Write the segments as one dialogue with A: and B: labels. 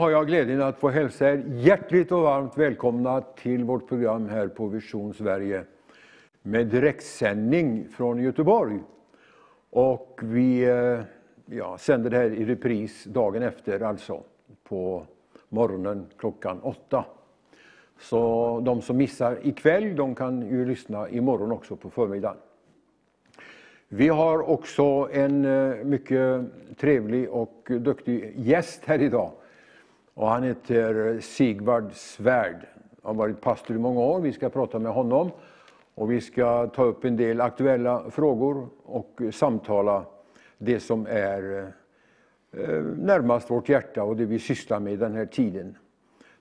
A: Har jag glädjen att få hälsa er hjärtligt och varmt välkomna till vårt program här på Vision Sverige med direktsändning från Göteborg. Och vi eh, ja, sänder det här i repris dagen efter, alltså på morgonen klockan åtta. Så de som missar ikväll, de kan ju lyssna imorgon också på förmiddagen. Vi har också en eh, mycket trevlig och duktig gäst här idag. Och han heter Sigvard Svärd. Han har varit pastor i många år. Vi ska prata med honom. Och vi ska ta upp en del aktuella frågor och samtala det som är eh, närmast vårt hjärta och det vi sysslar med i den här tiden.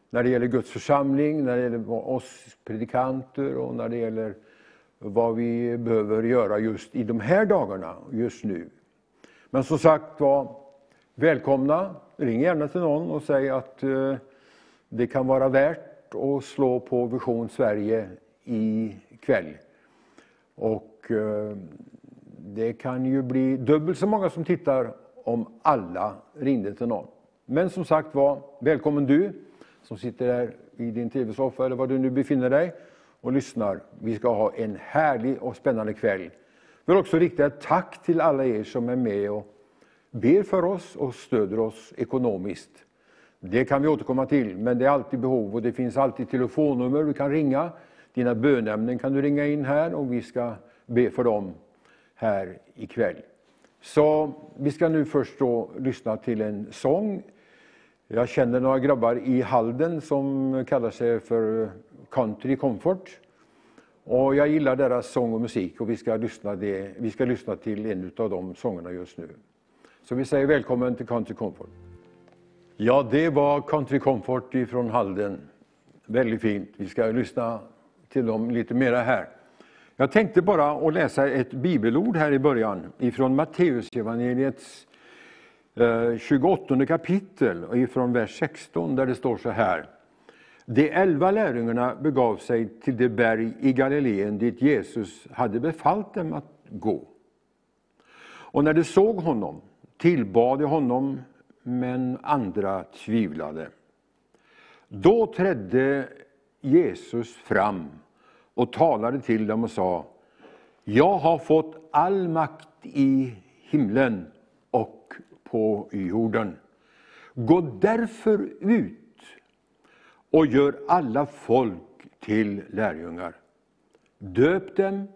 A: När det gäller Guds församling, när det gäller oss predikanter och när det gäller vad vi behöver göra just i de här dagarna, just nu. Men som sagt var, välkomna. Ring gärna till någon och säg att eh, det kan vara värt att slå på Vision Sverige ikväll. Och eh, det kan ju bli dubbelt så många som tittar om alla ringde till någon. Men som sagt var, välkommen du som sitter där i din tv-soffa eller var du nu befinner dig och lyssnar. Vi ska ha en härlig och spännande kväll. Jag vill också rikta ett tack till alla er som är med och ber för oss och stöder oss ekonomiskt. Det kan vi återkomma till, men det är alltid behov och det finns alltid telefonnummer du kan ringa. Dina bönämnen kan du ringa in här och vi ska be för dem här ikväll. Så vi ska nu först då lyssna till en sång. Jag känner några grabbar i Halden som kallar sig för Country Comfort. Och jag gillar deras sång och musik och vi ska lyssna, det, vi ska lyssna till en av de sångerna just nu. Så vi säger välkommen till Country Comfort. Ja, det var Country Comfort ifrån Halden. Väldigt fint. Vi ska lyssna till dem lite mera här. Jag tänkte bara att läsa ett bibelord här i början ifrån Matteusevangeliets 28 eh, kapitel och ifrån vers 16 där det står så här. De elva lärjungarna begav sig till det berg i Galileen dit Jesus hade befallt dem att gå. Och när de såg honom tillbad de honom, men andra tvivlade. Då trädde Jesus fram och talade till dem och sa Jag har fått all makt i himlen och på jorden. Gå därför ut och gör alla folk till lärjungar. Döp dem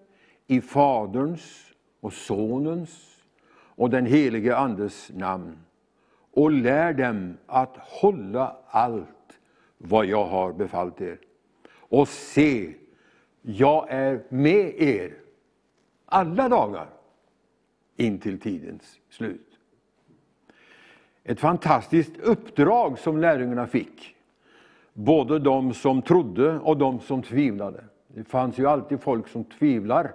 A: i Faderns och Sonens och den helige Andes namn och lär dem att hålla allt vad jag har befallt er. Och se, jag är med er alla dagar intill tidens slut. Ett fantastiskt uppdrag som lärjungarna fick både de som trodde och de som tvivlade. Det fanns ju alltid folk som tvivlar,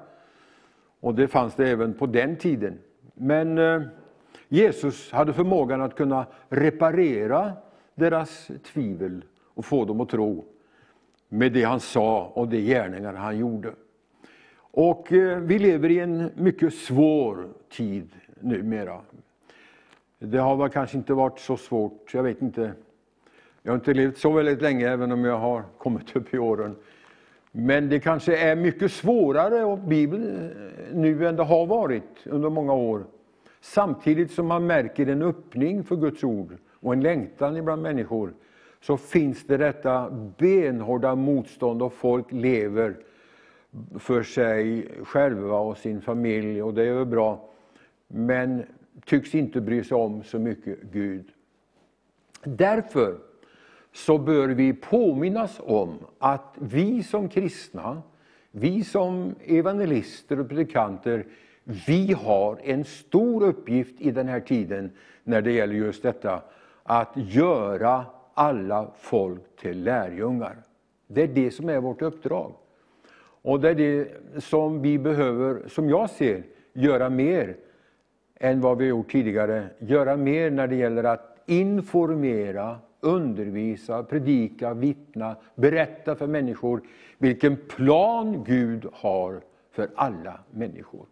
A: och det fanns det även på den tiden. Men eh, Jesus hade förmågan att kunna reparera deras tvivel och få dem att tro med det han sa och de gärningar han gjorde. Och eh, vi lever i en mycket svår tid numera. Det har väl kanske inte varit så svårt, jag vet inte jag har inte levt så väldigt länge, även om jag har kommit upp i åren. Men det kanske är mycket svårare och Bibeln eh, nu än det har varit under många år. Samtidigt som man märker en öppning för Guds ord och en längtan ibland människor, så finns det detta benhårda motstånd och folk lever för sig själva och sin familj, och det är väl bra. Men tycks inte bry sig om så mycket Gud. Därför så bör vi påminnas om att vi som kristna, vi som evangelister och predikanter, vi har en stor uppgift i den här tiden när det gäller just detta att göra alla folk till lärjungar. Det är det som är vårt uppdrag. Och det är det som vi behöver, som jag ser, göra mer än vad vi gjort tidigare. Göra mer när det gäller att informera undervisa, predika, vittna, berätta för människor vilken plan Gud har för alla människor.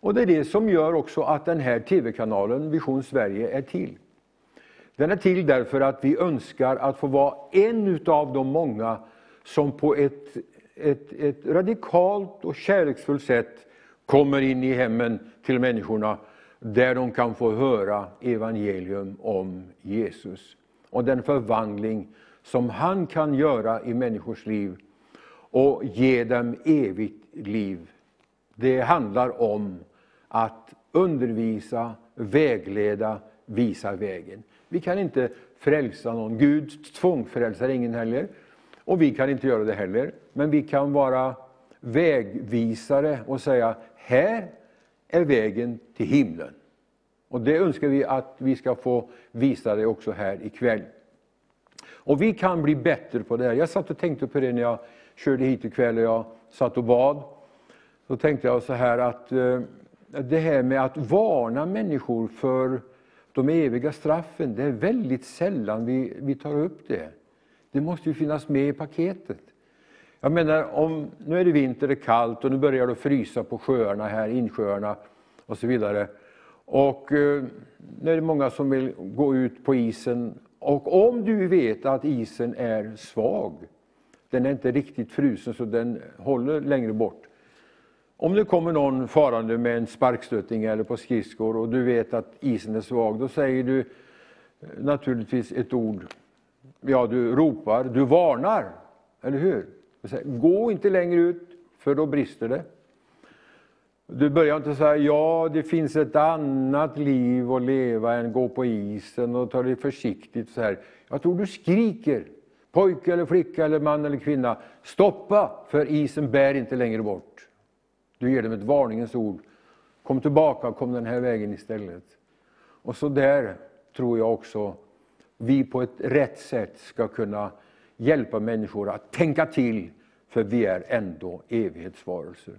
A: Och Det är det som gör också att den här tv-kanalen Vision Sverige är till. Den är till därför att vi önskar att få vara en av de många som på ett, ett, ett radikalt och kärleksfullt sätt kommer in i hemmen till människorna där de kan få höra evangelium om Jesus och den förvandling som han kan göra i människors liv och ge dem evigt liv. Det handlar om att undervisa, vägleda, visa vägen. Vi kan inte frälsa någon. Gud tvångfrälsar ingen heller. Och vi kan inte göra det heller. Men vi kan vara vägvisare och säga, här är vägen till himlen. Och det önskar vi att vi ska få visa dig också här ikväll. Och vi kan bli bättre på det här. Jag satt och tänkte på det när jag körde hit ikväll och jag satt och bad. Då tänkte jag så här att eh, det här med att varna människor för de eviga straffen, det är väldigt sällan vi, vi tar upp det. Det måste ju finnas med i paketet. Jag menar, om, nu är det vinter, det är kallt och nu börjar det frysa på sjöarna här, insjöarna och så vidare. Och eh, nu är det många som vill gå ut på isen. Och om du vet att isen är svag, den är inte riktigt frusen så den håller längre bort. Om det kommer någon farande med en sparkstötting eller på skridskor och du vet att isen är svag, då säger du eh, naturligtvis ett ord. Ja, du ropar, du varnar, eller hur? Gå inte längre ut, för då brister det. Du börjar inte säga, ja det finns ett annat liv att leva än gå på isen och ta det försiktigt. Så här. Jag tror du skriker, pojke eller flicka eller man eller kvinna, stoppa för isen bär inte längre bort. Du ger dem ett varningens ord. Kom tillbaka, kom den här vägen istället. Och så där tror jag också vi på ett rätt sätt ska kunna hjälpa människor att tänka till, för vi är ändå evighetsvarelser.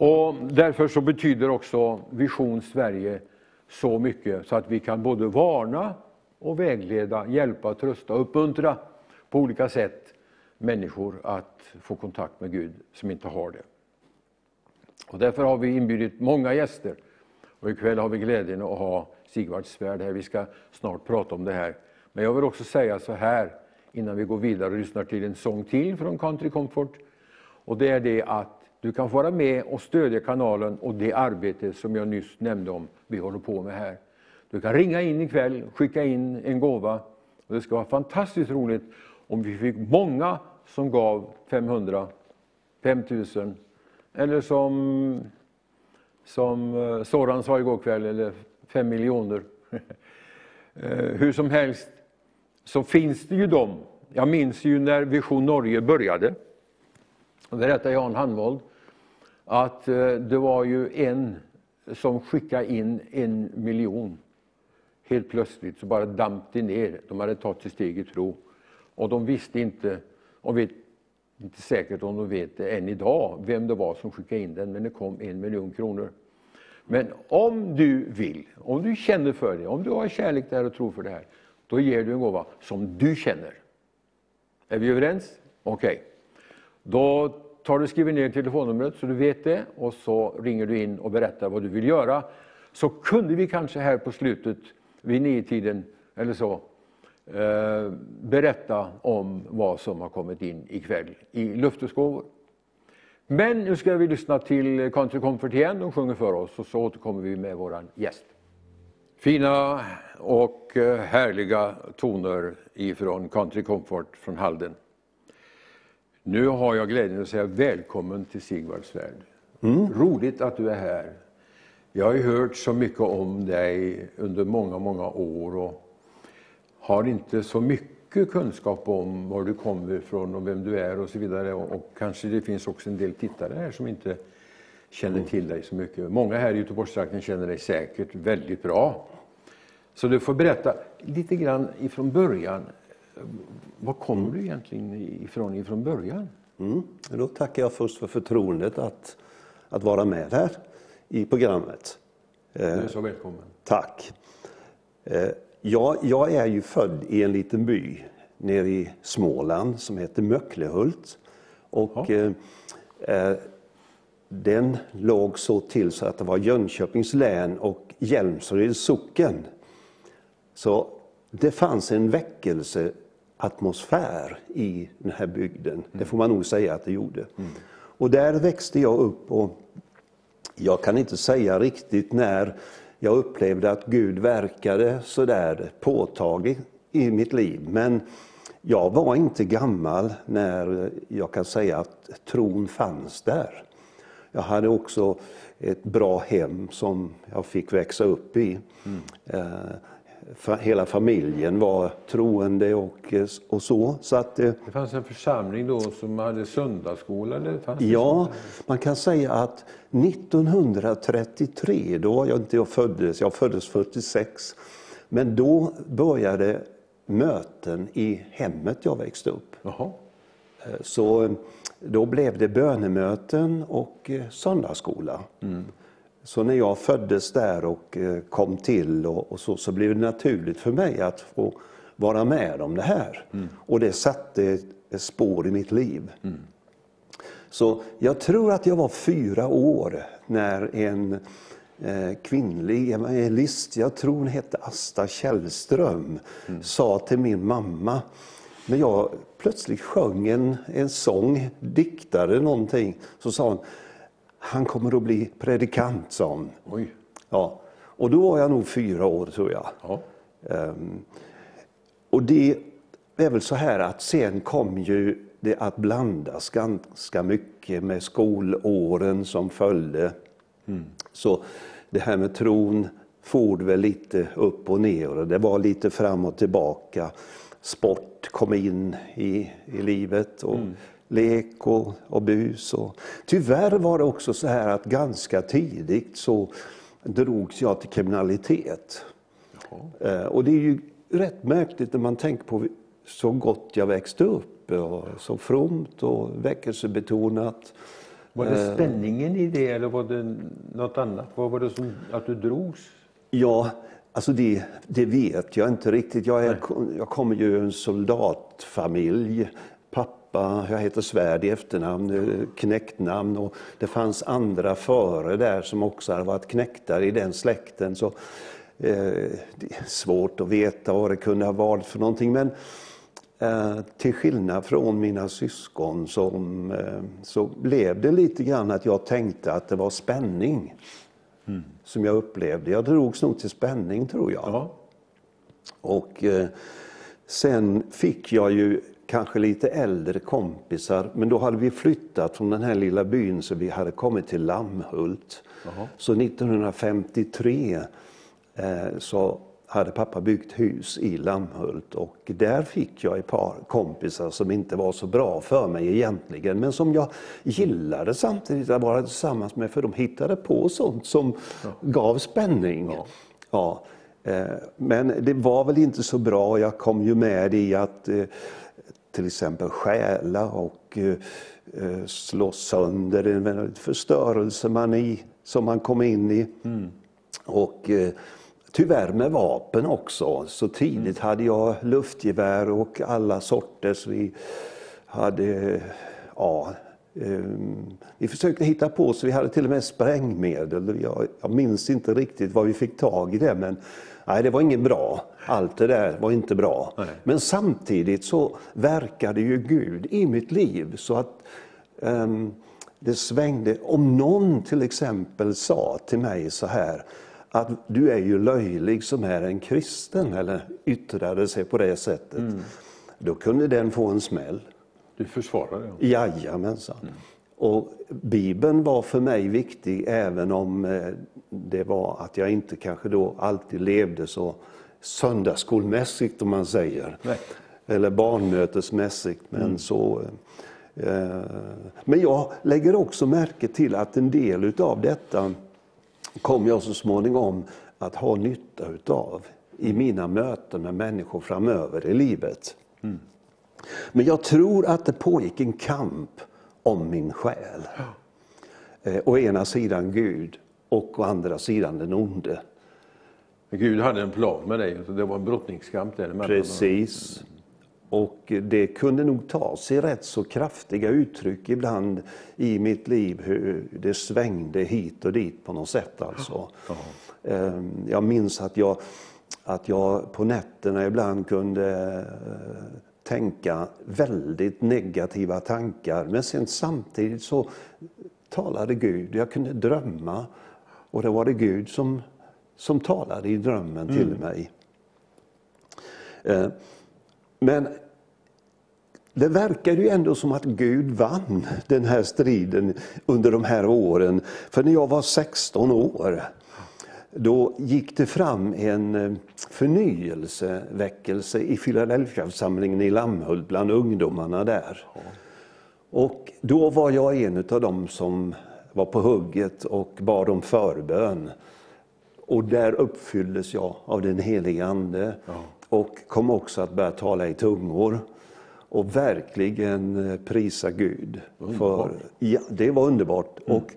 A: Och därför så betyder också Vision Sverige så mycket så att vi kan både varna och vägleda, hjälpa, trösta och uppmuntra på olika sätt människor att få kontakt med Gud som inte har det. Och därför har vi inbjudit många gäster. Och ikväll har vi glädjen att ha Sigvard Svärd här. Vi ska snart prata om det här. Men jag vill också säga så här innan vi går vidare och lyssnar till en sång till från Country Comfort. Och det är det att du kan vara med och stödja kanalen och det arbete som jag nyss nämnde om vi håller på med här. Du kan ringa in ikväll, skicka in en gåva. Och det ska vara fantastiskt roligt om vi fick många som gav 500, 5000 eller som, som eh, Soran sa igår kväll, eller 5 miljoner. Eh, hur som helst så finns det ju de. Jag minns ju när Vision Norge började. Och berättade Jan Handvold att eh, det var ju en som skickade in en miljon. Helt plötsligt så bara damp det ner. De hade tagit ett steg i tro. Och de visste inte, och vet inte säkert om de vet det än idag, vem det var som skickade in den, men det kom en miljon kronor. Men om du vill, om du känner för det, om du har kärlek där och tro för det här, då ger du en gåva som du känner. Är vi överens? Okej. Okay. Då tar du skriver ner telefonnumret så du vet det och så ringer du in och berättar vad du vill göra. Så kunde vi kanske här på slutet, vid niotiden eller så, eh, berätta om vad som har kommit in ikväll i luftesgåvor. Men nu ska vi lyssna till Country Comfort igen. De sjunger för oss och så återkommer vi med vår gäst. Fina och eh, härliga toner ifrån Country Comfort från Halden. Nu har jag glädjen att säga välkommen till Sigvards värld. Mm. Roligt att du är här. Jag har hört så mycket om dig under många, många år och har inte så mycket kunskap om var du kommer ifrån och vem du är och så vidare. Och, kanske det finns också en del tittare här som inte känner till dig så mycket. Många här i Göteborgstrakten känner dig säkert väldigt bra. Så du får berätta lite grann ifrån början. Var kommer du egentligen ifrån ifrån början?
B: Mm. Då tackar jag först för förtroendet att, att vara med här i programmet.
A: Du är så välkommen.
B: Tack. Eh, jag, jag är ju född i en liten by nere i Småland som heter Möcklehult. Och, eh, eh, den låg så till så att det var Jönköpings län och Hjälmsreds socken. Så det fanns en väckelseatmosfär i den här bygden. Det får man nog säga att det gjorde. Och där växte jag upp och jag kan inte säga riktigt när jag upplevde att Gud verkade så där påtagligt i mitt liv. Men jag var inte gammal när jag kan säga att tron fanns där. Jag hade också ett bra hem som jag fick växa upp i. Mm. Hela familjen var troende och, och så. så att,
A: det fanns en församling då som hade söndagsskola? Eller fanns
B: ja, man kan säga att 1933, då var jag inte jag föddes, jag föddes 46, men då började möten i hemmet jag växte upp. Jaha. Eh, så eh, då blev det bönemöten och eh, söndagsskola. Mm. Så när jag föddes där och kom till och, och, så, så blev det naturligt för mig att få vara med om det här. Mm. Och det satte spår i mitt liv. Mm. Så jag tror att jag var fyra år när en eh, kvinnlig evangelist, jag tror hon hette Asta Källström, mm. sa till min mamma, när jag plötsligt sjöng en, en sång, diktade någonting, så sa hon, han kommer att bli predikant, sa hon. Oj. Ja. Och då var jag nog fyra år, tror jag. Ja. Um, och det är väl så här att sen kom ju det att blandas ganska mycket med skolåren som följde. Mm. Så det här med tron for väl lite upp och ner och det var lite fram och tillbaka. Sport kom in i, i livet och mm. Lek och, och bus. Och, tyvärr var det också så här att ganska tidigt så drogs jag till kriminalitet. Eh, och det är ju rätt märkligt när man tänker på så gott jag växte upp och så fromt och väckelsebetonat.
A: Var det eh. spänningen i det eller var det något annat? Vad var det som att du drogs?
B: Ja, alltså det, det vet jag inte riktigt. Jag, är, jag kommer ju ur en soldatfamilj. Pappa, jag heter Svärd i efternamn, eh, knäktnamn och det fanns andra före där som också hade varit knäktar i den släkten. Så, eh, det är svårt att veta vad det kunde ha varit för någonting. Men Eh, till skillnad från mina syskon som, eh, så blev det lite grann att jag tänkte att det var spänning mm. som jag upplevde. Jag drogs nog till spänning tror jag. Ja. Och eh, sen fick jag ju kanske lite äldre kompisar, men då hade vi flyttat från den här lilla byn så vi hade kommit till Lammhult. Aha. Så 1953 så hade pappa byggt hus i Lammhult och där fick jag ett par kompisar som inte var så bra för mig egentligen men som jag gillade samtidigt att vara tillsammans med för de hittade på sånt som ja. gav spänning. Ja. ja. Eh, men det var väl inte så bra. Jag kom ju med i att eh, till exempel stjäla och eh, slå sönder en förstörelsemani som man kom in i. Mm. Och Tyvärr med vapen också. Så tidigt mm. hade jag luftgevär och alla sorters. Vi hade, ja, um, vi försökte hitta på så vi hade till och med sprängmedel. Jag, jag minns inte riktigt vad vi fick tag i det men nej, det var inget bra. Allt det där var inte bra. Nej. Men samtidigt så verkade ju Gud i mitt liv så att um, det svängde. Om någon till exempel sa till mig så här att du är ju löjlig som är en kristen, eller yttrade sig på det sättet. Mm. Då kunde den få en smäll.
A: Du försvarade
B: det? Jajamensan. Mm. Och Bibeln var för mig viktig även om eh, det var att jag inte kanske då alltid levde så söndagsskolmässigt om man säger. Nej. Eller barnmötesmässigt. Men, mm. så, eh, men jag lägger också märke till att en del utav detta kom jag så småningom att ha nytta utav i mina möten med människor framöver i livet. Mm. Men jag tror att det pågick en kamp om min själ. Eh, å ena sidan Gud och å andra sidan den onde.
A: Gud hade en plan med dig, så det var en brottningskamp där
B: Precis. Och det kunde nog ta sig rätt så kraftiga uttryck ibland i mitt liv, hur det svängde hit och dit på något sätt. Alltså. Jag minns att jag att jag på nätterna ibland kunde eh, tänka väldigt negativa tankar. Men sen samtidigt så talade Gud. Jag kunde drömma och det var det Gud som, som talade i drömmen mm. till mig. Eh, men det verkade ju ändå som att Gud vann den här striden under de här åren. För när jag var 16 år, då gick det fram en eh, förnyelseväckelse i Filadelfiaförsamlingen i Lammhult bland ungdomarna där. Och då var jag en av dem som var på hugget och bad om förbön. Och där uppfylldes jag av den helige Ande och kom också att börja tala i tungor och verkligen eh, prisa Gud. För, ja, det var underbart. Mm. Och,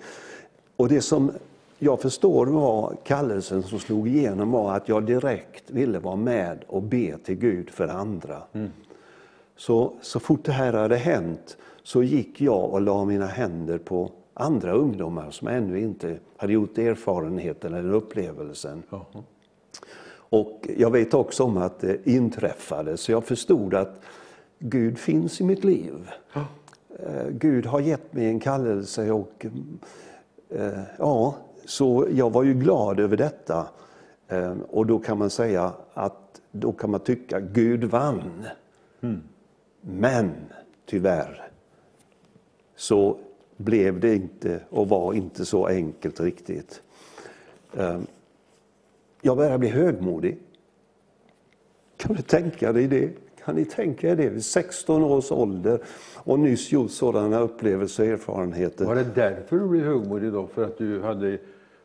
B: och det som jag förstår var kallelsen som slog igenom var att jag direkt ville vara med och be till Gud för andra. Mm. Så, så fort det här hade hänt så gick jag och la mina händer på andra ungdomar som ännu inte hade gjort erfarenheten eller upplevelsen. Uh -huh. Och jag vet också om att det inträffade, så jag förstod att Gud finns i mitt liv. Uh -huh. Gud har gett mig en kallelse och eh, ja, så jag var ju glad över detta. Eh, och då kan man säga att då kan man tycka Gud vann. Mm. Men tyvärr så blev det inte och var inte så enkelt riktigt. Ehm, jag började bli högmodig. Kan du tänka dig det? Kan ni tänka er det? Vid 16 års ålder och nyss gjort sådana upplevelser och erfarenheter.
A: Var det därför du blev högmodig då? För att du hade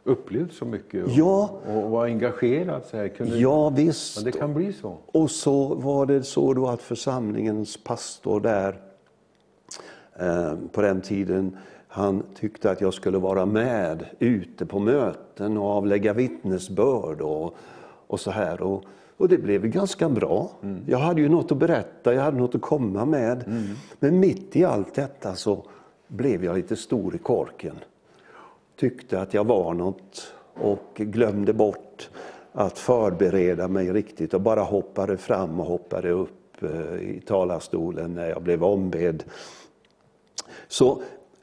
A: upplevt så mycket och,
B: ja,
A: och var engagerad? Så här.
B: Kunde, ja, visst.
A: Ja, det kan bli så.
B: Och så var det så då att församlingens pastor där på den tiden. Han tyckte att jag skulle vara med ute på möten och avlägga vittnesbörd och, och så här. Och, och det blev ganska bra. Mm. Jag hade ju något att berätta, jag hade något att komma med. Mm. Men mitt i allt detta så blev jag lite stor i korken. Tyckte att jag var något och glömde bort att förbereda mig riktigt och bara hoppade fram och hoppade upp eh, i talarstolen när jag blev ombedd så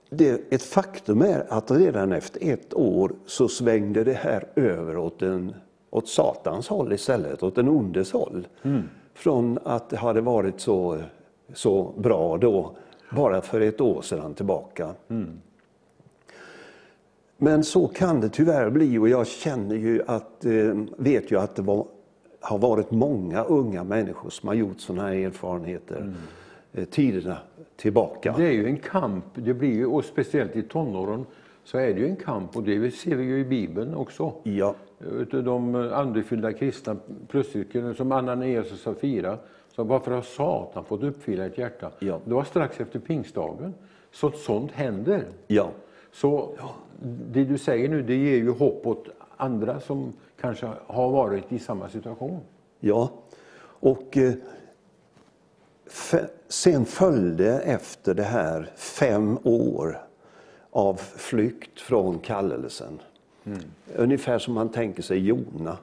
B: det, ett faktum är att redan efter ett år så svängde det här över åt, en, åt Satans håll istället, åt den ondes håll. Mm. Från att det hade varit så, så bra då, bara för ett år sedan tillbaka. Mm. Men så kan det tyvärr bli och jag känner ju att, eh, vet ju att det var, har varit många unga människor som har gjort sådana här erfarenheter. Mm. Eh, tiderna tillbaka.
A: Det är ju en kamp, det blir ju, och speciellt i tonåren så är det ju en kamp och det ser vi ju i Bibeln också.
B: Ja.
A: Utav de andefyllda kristna plötsligt, som Ananias och Safira, så varför har Satan fått uppfylla ett hjärta? Ja. Det var strax efter pingstdagen. Så sånt händer.
B: Ja.
A: Så det du säger nu, det ger ju hopp åt andra som kanske har varit i samma situation.
B: Ja, och eh, Sen följde efter det här fem år av flykt från kallelsen. Mm. Ungefär som man tänker sig Jona.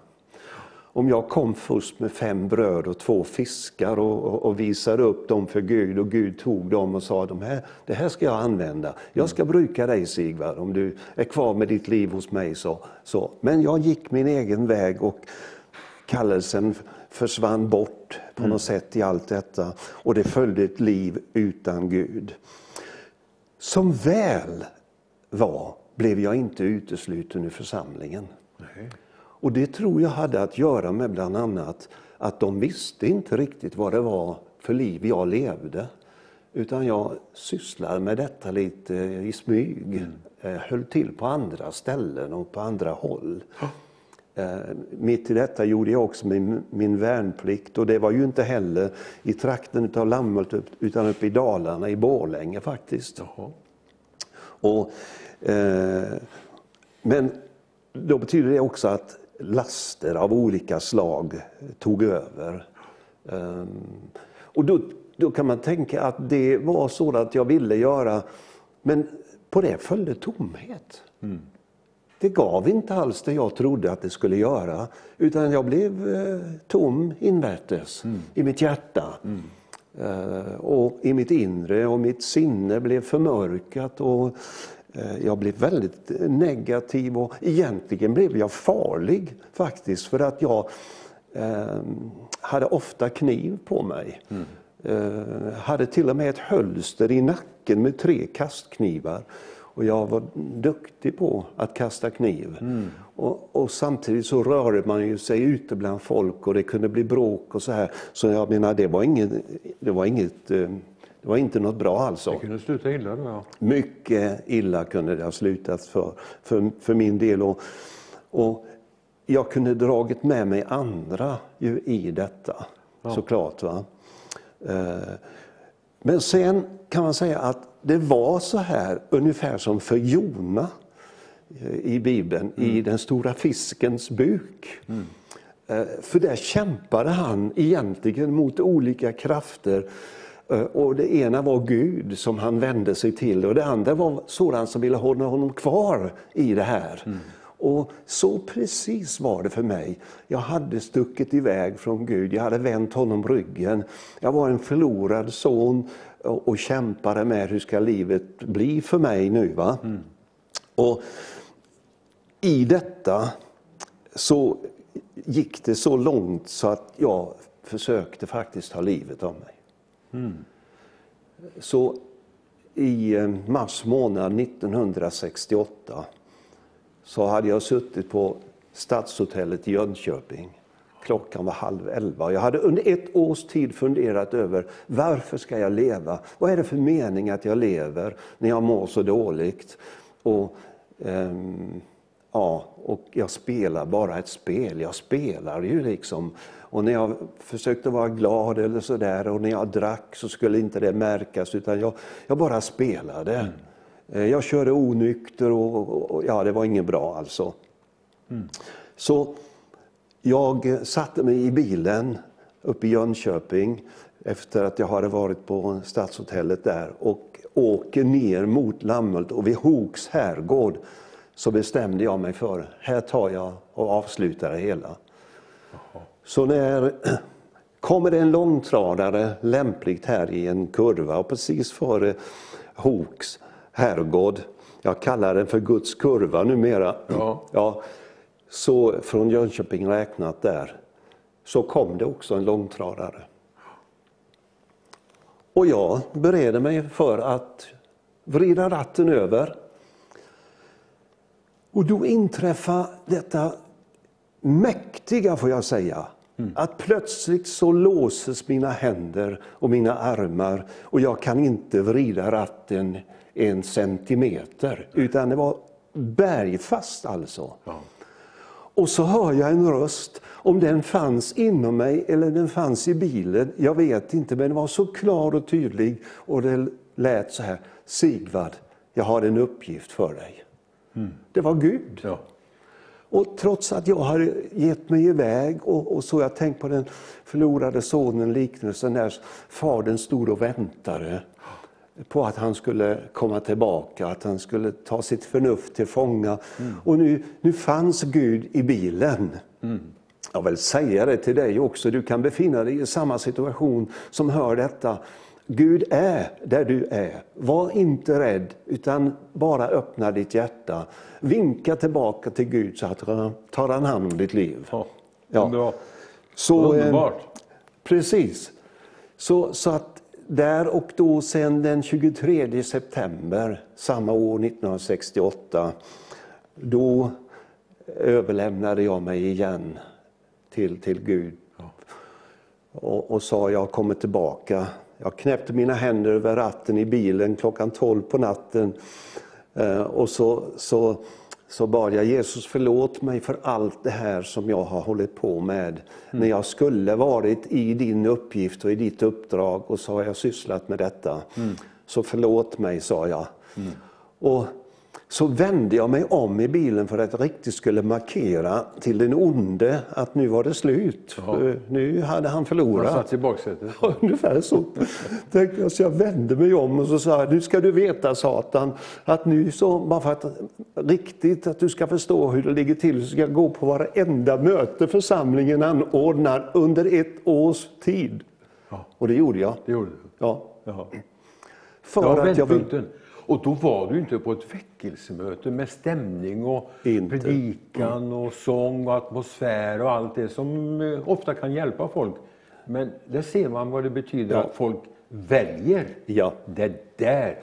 B: Om jag kom först med fem bröd och två fiskar och, och, och, visade upp dem för Gud och Gud tog dem och sa de här, det här ska jag använda. Jag ska bruka dig Sigvard om du är kvar med ditt liv hos mig. Så, så. Men jag gick min egen väg och kallelsen försvann bort på mm. något sätt i allt detta. Och det följde ett liv utan Gud. Som väl var blev jag inte utesluten ur församlingen. Nej. Och det tror jag hade att göra med bland annat att de visste inte riktigt vad det var för liv jag levde. Utan jag sysslade med detta lite i smyg. Mm. Eh, höll till på andra ställen och på andra håll. Eh, mitt i detta gjorde jag också min, min värnplikt och det var ju inte heller i trakten av Lammhult utan uppe i Dalarna, i Borlänge faktiskt. Jaha. Och, eh, men då betyder det också att laster av olika slag tog över. Eh, och då, då kan man tänka att det var sådant jag ville göra, men på det följde tomhet. Mm. Det gav inte alls det jag trodde att det skulle göra. Utan jag blev eh, tom invärtes mm. i mitt hjärta. Mm. Eh, och i mitt inre och mitt sinne blev förmörkat. Och eh, jag blev väldigt negativ och egentligen blev jag farlig faktiskt för att jag eh, hade ofta kniv på mig. Mm. Eh, hade till och med ett hölster i nacken med tre kastknivar. Och jag var duktig på att kasta kniv. Mm. Och, och, samtidigt så rörde man ju sig ute bland folk och det kunde bli bråk och så här. Så jag menar, det var inget, det var inget eh, det var inte något bra alltså.
A: Det kunde sluta illa då? Ja.
B: Mycket illa kunde det ha slutat för, för, för min del. Och, och jag kunde dragit med mig andra ju i detta, ja. såklart. Va? Eh, men sen kan man säga att det var så här ungefär som för Jona eh, i Bibeln, mm. i den stora fiskens buk. Mm. Eh, för där kämpade han egentligen mot olika krafter. Och det ena var Gud som han vände sig till och det andra var sådant som ville hålla honom kvar i det här. Mm. Och så precis var det för mig. Jag hade stuckit iväg från Gud, jag hade vänt honom ryggen. Jag var en förlorad son och, och kämpade med hur ska livet bli för mig nu. Va? Mm. Och I detta så gick det så långt så att jag försökte faktiskt ta livet av mig. Mm. Så i eh, mars månad 1968 så hade jag suttit på Stadshotellet i Jönköping. Klockan var halv elva. Jag hade under ett års tid funderat över varför ska jag leva? Vad är det för mening att jag lever när jag mår så dåligt? Och, um, ja, och jag spelar bara ett spel. Jag spelar ju liksom. Och när jag försökte vara glad eller sådär och när jag drack så skulle inte det märkas utan jag, jag bara spelade. Mm. Eh, jag körde onykter och, och, ja, det var inget bra alltså. Mm. Så jag satte mig i bilen uppe i Jönköping efter att jag hade varit på Stadshotellet där och åker ner mot Lammhult och vid Hoks herrgård så bestämde jag mig för, här tar jag och avslutar det hela. Aha. Så när kommer det en långtradare lämpligt här i en kurva och precis före Hoks herrgård. Jag kallar den för Guds kurva numera. Ja. Ja, så från Jönköping räknat där, så kom det också en långtradare. Och jag beredde mig för att vrida ratten över. Och då inträffade detta mäktiga, får jag säga, Mm. Att plötsligt så låses mina händer och mina armar och jag kan inte vrida ratten en centimeter, utan det var bergfast alltså. Ja. Och så hör jag en röst, om den fanns inom mig eller den fanns i bilen, jag vet inte, men den var så klar och tydlig och det lät så här, Sigvard, jag har en uppgift för dig. Mm. Det var Gud. Ja. Och trots att jag har gett mig iväg och, och så jag tänkt på den förlorade sonen liknelsen när fadern stod och väntade på att han skulle komma tillbaka, att han skulle ta sitt förnuft till fånga. Mm. Och nu, nu fanns Gud i bilen. Mm. Jag vill säga det till dig också, du kan befinna dig i samma situation som hör detta. Gud är där du är. Var inte rädd, utan bara öppna ditt hjärta. Vinka tillbaka till Gud så att tar han hand om ditt liv.
A: Ja, ja.
B: Så, Underbart. Eh, precis. Så, så att där och då sen den 23 september samma år 1968, då överlämnade jag mig igen till, till Gud. Och, och sa jag kommer tillbaka. Jag knäppte mina händer över ratten i bilen klockan 12 på natten. Eh, och så, så så bad jag Jesus förlåt mig för allt det här som jag har hållit på med. Mm. När jag skulle varit i din uppgift och i ditt uppdrag och så har jag sysslat med detta. Mm. Så förlåt mig, sa jag. Mm. Och så vände jag mig om i bilen för att riktigt skulle markera till den onde att nu var det slut. För Nu hade han
A: Han
B: förlorat.
A: satt i baksätet.
B: Ja, Ungefär så. Så jag vände mig om och så sa nu ska du veta Satan, att nu så, bara för att riktigt att du ska förstå hur det ligger till, så ska jag gå på varenda möte församlingen anordnar under ett års tid.
A: Ja.
B: Och det gjorde jag.
A: Det gjorde du.
B: Ja.
A: Jaha.
B: För
A: var
B: att jag vill.
A: Och då var du inte på ett väckelsemöte med stämning och
B: Inte.
A: predikan och sång och atmosfär och allt det som eh, ofta kan hjälpa folk. Men där ser man vad det betyder
B: Ja.
A: att folk väljer.
B: Ja.
A: Det är där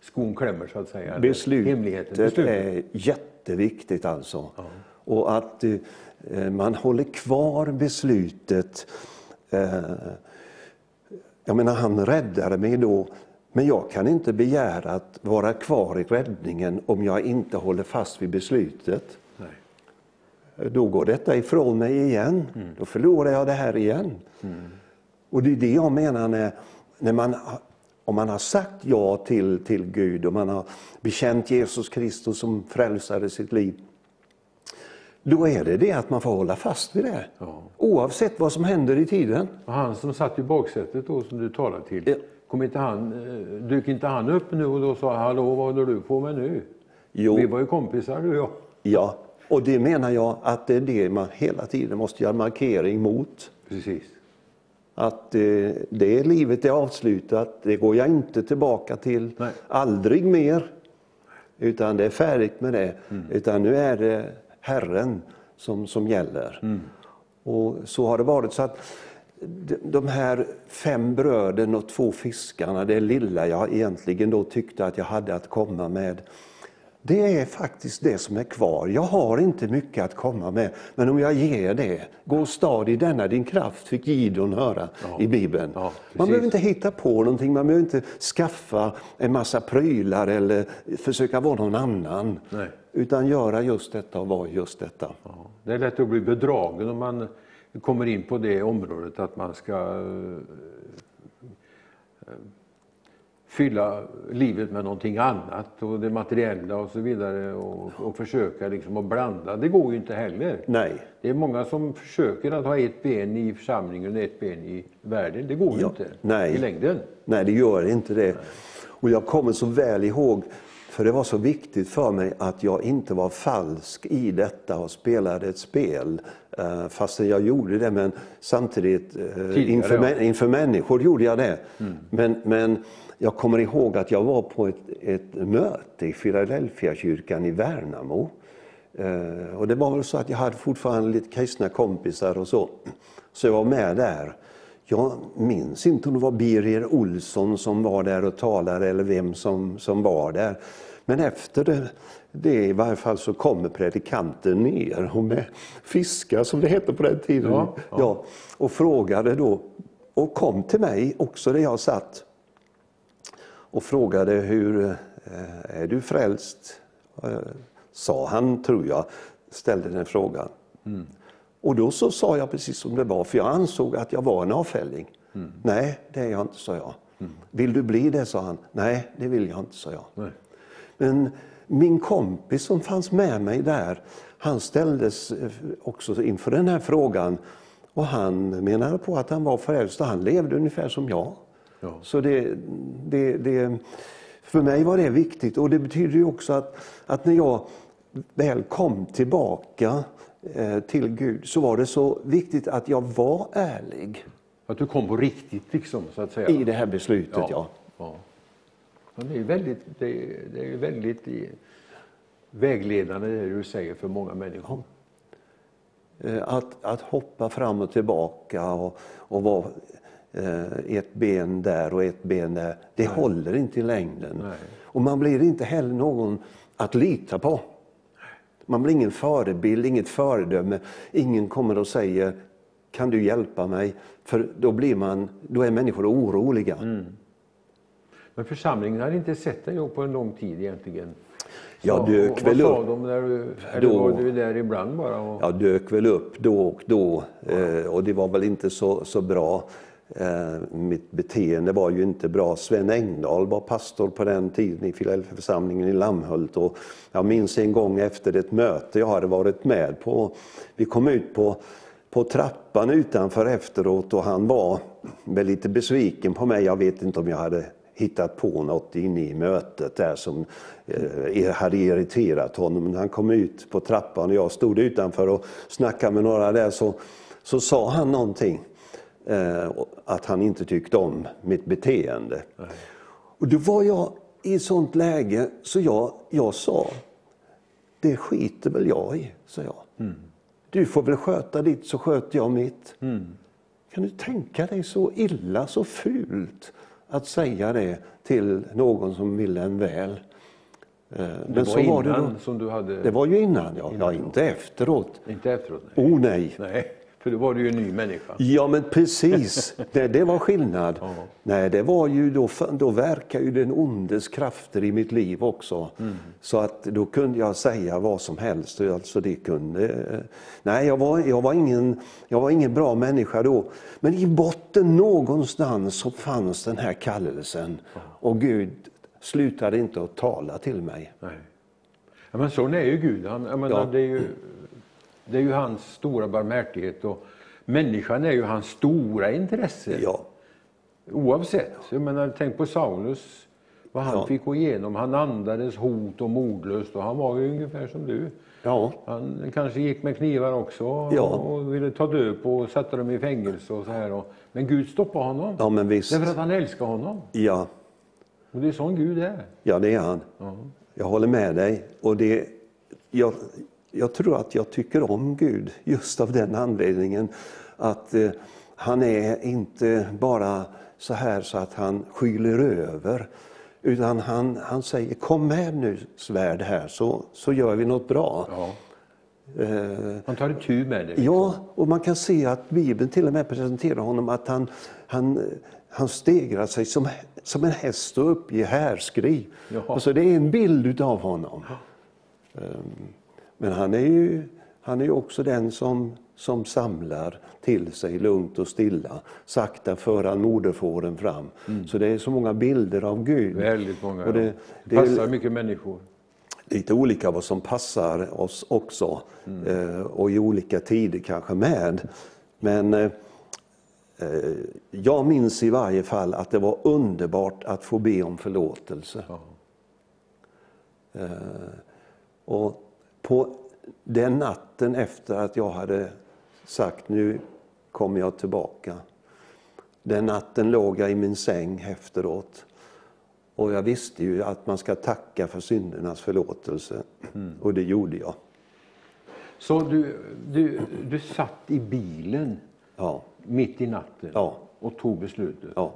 A: skon klämmer så att säga.
B: Beslutet.
A: Beslutet.
B: är jätteviktigt alltså. Och att eh, man håller kvar beslutet. Eh, jag menar, han räddade mig då. Men jag kan inte begära att vara kvar i räddningen om jag inte håller fast vid beslutet.
A: Nej.
B: Då går detta ifrån mig igen. Då förlorar jag det här igen. Och det är det jag menar när, när man, om man har sagt ja till, till Gud och man har bekänt Jesus Kristus som frälsare i sitt liv. Då är det det att man får hålla fast vid det.
A: Ja.
B: Oavsett vad som händer i tiden.
A: Och han som satt i baksätet då som du talade till,
B: Ja.
A: Kom inte han, eh, dök inte han upp nu och då sa hallå vad håller du på med nu?
B: Jo.
A: Vi var ju kompisar du och jag.
B: Ja, och det menar jag att det är det man hela tiden måste göra markering mot.
A: Precis.
B: Att eh, det livet är avslutat, det går jag inte tillbaka till.
A: Nej.
B: Aldrig mer. Utan det är färdigt med det. Utan nu är det Herren som, som gäller. Och så har det varit. så att de- här fem bröden och två fiskarna, det lilla jag egentligen då tyckte att jag hade att komma med. Det är faktiskt det som är kvar. Jag har inte mycket att komma med, men om jag ger det, gå stad i denna din kraft, fick Gideon höra i Bibeln.
A: Ja,
B: man behöver inte hitta på någonting, man behöver inte skaffa en massa prylar eller försöka vara någon annan.
A: Nej.
B: Utan göra just detta och vara just detta.
A: Ja, det är lätt att bli bedragen om man kommer in på det området att man ska eh, fylla livet med någonting annat och det materiella och så vidare och, och försöka liksom att blanda. Det går ju inte heller.
B: Nej.
A: Det är många som försöker att ha ett ben i församlingen och ett ben i världen. Det går ju
B: Ja,
A: inte
B: nej.
A: i längden.
B: Nej, det gör inte det. Och jag kommer så väl ihåg, för det var så viktigt för mig att jag inte var falsk i detta och spelade ett spel. Uh, fastän jag gjorde det, men samtidigt uh, inför,
A: ja.
B: inför människor gjorde jag det. Men, men jag kommer ihåg att jag var på ett, ett möte i Philadelphia-kyrkan i Värnamo. Eh, och det var väl så att jag hade fortfarande lite kristna kompisar och så. Så jag var med där. Jag minns inte om det var Birger Olsson som var där och talade eller vem som, som var där. Men efter det, det i varje fall så kommer predikanten ner och med fiskar som det hette på den tiden.
A: Ja,
B: Ja, och frågade då och kom till mig också där jag satt och frågade hur eh, är du frälst? Eh, Sa han, tror jag, ställde den frågan. Och då så sa jag precis som det var, för jag ansåg att jag var en avfälling. Nej, det är jag inte, sa jag. Vill du bli det, sa han. Nej, det vill jag inte, sa jag.
A: Nej.
B: Men min kompis som fanns med mig där, han ställdes eh, också inför den här frågan. Och han menade på att han var frälst och han levde ungefär som jag.
A: Ja.
B: Så det, det, det, för mig var det viktigt och det betyder ju också att, att när jag väl kom tillbaka till Gud så var det så viktigt att jag var ärlig
A: Att du kom på riktigt liksom så att säga.
B: i det här beslutet. Ja.
A: Ja. Ja, det är väldigt, det är, det är väldigt i- vägledande det du säger för många människor.
B: Eh, Att, att hoppa fram och tillbaka och, och vara eh, ett ben där och ett ben där, det håller inte i längden.
A: Nej.
B: Och man blir inte heller någon att lita på. Man blir ingen förebild, inget föredöme. Ingen kommer och säger kan du hjälpa mig? För då, blir man, då är människor oroliga.
A: Men församlingen hade inte sett dig på en lång tid egentligen.
B: Jag
A: Så,
B: dök
A: och
B: väl
A: Vad sa
B: upp.
A: de när du, eller
B: Då-
A: var du där ibland bara? Och,
B: Jag dök väl upp då och då eh, och det var väl inte så, så bra. Eh, mitt beteende var ju inte bra. Sven Engdahl var pastor på den tiden i Filadelfiaförsamlingen i Lammhult. Och jag minns en gång efter ett möte jag hade varit med på. Vi kom ut på, på trappan utanför efteråt och han var väl lite besviken på mig. Jag vet inte om jag hade hittat på något inne i mötet där som eh, hade irriterat honom. Men han kom ut på trappan och jag stod utanför och snackade med några där så, så sa han någonting. Eh, att han inte tyckte om mitt beteende. Nej. Och då var jag i ett sånt läge så jag, jag sa, det skiter väl jag i, sa jag. Mm. Du får väl sköta ditt så sköter jag mitt. Mm. Kan du tänka dig så illa, så fult att säga det till någon som ville en väl? Eh,
A: det Men var så var det då. som du hade...
B: Det var ju innan, ja. Innan. ja inte efteråt.
A: Inte efteråt? Nej.
B: Oh nej.
A: nej. För då var du ju en ny människa.
B: Ja, men precis. Det, det var skillnad. Ja. Nej, det var ju då, då verkar ju den ondes krafter i mitt liv också. Mm. Så att då kunde jag säga vad som helst. Alltså det kunde... Nej, jag var, jag, var ingen, jag var ingen bra människa då. Men i botten någonstans så fanns den här kallelsen. Ja. Och Gud slutade inte att tala till mig.
A: Nej. Ja, men sån är ju Gud. Han, menar, ja. det är ju det är ju hans stora barmhärtighet och människan är ju hans stora intresse.
B: Ja.
A: Oavsett. Jag menar, tänk på Saulus, vad han ja. fick gå igenom. Han andades hot och mordlöst och han var ju ungefär som du.
B: Ja.
A: Han kanske gick med knivar också ja. och ville ta död på och sätta dem i fängelse och så här. Men Gud stoppade honom.
B: Ja, men visst.
A: Därför att han älskar honom.
B: Ja.
A: Och det är sån Gud är.
B: Ja, det är han. Ja. Jag håller med dig. Och det, jag, jag tror att jag tycker om Gud just av den anledningen att eh, han är inte bara så här så att han skyler över. Utan han, han säger kom med nu svärd här så, så gör vi något bra. Ja.
A: Eh, han tar itu med det.
B: Liksom. Ja, och man kan se att Bibeln till och med presenterar honom att han, han, han stegrar sig som, som en häst och uppger härskri. Ja. Alltså det är en bild av honom. Ja. Um, men han är ju han är också den som, som samlar till sig lugnt och stilla. Sakta för han moderfåren fram. Mm. Så det är så många bilder av Gud.
A: Väldigt många. Och det, det passar är, mycket människor.
B: Lite olika vad som passar oss också. Mm. Eh, och i olika tider kanske med. Men eh, jag minns i varje fall att det var underbart att få be om förlåtelse. Ja. Eh, och på den natten efter att jag hade sagt nu kommer jag tillbaka. Den natten låg jag i min säng efteråt. Och jag visste ju att man ska tacka för syndernas förlåtelse. Mm. Och det gjorde jag.
A: Så du, du, du satt i bilen
B: ja.
A: mitt i natten
B: ja.
A: och tog beslutet?
B: Ja.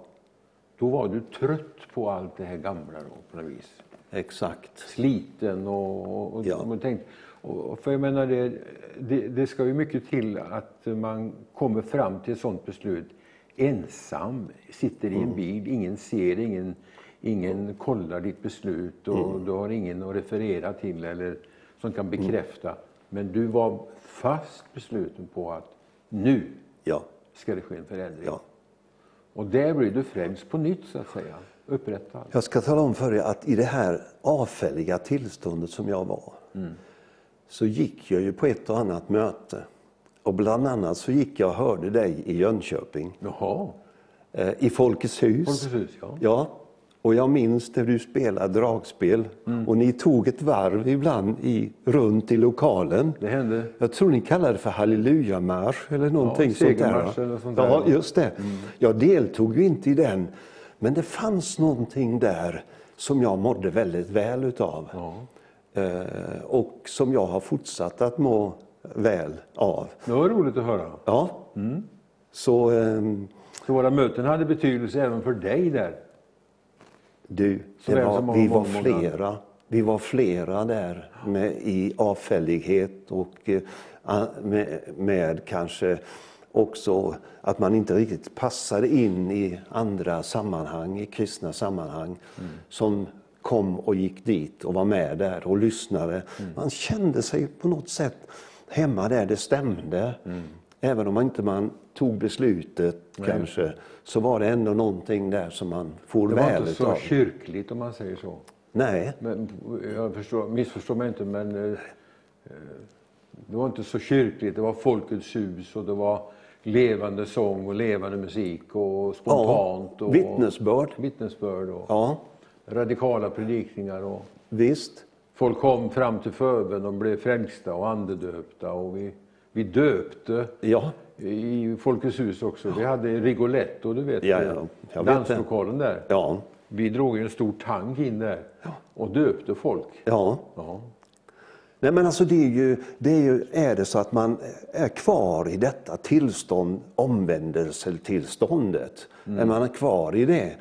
A: Då var du trött på allt det här gamla då, på något vis?
B: Exakt.
A: Sliten och, och, ja. och tänkt, och för jag menar det, det, det, ska ju mycket till att man kommer fram till ett sådant beslut ensam, sitter i en mm. bil, ingen ser, ingen, ingen kollar ditt beslut och mm. du har ingen att referera till eller som kan mm. bekräfta. Mm. Men du var fast besluten på att nu
B: ja.
A: ska det ske en förändring.
B: Ja.
A: Och där blir du främst på nytt så att säga, upprättad.
B: Jag ska tala om för dig att i det här avfälliga tillståndet som jag var mm så gick jag ju på ett och annat möte. Och bland annat så gick jag och hörde dig i Jönköping.
A: Jaha.
B: Eh, I Folkets hus.
A: Folkets hus ja.
B: ja. Och jag minns när du spelade dragspel mm. och ni tog ett varv ibland i, runt i lokalen.
A: Det hände.
B: Jag tror ni kallade det för hallelujamarsch eller någonting
A: ja,
B: sånt
A: där. Eller sånt där.
B: Ja, just det. Mm. Jag deltog ju inte i den. Men det fanns någonting där som jag mådde väldigt väl utav. Ja. Eh, och som jag har fortsatt att må väl av.
A: Det var roligt att höra.
B: Ja. Mm. Så, um,
A: så våra möten hade betydelse även för dig där?
B: Du, var, vi var flera. Vi var flera där med, i avfällighet och uh, med, med kanske också att man inte riktigt passade in i andra sammanhang, i kristna sammanhang, mm. som kom och gick dit och var med där och lyssnade. Mm. Man kände sig på något sätt hemma där, det stämde. Mm. Även om man inte man tog beslutet kanske, så var det ändå någonting där som man får
A: Det var
B: väl
A: inte så
B: utav.
A: kyrkligt om man säger så.
B: Nej,
A: Men, jag förstår, missförstå mig inte, men eh, eh, det var inte så kyrkligt. Det var Folkets hus och det var levande sång och levande musik och spontant. och
B: vittnesbörd.
A: vittnesbörd och
B: Ja,
A: radikala predikningar. Och
B: visst.
A: folk kom fram till förbön och blev frälsta och andedöpta. Och vi, vi döpte
B: Ja,
A: i Folkets hus också. Vi hade Rigoletto, du vet,
B: Ja, ja,
A: danslokalen där.
B: ja,
A: Vi drog en stor tank in där och döpte folk.
B: ja. Nej, men alltså det är ju, det är ju, är det så att man är kvar i detta tillstånd, omvändelsetillståndet, man är kvar i det,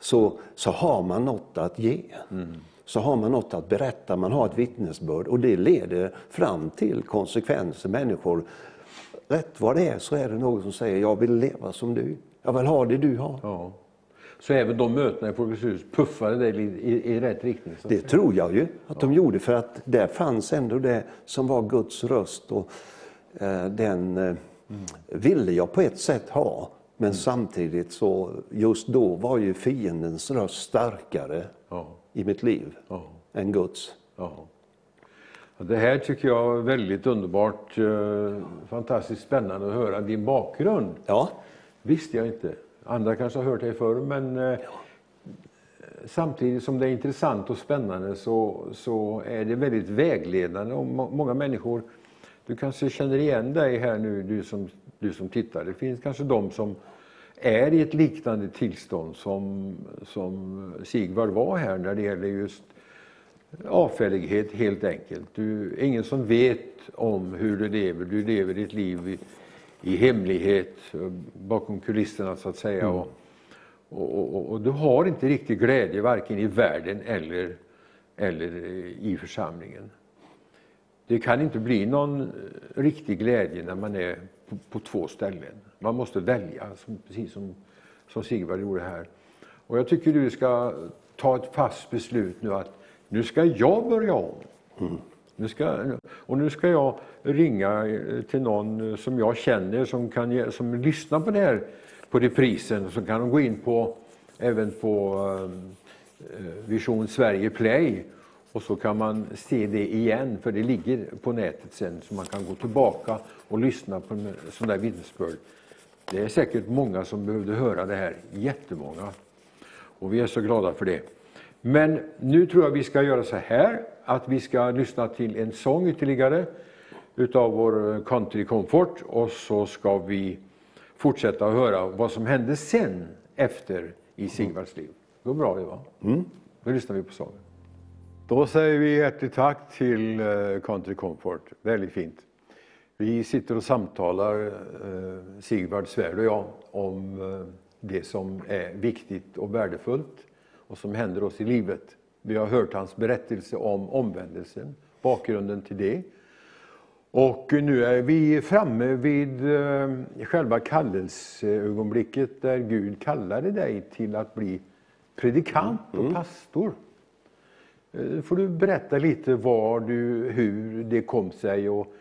B: så, så har man något att ge. Så har man något att berätta, man har ett vittnesbörd och det leder fram till konsekvenser. Människor, rätt vad det är så är det någon som säger, jag vill leva som du. Jag vill ha det du har.
A: Ja. Så även de mötena i Folkets hus puffade dig i, i, rätt riktning?
B: Det tror jag ju att de gjorde för att där fanns ändå det som var Guds röst och eh, den eh, ville jag på ett sätt ha. Men samtidigt så just då var ju fiendens röst starkare
A: Ja.
B: i mitt liv
A: Ja.
B: än Guds.
A: Ja. Det här tycker jag är väldigt underbart, eh, fantastiskt spännande att höra. Din bakgrund
B: Ja,
A: visste jag inte. Andra kanske har hört dig förr, men eh, samtidigt som det är intressant och spännande så, så är det väldigt vägledande. Och må- många människor, du kanske känner igen dig här nu, du som, du som tittar. Det finns kanske de som är i ett liknande tillstånd som, som Sigvard var här när det gäller just avfällighet helt enkelt. Du, ingen som vet om hur du lever. Du lever ditt liv i, hemlighet, bakom kulisserna så att säga. Och, och, och, och du har inte riktigt glädje varken i världen eller, eller i församlingen. Det kan inte bli någon eh, riktig glädje när man är på, på två ställen. Man måste välja, som, precis som, som Sigvard gjorde här. Och jag tycker du ska ta ett fast beslut nu att nu ska jag börja om. Nu ska, och nu ska jag ringa eh, till någon eh, som jag känner som, kan, ge- som lyssnar på det här på reprisen. Så kan de gå in på, även på eh, eh, Vision Sverige Play och så kan man se det igen, för det ligger på nätet sen så man kan gå tillbaka och lyssna på en sån där vittnesbörd. Det är säkert många som behövde höra det här, jättemånga. Och vi är så glada för det. Men nu tror jag vi ska göra så här att vi ska lyssna till en sång ytterligare utav vår Country Comfort och så ska vi fortsätta att höra vad som hände sen efter i Sigvards liv. Det går bra det va? Mm. Då lyssnar vi på sången. Då säger vi hjärtligt tack till eh, Country Comfort. Väldigt fint. Vi sitter och samtalar, eh, Sigvard Svärd och jag, om eh, det som är viktigt och värdefullt och som händer oss i livet. Vi har hört hans berättelse om omvändelsen, bakgrunden till det. Och nu är vi framme vid eh, själva kallelseögonblicket där Gud kallade dig till att bli predikant och pastor. Eh, Får du berätta lite var du, hur det kom sig och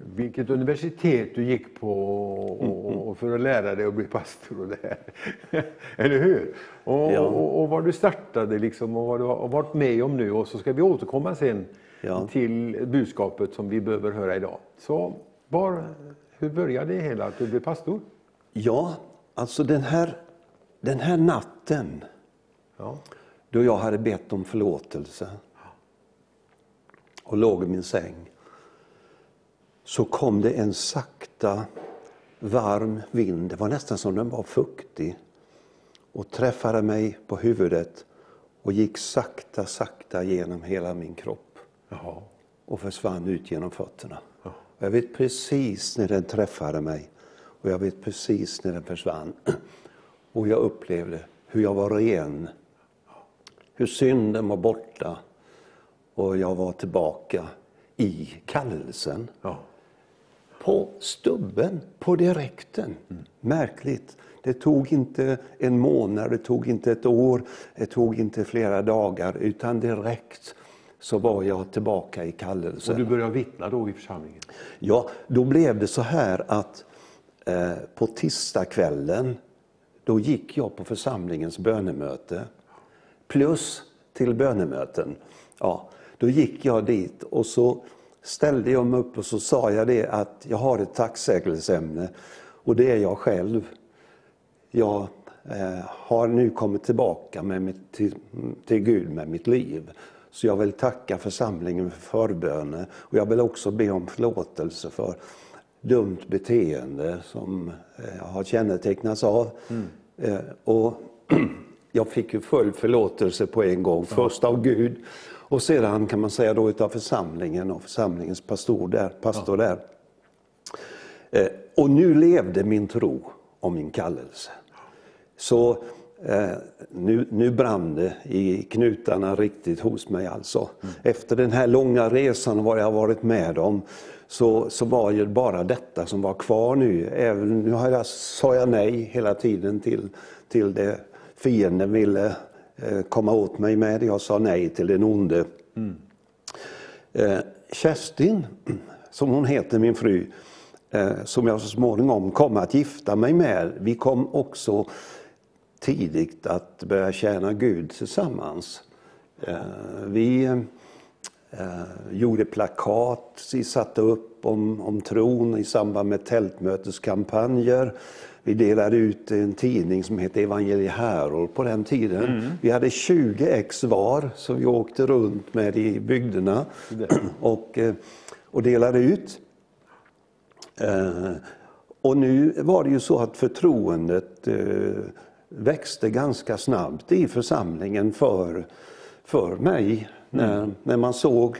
A: vilket universitet du gick på och, och för att lära dig att bli pastor och det här. Eller hur? Och,
B: Ja.
A: och, och var du startade liksom och vad du har varit med om nu och så ska vi återkomma sen
B: Ja.
A: till budskapet som vi behöver höra idag. Så var, hur började det hela att du blev pastor?
B: ja alltså den här, den här natten
A: Ja.
B: då jag hade bett om förlåtelse och låg i min säng så kom det en sakta varm vind, det var nästan som den var fuktig och träffade mig på huvudet och gick sakta, sakta genom hela min kropp
A: Jaha.
B: och försvann ut genom fötterna. Och Jag vet precis när den träffade mig och jag vet precis när den försvann. Och jag upplevde hur jag var ren, hur synden var borta och jag var tillbaka i kallelsen.
A: Ja.
B: På stubben, på direkten. Märkligt. Det tog inte en månad, det tog inte ett år, det tog inte flera dagar, utan direkt så var jag tillbaka i kallelsen.
A: Och du började vittna då i församlingen?
B: Ja, då blev det så här att eh, på tisdagskvällen, då gick jag på församlingens bönemöte. Plus till bönemöten. Ja, då gick jag dit och så ställde jag mig upp och så sa jag det att jag har ett tacksägelseämne och det är jag själv. Jag eh, har nu kommit tillbaka med mitt, till, till Gud med mitt liv. Så jag vill tacka församlingen för förböner och jag vill också be om förlåtelse för dumt beteende som jag har kännetecknats av. Mm. Eh, och jag fick ju full förlåtelse på en gång, först av Gud och sedan kan man säga då utav församlingen och församlingens pastor där. Pastor där. Eh, och nu levde min tro och min kallelse. Så eh, nu, nu brann det i knutarna riktigt hos mig alltså. Mm. Efter den här långa resan, vad jag varit med om, så, så var ju bara detta som var kvar nu. Även, nu har jag, sa jag nej hela tiden till, till det fienden ville Eh, komma åt mig med. Jag sa nej till den onde. Mm. Kerstin, som hon heter, min fru, eh, som jag så småningom kom att gifta mig med. Vi kom också tidigt att börja tjäna Gud tillsammans. Vi gjorde plakat, vi satte upp om, om tron i samband med tältmöteskampanjer. Vi delade ut en tidning som hette Evangelie Herald på den tiden. Mm. Vi hade 20 ex var som vi åkte runt med i bygderna och, eh, och delade ut. Eh, och nu var det ju så att förtroendet eh, växte ganska snabbt i församlingen för, för mig när, mm. när man såg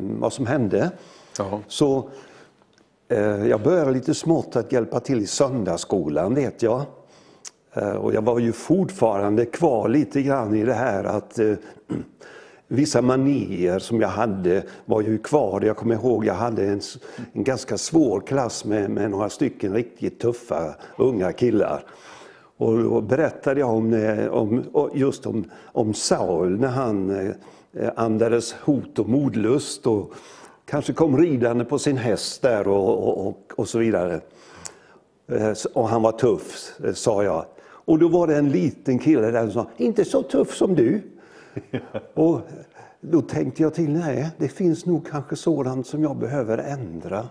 B: vad som hände. Jaha. Så Eh, jag började lite smått att hjälpa till i söndagsskolan vet jag. Eh, och jag var ju fortfarande kvar lite grann i det här att eh, vissa manier som jag hade var ju kvar. Jag kommer ihåg jag hade en, en ganska svår klass med, med några stycken riktigt tuffa unga killar. Och då berättade jag om, eh, om, just om, om Saul när han andades hot och modlust. Och, kanske kom ridande på sin häst där och, och, och så vidare. Eh, och han var tuff, eh, sa jag. Och då var det en liten kille där som sa, inte så tuff som du. och då tänkte jag till, nej, det finns nog kanske sådant som jag behöver ändra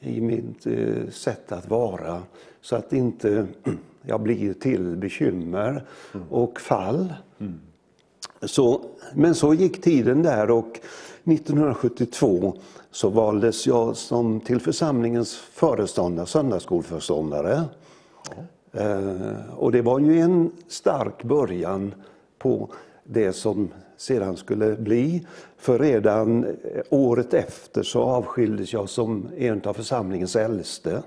B: i mitt eh, sätt att vara. Så att inte jag blir till bekymmer och fall. Mm. Så, men så gick tiden där och 1972 så valdes jag som till församlingens föreståndare, söndagsskolföreståndare. Ja. Eh, och det var ju en stark början på det som sedan skulle bli. För redan året efter så avskildes jag som en av församlingens äldste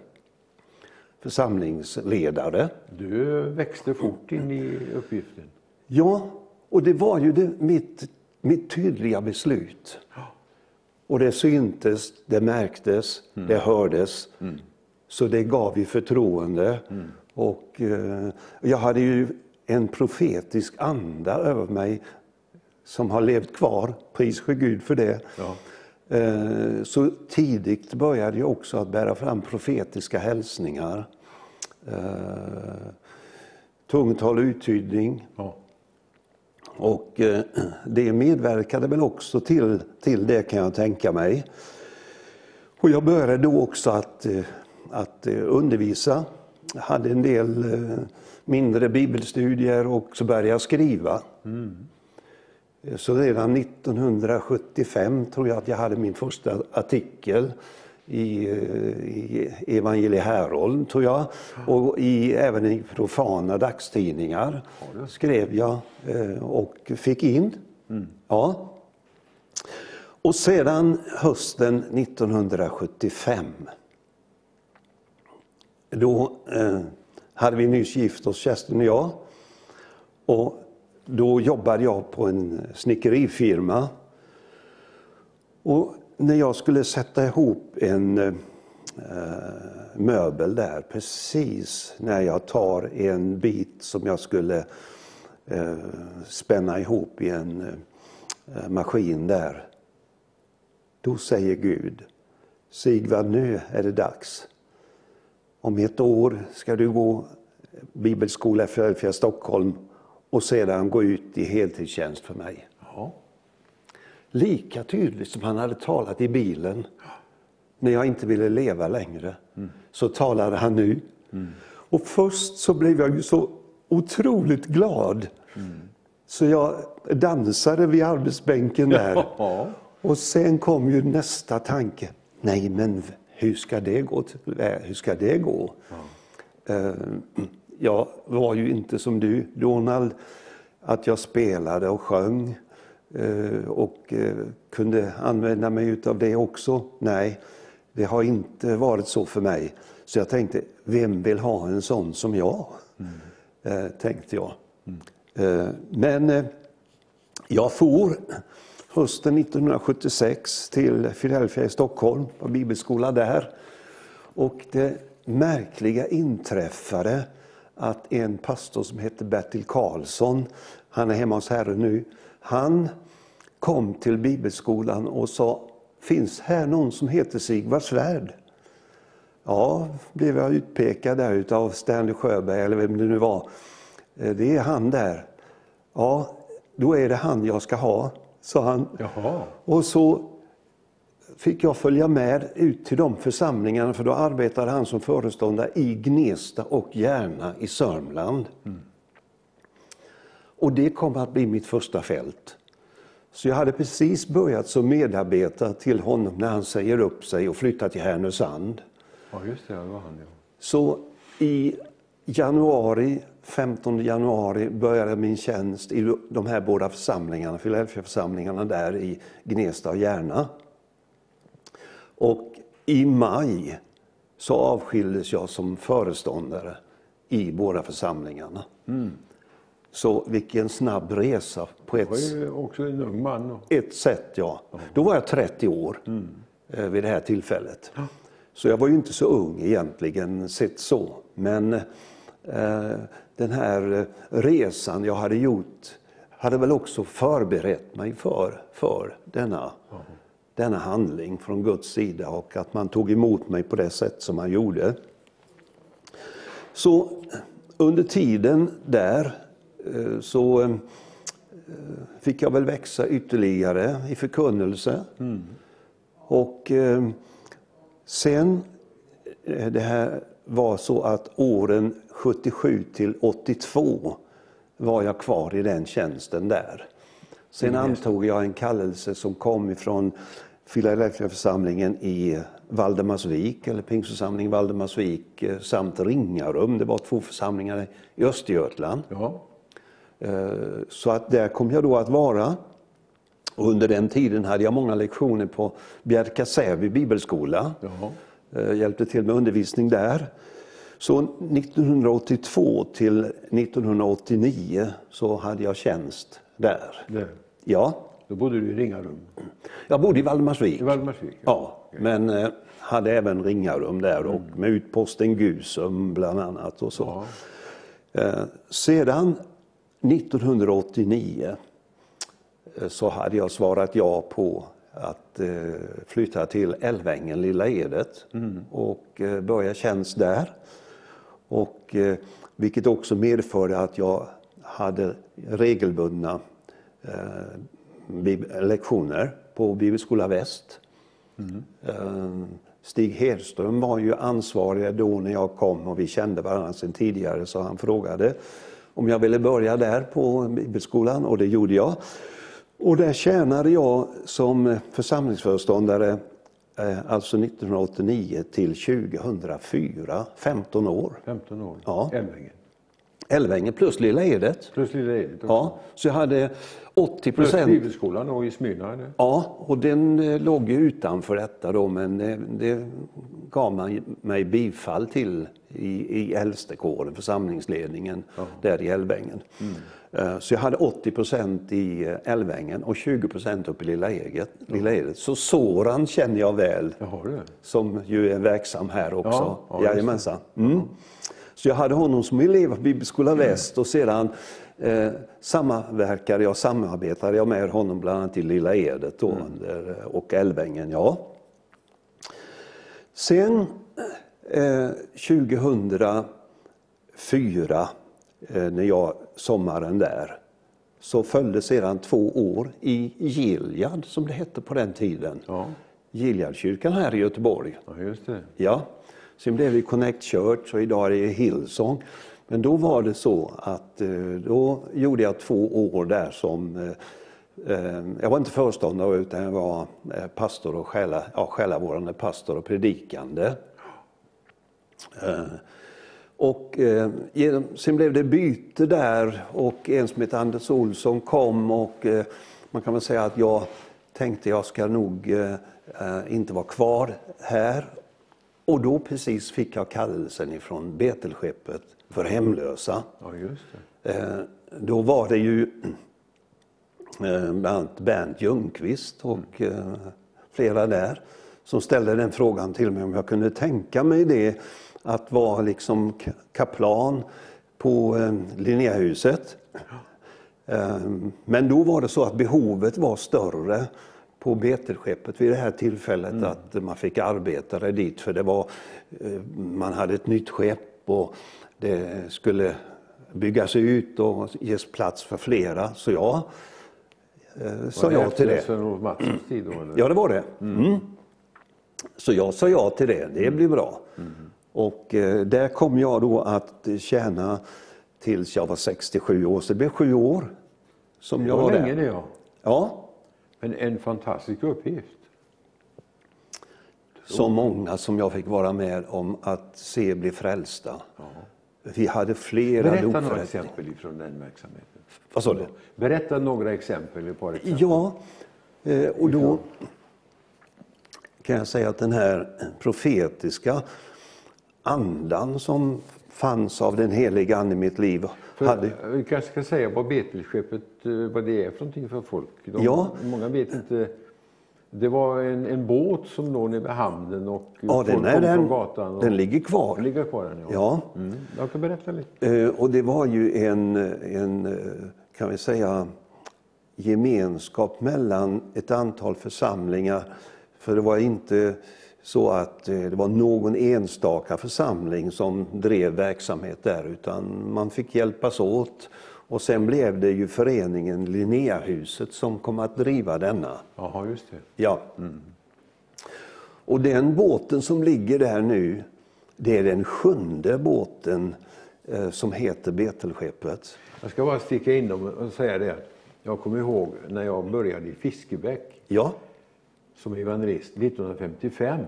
B: församlingsledare.
A: Du växte fort in i uppgiften.
B: Ja, och det var ju det, mitt mitt tydliga beslut. Och det syntes, det märktes, mm. det hördes. Mm. Så det gav ju förtroende. Mm. Och eh, jag hade ju en profetisk anda över mig som har levt kvar, pris för Gud för det. Ja. Eh, så tidigt började jag också att bära fram profetiska hälsningar. Eh, tungotal och uttydning. Ja. Och eh, det medverkade väl också till, till det kan jag tänka mig. Och jag började då också att, eh, att eh, undervisa. Jag hade en del mindre bibelstudier och så började jag skriva. Mm. Så redan 1975 tror jag att jag hade min första artikel i, eh, i Evangelie Härolm, tror jag. Och i, även i profana dagstidningar skrev jag eh, och fick in. Mm. Ja. Och sedan hösten 1975 då eh, hade vi nyss gift oss, Kerstin och jag. Och då jobbade jag på en snickerifirma. Och när jag skulle sätta ihop en eh, möbel där, precis när jag tar en bit som jag skulle eh, spänna ihop i en eh, maskin där. Då säger Gud, Sigvard nu är det dags. om ett år ska du gå bibelskola i Stockholm och sedan gå ut i heltidstjänst för mig.
A: Ja.
B: Lika tydligt som han hade talat i bilen när jag inte ville leva längre, så talade han nu. Och först så blev jag ju så otroligt glad. Så jag dansade vid arbetsbänken där.
A: Ja.
B: Och sen kom ju nästa tanke. Nej, men hur ska det gå? till- Hur ska det gå? Eh, Jag var ju inte som du, Donald, att jag spelade och sjöng eh, och eh, kunde använda mig av det också. Nej, det har inte varit så för mig. Så jag tänkte, vem vill ha en sån som jag? Eh, Tänkte jag. Eh, Men eh, jag for hösten 1976 till Philadelphia i Stockholm, på bibelskola där. Och det märkliga inträffade att en pastor som hette Bertil Karlsson, han är hemma hos Herren nu, han kom till bibelskolan och sa, finns här någon som heter Sigvard Svärd? Ja, blev jag utpekad där utav Stanley Sjöberg eller vem det nu var. Eh, Det är han där. Ja, då är det han jag ska ha, sa han.
A: Jaha.
B: Och så fick jag följa med ut till de församlingarna för då arbetade han som föreståndare i Gnesta och Järna i Sörmland. Och det kom att bli mitt första fält. Så jag hade precis börjat som medarbetare till honom när han säger upp sig och flyttar till Härnösand.
A: Ja, just det. Det var han, ja.
B: Så i januari, 15 januari började min tjänst i de här båda församlingarna, Philadelphia-församlingarna där i Gnesta och Järna. Och i maj så avskildes jag som föreståndare i båda församlingarna. Så vilken snabb resa på ett,
A: Det var ju också en ung man.
B: Ett sätt. Ja. Då var jag 30 år eh, vid det här tillfället. Så jag var ju inte så ung egentligen sett så. Men eh, den här eh, resan jag hade gjort hade väl också förberett mig för, för denna, denna handling från Guds sida och att man tog emot mig på det sätt som man gjorde. Så under tiden där så eh, fick jag väl växa ytterligare i förkunnelse. Och eh, sen, eh, det här var så att åren 77 till 82 var jag kvar i den tjänsten där. Sen antog jag en kallelse som kom ifrån Philadelphia-församlingen i Valdemarsvik, eller Pingstförsamlingen Valdemarsvik, eh, samt Ringarum. Det var två församlingar i Östergötland.
A: Ja.
B: Eh, Så att där kom jag då att vara. Och under den tiden hade jag många lektioner på Bjärka-Säby bibelskola.
A: Jaha.
B: Eh, Hjälpte till med undervisning där. Så 1982 till 1989 så hade jag tjänst där.
A: Där.
B: Ja,
A: Då bodde du i Ringarum.
B: jag bodde i Valdemarsvik.
A: I Valdemarsvik?
B: Ja, men eh, hade även Ringarum där och med utposten Gusum bland annat. Och så.
A: Ja.
B: Eh, sedan 1989 eh, så hade jag svarat ja på att eh, flytta till Älvängen, Lilla Edet och eh, börja tjänst där. Och, vilket också medförde att jag hade regelbundna lektioner på Bibelskola Väst. Eh, Stig Hedström var ju ansvarig då när jag kom och vi kände varandra sedan tidigare så han frågade om jag ville börja där på Bibelskolan och det gjorde jag. Och där tjänade jag som församlingsföreståndare eh, alltså 1989 till 2004, 15 år.
A: 15 år.
B: Ja.
A: Älvängen.
B: Älvängen plus Lilla Edet.
A: Plus Lilla Edet också.
B: Ja, så jag hade 80
A: Plus
B: procent.
A: Bibelskolan och i Smyrna. eller?
B: Ja, och den eh, låg ju utanför detta då, men det, det gav man mig bifall till i, i äldstekåren, församlingsledningen där i Älvängen. Eh, Så jag hade 80 procent i eh, Älvängen och 20 procent uppe i Lilla Edet. Lilla Edet. Så Soran känner jag väl, som ju är verksam här också.
A: Ja, ja.
B: Jajamensan. Mm. Så jag hade honom som elev på Bibelskola Väst och sedan eh, samverkade jag, samarbetade jag med honom bland annat i Lilla Edet då, under, och Älvängen. Ja. Sen eh, 2004, eh, när jag sommaren där, så följde sedan två år i Gilead, som det hette på den tiden.
A: Ja,
B: Gileadkyrkan här i Göteborg.
A: ja just det.
B: Ja, sen blev det Connect Church och idag är det Hillsong. Men då var det så att eh, då gjorde jag två år där som eh, eh, jag var inte föreståndare utan jag var pastor och själa, ja, själavårdande pastor och predikande. Och eh, sen blev det byte där och en som hette Anders Olsson kom och eh, man kan väl säga att jag tänkte jag ska nog eh, inte vara kvar här. Och då precis fick jag kallelsen ifrån Betelskeppet för hemlösa.
A: Ja.
B: Eh, då var det ju eh, bland annat Bernt Ljungqvist och eh, flera där som ställde den frågan till mig om jag kunde tänka mig det att vara liksom ka- kaplan på Linnéhuset. Men då var det så att behovet var större på Betelskeppet vid det här tillfället att man fick arbetare dit för det var, man hade ett nytt skepp och det skulle byggas ut och ges plats för flera. Så jag eh, sa
A: Var
B: ja till det.
A: Sven-Olof Mattssons tid då? Eller?
B: Ja, det var det. Mm. Så jag sa ja till det. Det blir bra. Och eh, där kom jag då att tjäna tills jag var 67 år. Så det blev sju år som
A: Det
B: jag
A: var
B: var
A: länge
B: där.
A: det ja.
B: Ja,
A: Men en fantastisk uppgift.
B: så många som jag fick vara med om att se bli frälsta. Vi hade flera
A: Berätta några exempel ifrån den verksamheten.
B: Vad sa du?
A: Berätta några exempel, ett par exempel.
B: Ja, eh, och då kan jag säga att den här profetiska andan som fanns av den heliga Ande i mitt liv hade...
A: För, vi kanske ska säga vad Betelskeppet, eh, vad det är för någonting för folk. De,
B: Ja.
A: Många vet inte. Det var en, en båt som låg nere vid hamnen och
B: Ja, den, är den,
A: från gatan. Och,
B: den ligger
A: Den
B: kvar.
A: ligger kvar den, ja.
B: Ja,
A: Mm. Jag kan berätta lite.
B: eh, och det var ju en, en, eh, kan vi säga, gemenskap mellan ett antal församlingar. För det var inte så att eh, det var någon enstaka församling som drev verksamhet där, utan man fick hjälpas åt. Och sen blev det ju föreningen Linnéahuset som kom att driva denna.
A: Jaha, just det.
B: Ja. Och den båten som ligger där nu, det är den sjunde båten eh, som heter Betelskeppet.
A: Jag ska bara sticka in och säga det. Jag kommer ihåg när jag började i Fiskebäck
B: Ja,
A: som evangelist 1955.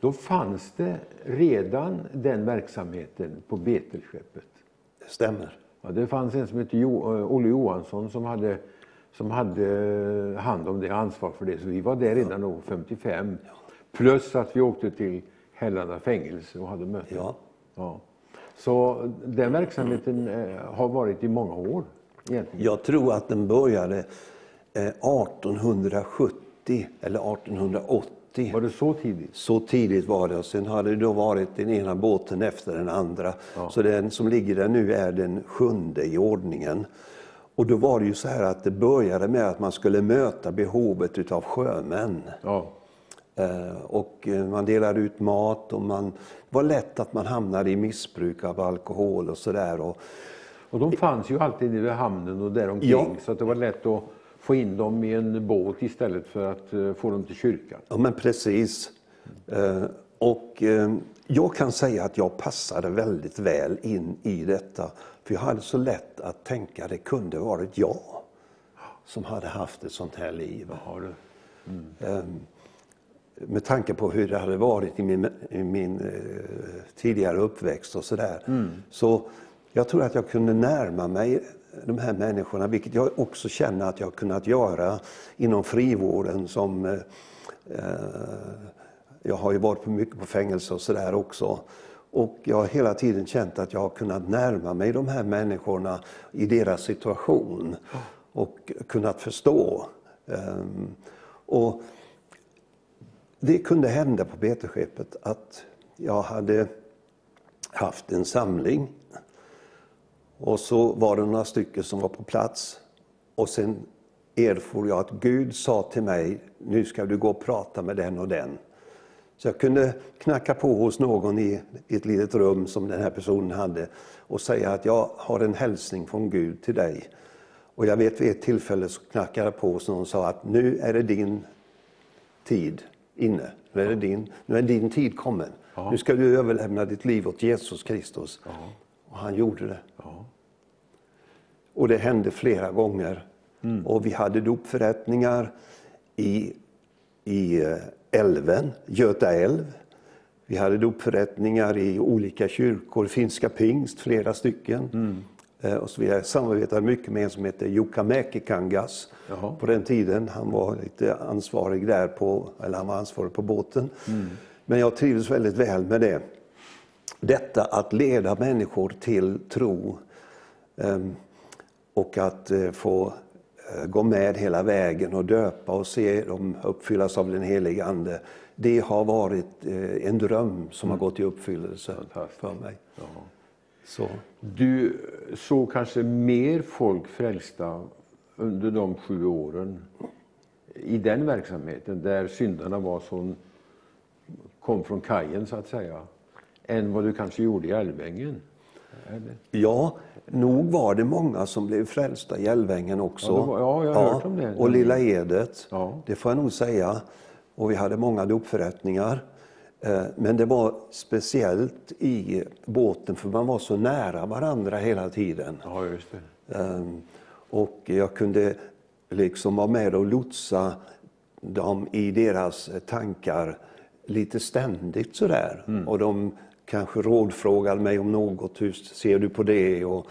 A: Då fanns det redan den verksamheten på Betelskeppet.
B: det stämmer.
A: Ja, det fanns en som hette jo, eh, Olle Johansson som hade, som hade eh, hand om det, ansvar för det. Så vi var där redan då 55. Plus att vi åkte till Hällanda fängelse och hade möten.
B: Ja.
A: Ja. Så den verksamheten eh, har varit i många år egentligen.
B: Jag tror att den började eh, 1870 eller 1880.
A: Var det så tidigt?
B: Så tidigt var det. Och sen hade det då varit den ena båten efter den andra. Så den som ligger där nu är den sjunde i ordningen. Och då var det ju så här att det började med att man skulle möta behovet utav sjömän.
A: Ja.
B: Eh, Och eh, man delade ut mat och man, det var lätt att man hamnade i missbruk av alkohol och sådär. Och
A: Och de fanns ju alltid vid hamnen och däromkring
B: Ja.
A: så det var lätt att få in dem i en båt istället för att eh, få dem till kyrkan.
B: Ja, men precis. Eh, Och eh, jag kan säga att jag passade väldigt väl in i detta. För jag hade så lätt att tänka att det kunde varit jag som hade haft ett sånt här liv. Eh, Med tanke på hur det hade varit i min, i min tidigare uppväxt och sådär. Så jag tror att jag kunde närma mig de här människorna, vilket jag också känner att jag har kunnat göra inom frivården som eh, eh, jag har ju varit på mycket på fängelse och sådär också. Och jag har hela tiden känt att jag har kunnat närma mig de här människorna i deras situation och kunnat förstå. Ehm, Och det kunde hända på Betelskeppet att jag hade haft en samling och så var det några stycken som var på plats och sen erfor jag att Gud sa till mig, nu ska du gå och prata med den och den. Så jag kunde knacka på hos någon i ett litet rum som den här personen hade och säga att jag har en hälsning från Gud till dig. Och jag vet vid ett tillfälle så knackade jag på hos någon och sa att nu är det din tid inne. Nu är, det din, nu är din tid kommen. Nu ska du överlämna ditt liv åt Jesus Kristus. Och han gjorde det.
A: Ja.
B: Och det hände flera gånger. Och vi hade dopförrättningar i, i eh, älven, Göta älv. Vi hade dopförrättningar i olika kyrkor, finska pingst, flera stycken. Eh, Och så vi samarbetade mycket med en som heter Jukka Mäkikangas
A: Jaha.
B: på den tiden. Han var lite ansvarig där på, eller han var ansvarig på båten. Men jag trivdes väldigt väl med det. Detta att leda människor till tro ehm, och att eh, få eh, gå med hela vägen och döpa och se dem uppfyllas av den helige Ande. Det har varit eh, en dröm som har gått i uppfyllelse för mig.
A: Ja.
B: Så.
A: Du såg kanske mer folk frälsta under de sju åren i den verksamheten där syndarna var som kom från kajen så att säga, än vad du kanske gjorde i Älvängen? Eller?
B: Ja, nog var det många som blev frälsta i Älvängen också.
A: Ja, var- ja, jag har hört om det.
B: Och Lilla Edet,
A: Ja.
B: det får jag nog säga. Och vi hade många dopförrättningar. Eh, Men det var speciellt i båten för man var så nära varandra hela tiden.
A: Ja, just det.
B: Ehm, Och jag kunde liksom vara med och lotsa dem i deras tankar lite ständigt sådär. Och de kanske rådfrågade mig om något. Hur ser du på det? Och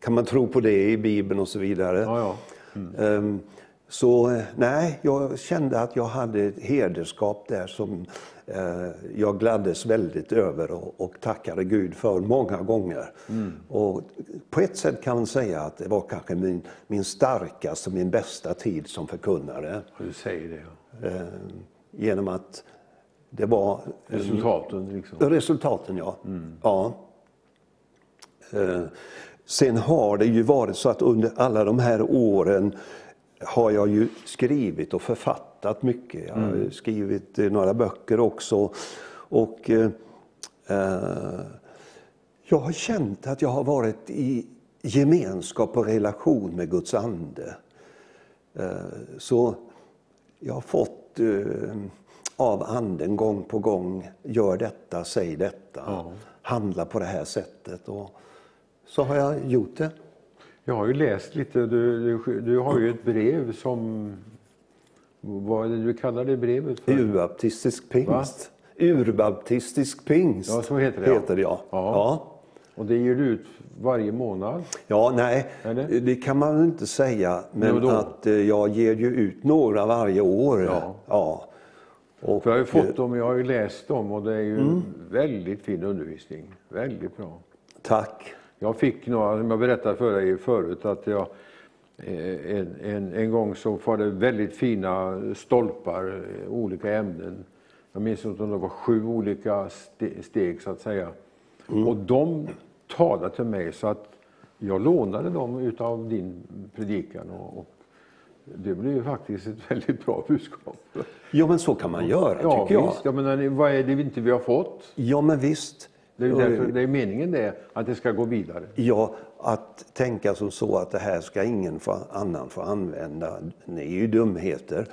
B: kan man tro på det i Bibeln och så vidare.
A: Ja, ja.
B: Ehm, Så nej, jag kände att jag hade ett hederskap där som eh, jag gladdes väldigt över och, och tackade Gud för många gånger. Och på ett sätt kan man säga att det var kanske min, min starkaste, min bästa tid som förkunnare.
A: Du säger det. Ja.
B: Eh, genom att det var
A: Resultaten liksom.
B: Resultaten, ja. ja. Eh, Sen har det ju varit så att under alla de här åren har jag ju skrivit och författat mycket. Jag har ju skrivit eh, några böcker också. Och eh, eh, jag har känt att jag har varit i gemenskap och relation med Guds ande. Eh, Så jag har fått eh, av anden gång på gång, gör detta, säg detta,
A: Ja.
B: handla på det här sättet. Och så har jag gjort det.
A: Jag har ju läst lite, du, du, du har ju ett brev som, vad är det du kallar det brevet för?
B: Urbaptistisk pingst. Urbaptistisk pingst
A: Ja, så heter det.
B: Heter det, ja.
A: Ja.
B: Ja.
A: Och det ger du ut varje månad?
B: Ja, nej,
A: Eller?
B: det kan man inte säga. Men att eh, jag ger ju ut några varje år.
A: Ja.
B: Ja. Och,
A: jag har ju
B: eh,
A: fått dem, jag har ju läst dem och det är ju
B: Mm.
A: väldigt fin undervisning. Väldigt bra.
B: Tack.
A: Jag fick några, som jag berättade för dig förut, att jag eh, en, en, en gång så var det väldigt fina stolpar, eh, olika ämnen. Jag minns inte om det var sju olika ste- steg så att säga. Och de talade till mig så att jag lånade dem utav din predikan och, och det blev ju faktiskt ett väldigt bra budskap.
B: Ja, men så kan man göra,
A: Ja,
B: tycker
A: visst. Jag menar, vad är det inte vi har fått?
B: Ja, men visst.
A: Det är, därför, det är meningen det, att det ska gå vidare.
B: Ja, att tänka som så att det här ska ingen annan få använda, det är ju dumheter.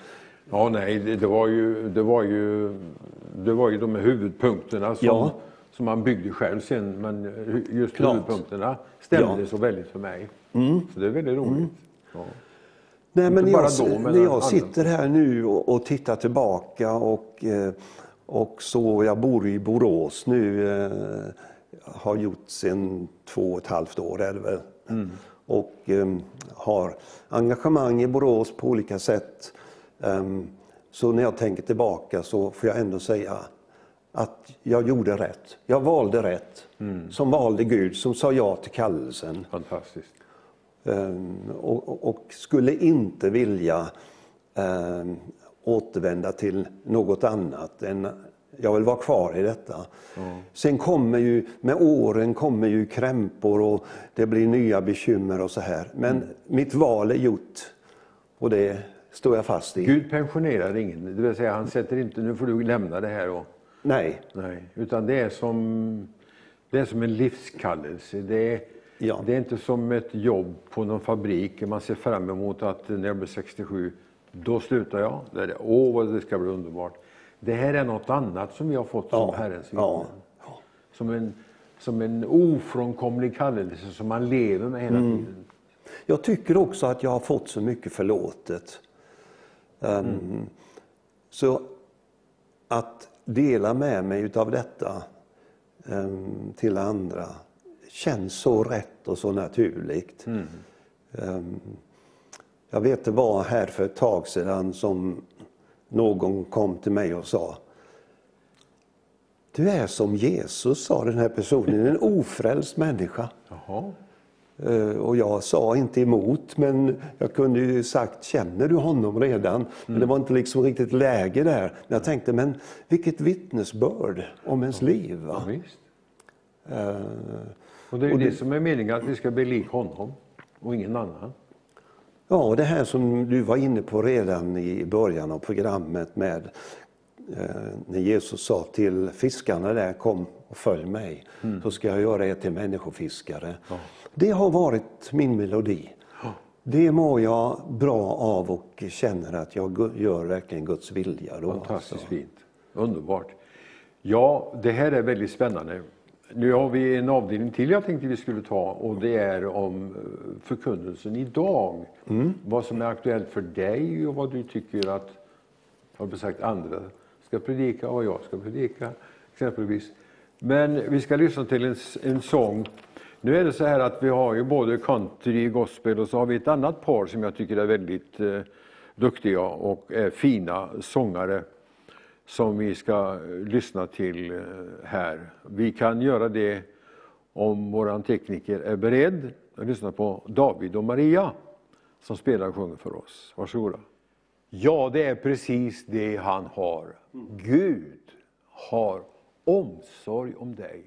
A: Ja, nej, det, var ju, det, var ju, det var ju de huvudpunkterna som,
B: Ja.
A: som man byggde själv sen. Men just
B: Klart.
A: huvudpunkterna stämde
B: Ja.
A: så väldigt för mig. Så det är väldigt roligt. Ja.
B: Nej, men jag,
A: då, men
B: när jag sitter här nu och, och tittar tillbaka och, eh, och så, jag bor i Borås nu, eh, har gjort sedan två och ett halvt år är det väl.
A: Mm.
B: Och eh, har engagemang i Borås på olika sätt. Ehm, så när jag tänker tillbaka så får jag ändå säga att jag gjorde rätt. Jag valde rätt.
A: Mm.
B: Som valde Gud, som sa ja till kallelsen.
A: Fantastiskt.
B: Ehm, och, skulle inte vilja ehm, återvända till något annat än jag vill vara kvar i detta. Sen kommer ju, med åren kommer ju krämpor och det blir nya bekymmer och så här. Men mitt val är gjort och det står jag fast i.
A: Gud pensionerar ingen. Det vill säga, han sätter inte, nu får du lämna det här och
B: Nej.
A: Nej, utan det är som, det är som en livskallelse. Det är,
B: Ja.
A: det är inte som ett jobb på någon fabrik. Man ser fram emot att när jag blir 67, då slutar jag. Det är det. Åh, vad det ska bli underbart. Det här är något annat som vi har fått som
B: Ja,
A: Herrens
B: ja,
A: vittnen. Som, en, som en ofrånkomlig kallelse som man lever med hela
B: Mm.
A: tiden.
B: Jag tycker också att jag har fått så mycket förlåtet. Um, Så att dela med mig utav detta um, till andra känns så rätt och så naturligt. Um, jag vet det var här för ett tag sedan som någon kom till mig och sa Du är som Jesus, sa den här personen, en ofrälst människa.
A: Jaha.
B: Eh, Och jag sa inte emot, men jag kunde ju sagt, känner du honom redan? Men det var inte liksom riktigt läge där. Men jag tänkte, men vilket vittnesbörd om ens liv.
A: Ja,
B: Va?
A: visst. Och det är
B: Och
A: det
B: det-
A: som är meningen, att vi ska bli lik honom och ingen annan.
B: Ja, och det här som du var inne på redan i början av programmet med eh, när Jesus sa till fiskarna där, kom och följ mig, så ska jag göra er till människofiskare. Det har varit min melodi. Det mår jag bra av och känner att jag gör verkligen Guds vilja. Då,
A: Fantastiskt
B: alltså.
A: fint. Underbart. Ja, det här är väldigt spännande. Nu har vi en avdelning till jag tänkte vi skulle ta och det är om eh, förkunnelsen idag. Vad som är aktuellt för dig och vad du tycker att, har sagt, andra ska predika och jag ska predika exempelvis. Men vi ska lyssna till en, en sång. Nu är det så här att vi har ju både country, gospel och så har vi ett annat par som jag tycker är väldigt eh, duktiga och är fina sångare som vi ska eh, lyssna till eh, här. Vi kan göra det om vår tekniker är beredd att lyssna på David och Maria som spelar och sjunger för oss. Varsågoda. Ja, det är precis det han har. Gud har omsorg om dig.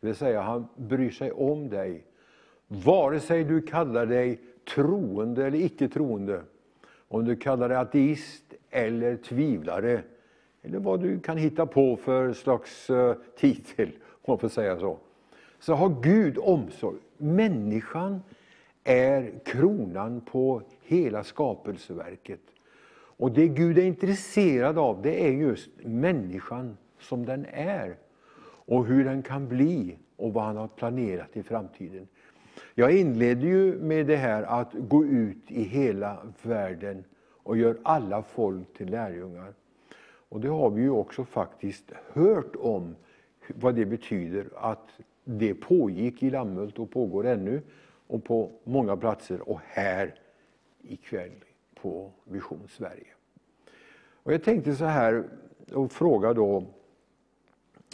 A: Det vill säga, han bryr sig om dig. Vare sig du kallar dig troende eller icke troende, om du kallar dig ateist eller tvivlare, eller vad du kan hitta på för slags eh, titel, om man får säga så, så har Gud omsorg. Människan är kronan på hela skapelseverket. Och det Gud är intresserad av, det är just människan som den är. Och hur den kan bli och vad han har planerat i framtiden. Jag inledde ju med det här att gå ut i hela världen och gör alla folk till lärjungar. Och det har vi ju också faktiskt hört om vad det betyder att det pågick i Lammhult och pågår ännu och på många platser och här ikväll på Vision Sverige. Och jag tänkte så här och fråga då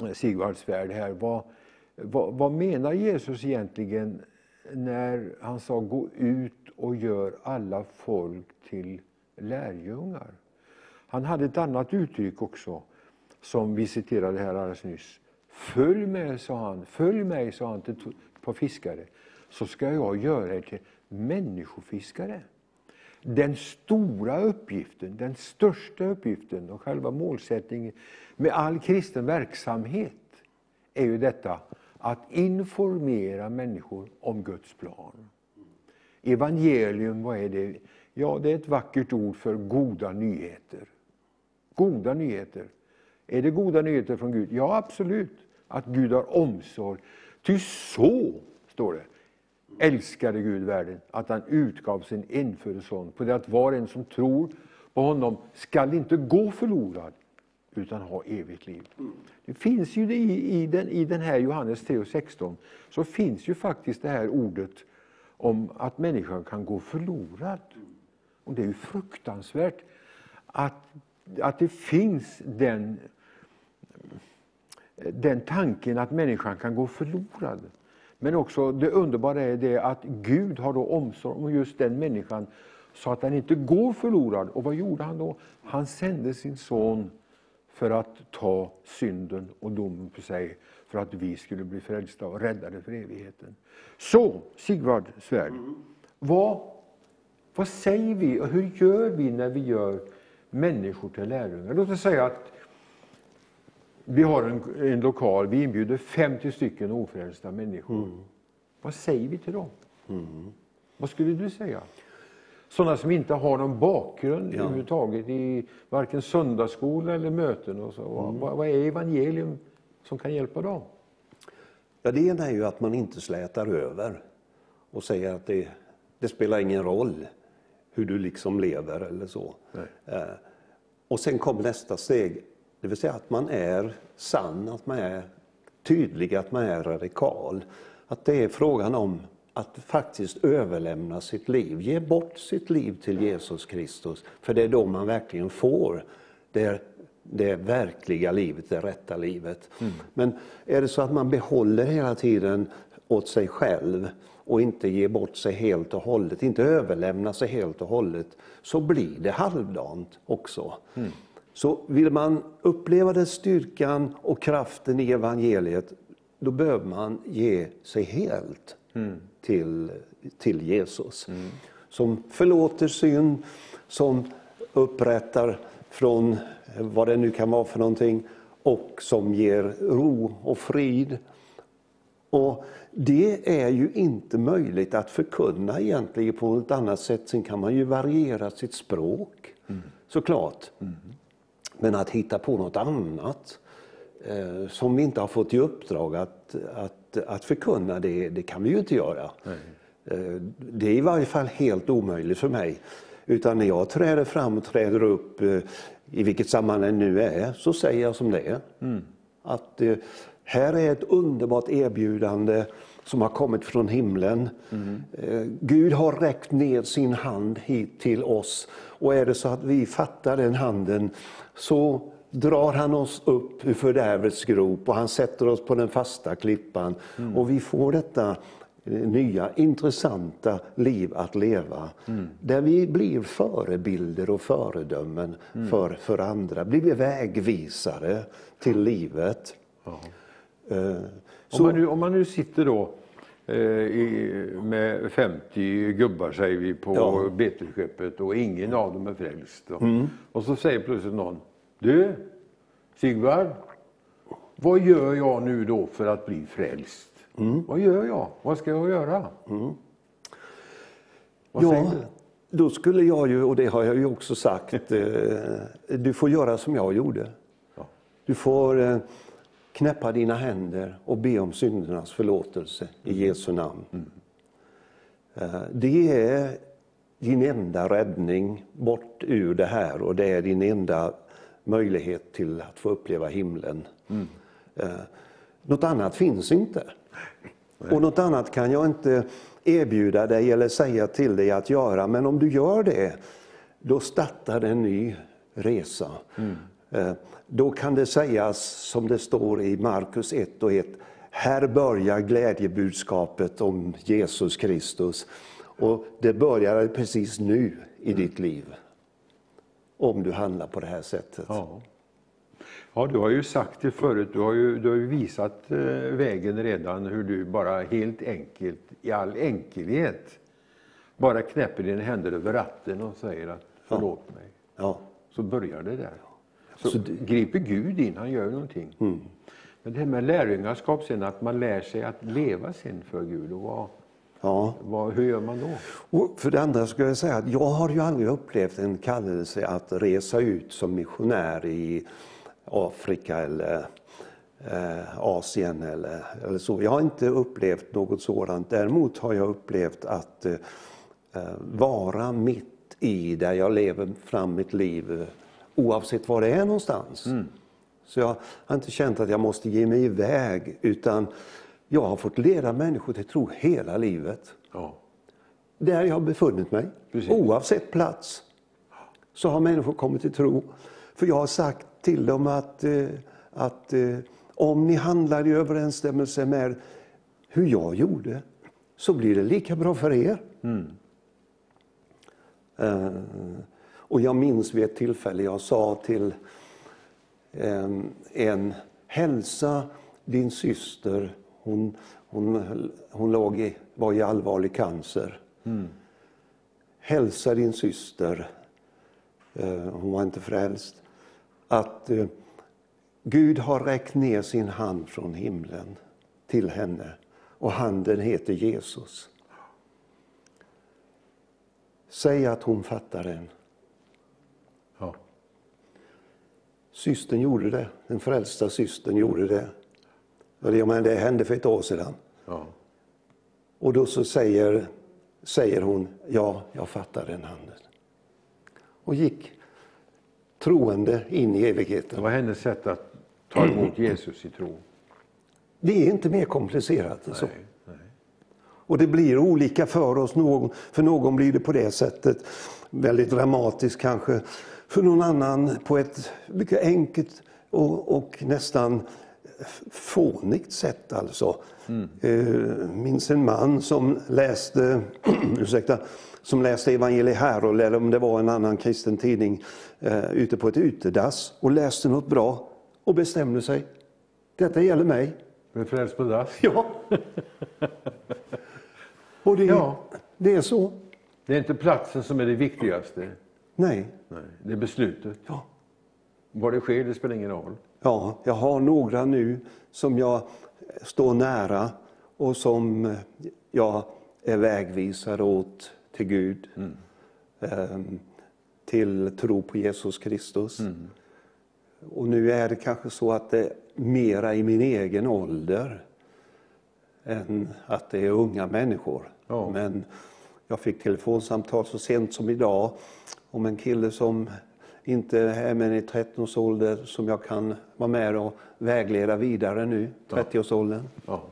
A: eh, Sigvard Svärd här, vad, vad, vad menar Jesus egentligen när han sa gå ut och gör alla folk till lärjungar? Han hade ett annat uttryck också som vi citerade här alldeles nyss. Följ med, sa han, följ mig, sa han till ett par fiskare, så ska jag göra er till människofiskare. Den stora uppgiften, den största uppgiften och själva målsättningen med all kristen verksamhet är ju detta att informera människor om Guds plan. Evangelium, vad är det? Ja, det är ett vackert ord för goda nyheter. Goda nyheter. Är det goda nyheter från Gud? Ja, absolut. Att Gud har omsorg. Ty så, står det, älskade Gud världen, att han utgav sin enfödde son, på det att var och en som tror på honom skall inte gå förlorad, utan ha evigt liv. Det finns ju det i, i, den, i den här Johannes 3 och 16, så finns ju faktiskt det här ordet om att människan kan gå förlorad. Och det är ju fruktansvärt att, att det finns den, den tanken att människan kan gå förlorad. Men också det underbara är det att Gud har då omsorg om just den människan så att den inte går förlorad. Och vad gjorde han då? Han sände sin son för att ta synden och domen på sig för att vi skulle bli frälsta och räddade för evigheten. Så, Sigvard Svärd, vad, vad säger vi och hur gör vi när vi gör människor till lärjungar? Låt oss säga att Vi har en, en lokal, vi inbjuder 50 stycken ofrälsta människor. Vad säger vi till dem? Vad skulle du säga? Sådana som inte har någon bakgrund
B: Ja.
A: överhuvudtaget i varken söndagsskola eller möten. Och så. Vad, vad är evangelium som kan hjälpa dem?
B: Ja, det ena är ju att man inte slätar över och säger att det, det spelar ingen roll hur du liksom lever eller så. Eh, och sen kommer nästa steg, det vill säga att man är sann, att man är tydlig, att man är radikal. Att det är frågan om att faktiskt överlämna sitt liv, ge bort sitt liv till Jesus Kristus. För det är då man verkligen får det, det verkliga livet, det rätta livet. Men är det så att man behåller hela tiden åt sig själv och inte ger bort sig helt och hållet, inte överlämnar sig helt och hållet, så blir det halvdant också. Så vill man uppleva den styrkan och kraften i evangeliet, då behöver man ge sig helt till, till Jesus. Som förlåter synd, som upprättar från vad det nu kan vara för någonting och som ger ro och frid. Och det är ju inte möjligt att förkunna egentligen på ett annat sätt. Sen kan man ju variera sitt språk, såklart. Men att hitta på något annat eh, som vi inte har fått i uppdrag att, att, att förkunna, det, det kan vi ju inte göra. Eh, det är i varje fall helt omöjligt för mig. Utan när jag träder fram och träder upp, eh, i vilket sammanhang det nu är, så säger jag som det är. Att eh, här är ett underbart erbjudande som har kommit från himlen. Eh, Gud har räckt ner sin hand hit till oss. Och är det så att vi fattar den handen så drar han oss upp ur fördärvets grop och han sätter oss på den fasta klippan. Och vi får detta eh, nya intressanta liv att leva. Där vi blir förebilder och föredömen för, för andra. Blir vi vägvisare till livet. Eh,
A: Om man, nu, om man nu sitter då eh, i, med 50 gubbar säger vi på
B: Ja.
A: Betleskeppet och ingen av dem är frälst. Då. Och så säger plötsligt någon, du Sigvard, vad gör jag nu då för att bli frälst? Vad gör jag? Vad ska jag göra? Vad säger
B: Ja,
A: du?
B: då skulle jag ju, och det har jag ju också sagt, eh, du får göra som jag gjorde.
A: Ja.
B: Du får eh, knäppa dina händer och be om syndernas förlåtelse i Jesu namn. Eh, Det är din enda räddning bort ur det här och det är din enda möjlighet till att få uppleva himlen. Eh, Något annat finns inte. Och något annat kan jag inte erbjuda dig eller säga till dig att göra. Men om du gör det, då startar en ny resa. Eh, Då kan det sägas som det står i Markus 1 och 1. Här börjar glädjebudskapet om Jesus Kristus. Och det börjar precis nu i ditt liv. Om du handlar på det här sättet.
A: Ja. ja, du har ju sagt det förut, du har ju, du har ju visat eh, vägen redan hur du bara helt enkelt, i all enkelhet, bara knäpper dina händer över ratten och säger att förlåt mig.
B: Ja.
A: Så börjar det där. Så,
B: Så det-
A: griper Gud in, han gör någonting. Men det här med lärjungaskap sen, att man lär sig att leva sen för Gud. Och vad,
B: Ja.
A: vad, hur gör man då?
B: Och för det andra ska jag säga att jag har ju aldrig upplevt en kallelse att resa ut som missionär i Afrika eller eh, Asien eller, eller så. Jag har inte upplevt något sådant. Däremot har jag upplevt att eh, eh, vara mitt i där jag lever fram mitt liv eh, oavsett var det är någonstans. Så jag har inte känt att jag måste ge mig iväg utan jag har fått leda människor till tro hela livet
A: Ja.
B: där jag har befunnit mig.
A: Precis.
B: Oavsett plats så har människor kommit till tro. För jag har sagt till dem att, eh, att eh, om ni handlar i överensstämmelse med hur jag gjorde så blir det lika bra för er. Eh, och jag minns vid ett tillfälle jag sa till en, en hälsa din syster, hon, hon, hon låg i, var i allvarlig cancer. Hälsa din syster, eh, hon var inte frälst, att eh, Gud har räckt ner sin hand från himlen till henne och handen heter Jesus. Säg att hon fattar den.
A: Ja.
B: Systern gjorde det, den frälsta systern gjorde det. Och det, det hände för ett år sedan.
A: Ja.
B: Och då så säger, säger hon, ja, jag fattar den handen. Och gick troende in i
A: Det
B: evigheten.
A: var hennes sätt att ta emot Jesus i tro.
B: Det är inte mer komplicerat än så.
A: Nej, nej.
B: Och det blir olika för oss. Någon, för någon blir det på det sättet, väldigt dramatiskt kanske. För någon annan på ett mycket enkelt och, och nästan fånigt sätt alltså. Eh, minns en man som läste, ursäkta, som läste Evangelie Herald eller om det var en annan kristen tidning eh, ute på ett utedass och läste något bra och bestämde sig. Detta gäller mig.
A: Blev frälst på dass.
B: Ja. Och det,
A: Ja.
B: det är så.
A: Det är inte platsen som är det viktigaste.
B: Nej.
A: Nej, det är beslutet.
B: Ja.
A: Var det sker, det spelar ingen roll.
B: ja, jag har några nu som jag står nära och som jag är vägvisare åt till Gud. Ehm, till tro på Jesus Kristus. Och nu är det kanske så att det är mera i min egen ålder än att det är unga människor.
A: Ja.
B: Men jag fick telefonsamtal så sent som idag om en kille som inte är mer i 13-årsåldern som jag kan vara med och vägleda vidare nu, 30-årsåldern.
A: Ja.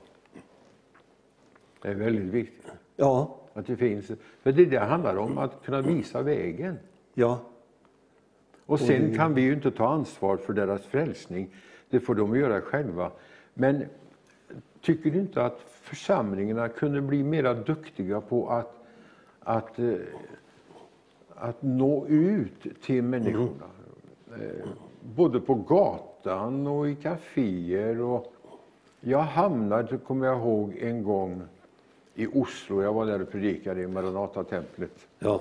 A: Det är väldigt viktigt
B: Ja,
A: att det finns. För det det handlar om, att kunna visa vägen.
B: ja,
A: Och sen kan vi ju inte ta ansvar för deras frälsning. Det får de göra själva. Men tycker du inte att församlingarna kunde bli mera duktiga på att, att, eh, att nå ut till människorna? Eh, Både på gatan och i kaféer. Och jag hamnade, kommer jag ihåg, en gång i Oslo. Jag var där och predikade i Maranata-templet
B: ja,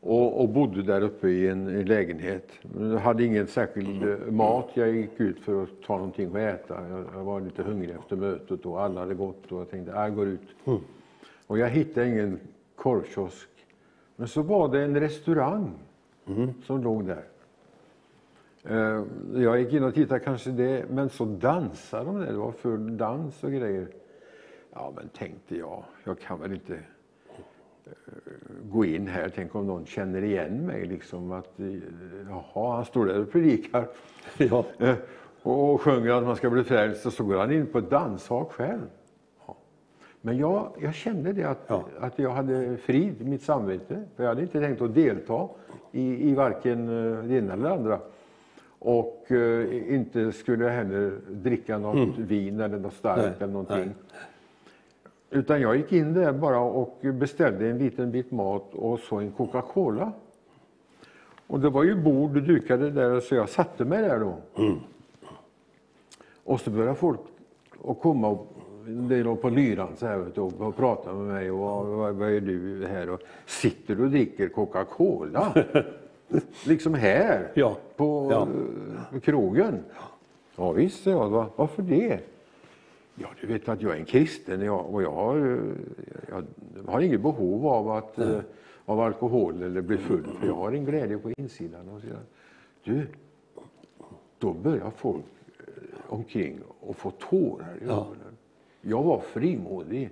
A: och, och bodde där uppe i en lägenhet. Jag hade ingen särskild eh, mat. Jag gick ut för att ta någonting att äta. Jag, jag var lite hungrig efter mötet och alla hade gått och jag tänkte, jag går ut. Och jag hittade ingen korvkiosk. Men så var det en restaurang som låg där. Eh, Jag gick in och tittade kanske det, men så dansade de där. Det var full dans och grejer. Ja, men tänkte jag, jag kan väl inte gå in här. Tänk om någon känner igen mig. Liksom, att, eh, jaha, han står där och predikar
B: ja,
A: eh, och sjunger att man ska bli frälst och så går han in på ett danshak själv. Men jag, jag kände det att,
B: Ja.
A: att jag hade frid mitt samvete. För jag hade inte tänkt att delta i, i varken eh, det ena eller det andra. Och eh, inte skulle jag heller dricka något vin eller något starkt
B: Mm. Nej,
A: eller någonting.
B: nej.
A: Utan jag gick in där bara och beställde en liten bit mat och så en Coca-Cola. Och det var ju bord dukade där så jag satte mig där då. Och så började folk att komma och det låg på lyran så här och, och prata med mig. Och, vad, vad, är du här? Och, sitter du och dricker Coca-Cola? liksom här
B: Ja.
A: på
B: Ja.
A: eh, krogen? Ja visst. Va- Varför det? Ja, du vet att jag är en kristen jag, och jag har, eh, jag har inget behov av, att, eh, av alkohol eller bli full. För jag har en glädje på insidan. Och så, du, då börjar folk omkring och få tårar i ögonen. Jag var frimodig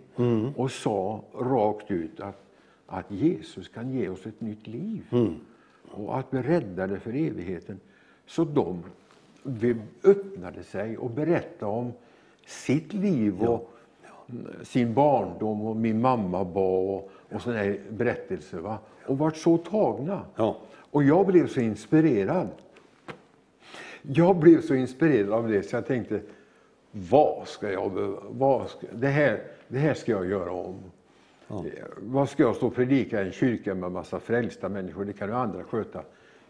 A: och sa rakt ut att, att Jesus kan ge oss ett nytt liv. Och att bli räddade för evigheten. Så de vi öppnade sig och berättade om sitt liv och sin barndom och min mamma bad och, och sådana här berättelser. Va? Och vart så tagna.
B: Ja.
A: Och jag blev så inspirerad. Jag blev så inspirerad av det så jag tänkte, vad ska jag behöva- vad ska, det, här, det här ska jag göra om. Vad ska jag stå och predika i en kyrka med massa frälsta människor? Det kan ju andra sköta.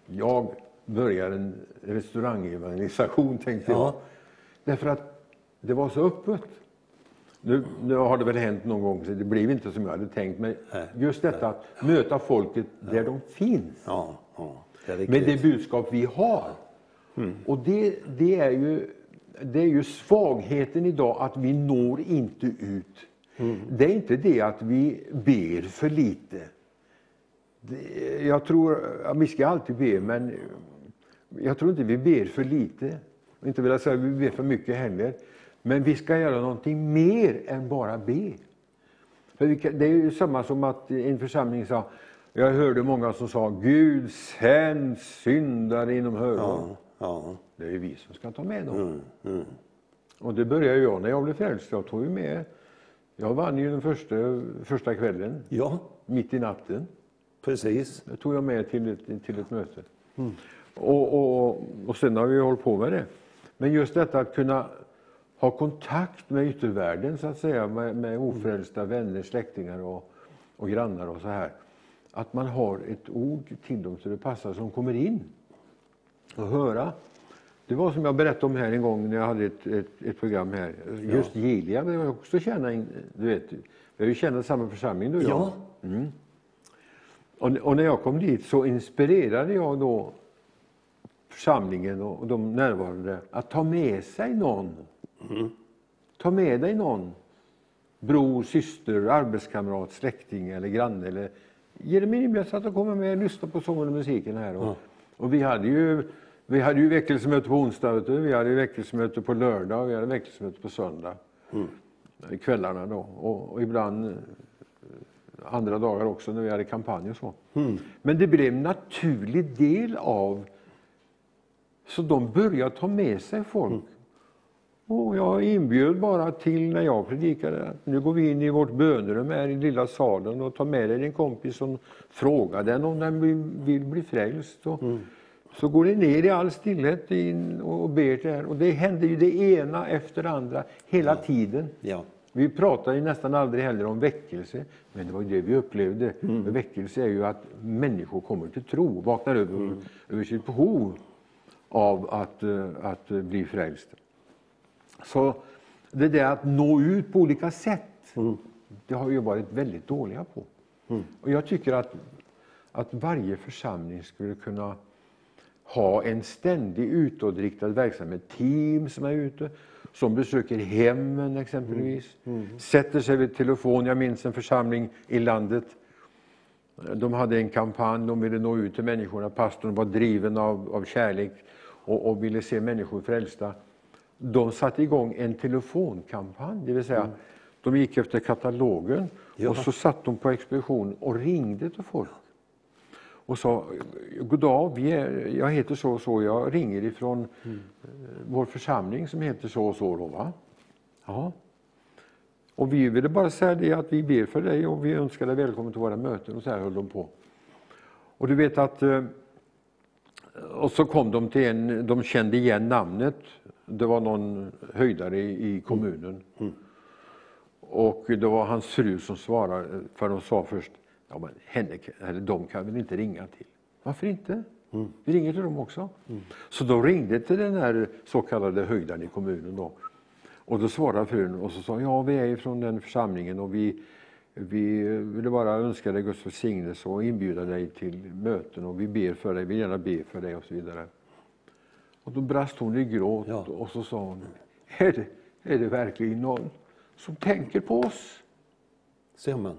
A: Jag börjar en restaurangevangelisation tänkte
B: Ja.
A: jag. Därför att det var så öppet. Nu, nu har det väl hänt någon gång, så det blev inte som jag hade tänkt. Men
B: Nej.
A: just detta att möta folket där de finns.
B: ja, ja. Det
A: Med det budskap vi har. Och det, det, är ju, det är ju svagheten idag, att vi når inte ut. Det är inte det att vi ber för lite. Jag tror, vi ska alltid be, men jag tror inte vi ber för lite. Inte vill säga att vi ber för mycket heller. Men vi ska göra någonting mer än bara be. För det är ju samma som att en församling sa, jag hörde många som sa Gud sänd syndare inom hörhåll.
B: Ja, ja.
A: Det är ju vi som ska ta med dem.
B: Mm, mm.
A: Och det började jag när jag blev frälst. Jag tog ju med, jag vann ju den första, första kvällen,
B: ja,
A: mitt i natten.
B: precis.
A: Det tog jag med till ett, till ett möte. Och, och, och sen har vi hållit på med det. Men just detta att kunna ha kontakt med yttervärlden, så att säga, med, med ofrälsta vänner, släktingar och, och grannar och så här. Att man har ett ord till dem så det passar, som kommer in och höra. Det var som jag berättade om här en gång när jag hade ett, ett, ett program här. Just Gilia vill jag också känna, du vet, vi har ju känner samma församling du och jag.
B: Ja,
A: Och, och när jag kom dit så inspirerade jag då församlingen och, och de närvarande att ta med sig någon. Ta med dig någon. Bror, syster, arbetskamrat, släkting eller granne. Eller, ge dem en inbjudan så att de kommer med och lyssnar på sången och musiken här. Och, och vi hade ju vi hade ju väckelsemöte på onsdag, vet du. vi hade väckelsemöte på lördag och vi hade väckelsemöte på söndag. I kvällarna då. Och, och ibland eh, andra dagar också när vi hade kampanj och så. Men det blev en naturlig del av, så de började ta med sig folk. Och jag inbjöd bara till när jag predikade att nu går vi in i vårt bönerum här i lilla salen och tar med dig din kompis och fråga den om den vill, vill bli frälst. Och, Så går ni ner i all stillhet in och ber till här. Och det händer ju det ena efter det andra hela tiden.
B: ja.
A: Vi pratar ju nästan aldrig heller om väckelse, men det var ju det vi upplevde. Med väckelse är ju att människor kommer till tro, vaknar över, över sitt behov av att, eh, att eh, bli frälst. Så det där att nå ut på olika sätt, det har vi ju varit väldigt dåliga på. Och jag tycker att, att varje församling skulle kunna ha en ständig utåtriktad verksamhet. Team som är ute, som besöker hemmen exempelvis. Sätter sig vid telefon. Jag minns en församling i landet. De hade en kampanj, de ville nå ut till människorna. Pastorn var driven av, av kärlek och, och ville se människor frälsta. De satte igång en telefonkampanj, det vill säga de gick efter katalogen
B: Ja.
A: och så satt de på expedition och ringde till folk och sa God dag, vi är, jag heter så och så, jag ringer ifrån eh, vår församling som heter så och så. Då, va? Ja. Och vi ville bara säga det att vi ber för dig och vi önskar dig välkommen till våra möten och så här höll de på. Och du vet att eh, och så kom de till en, de kände igen namnet. Det var någon höjdare i, i kommunen. Och det var hans fru som svarade, för de sa först, ja men henne, eller de kan väl inte ringa till? Varför inte? Vi ringer till dem också. Så de ringde till den här så kallade höjdaren i kommunen då. Och då svarade frun och så sa ja vi är ifrån den församlingen och vi, vi ville bara önska dig Guds välsignelse och inbjuda dig till möten och vi ber för dig, vi vill gärna be för dig och så vidare. Och då brast hon i gråt
B: Ja.
A: och så sa hon, är det, är det verkligen någon som tänker på oss?
B: Ser man.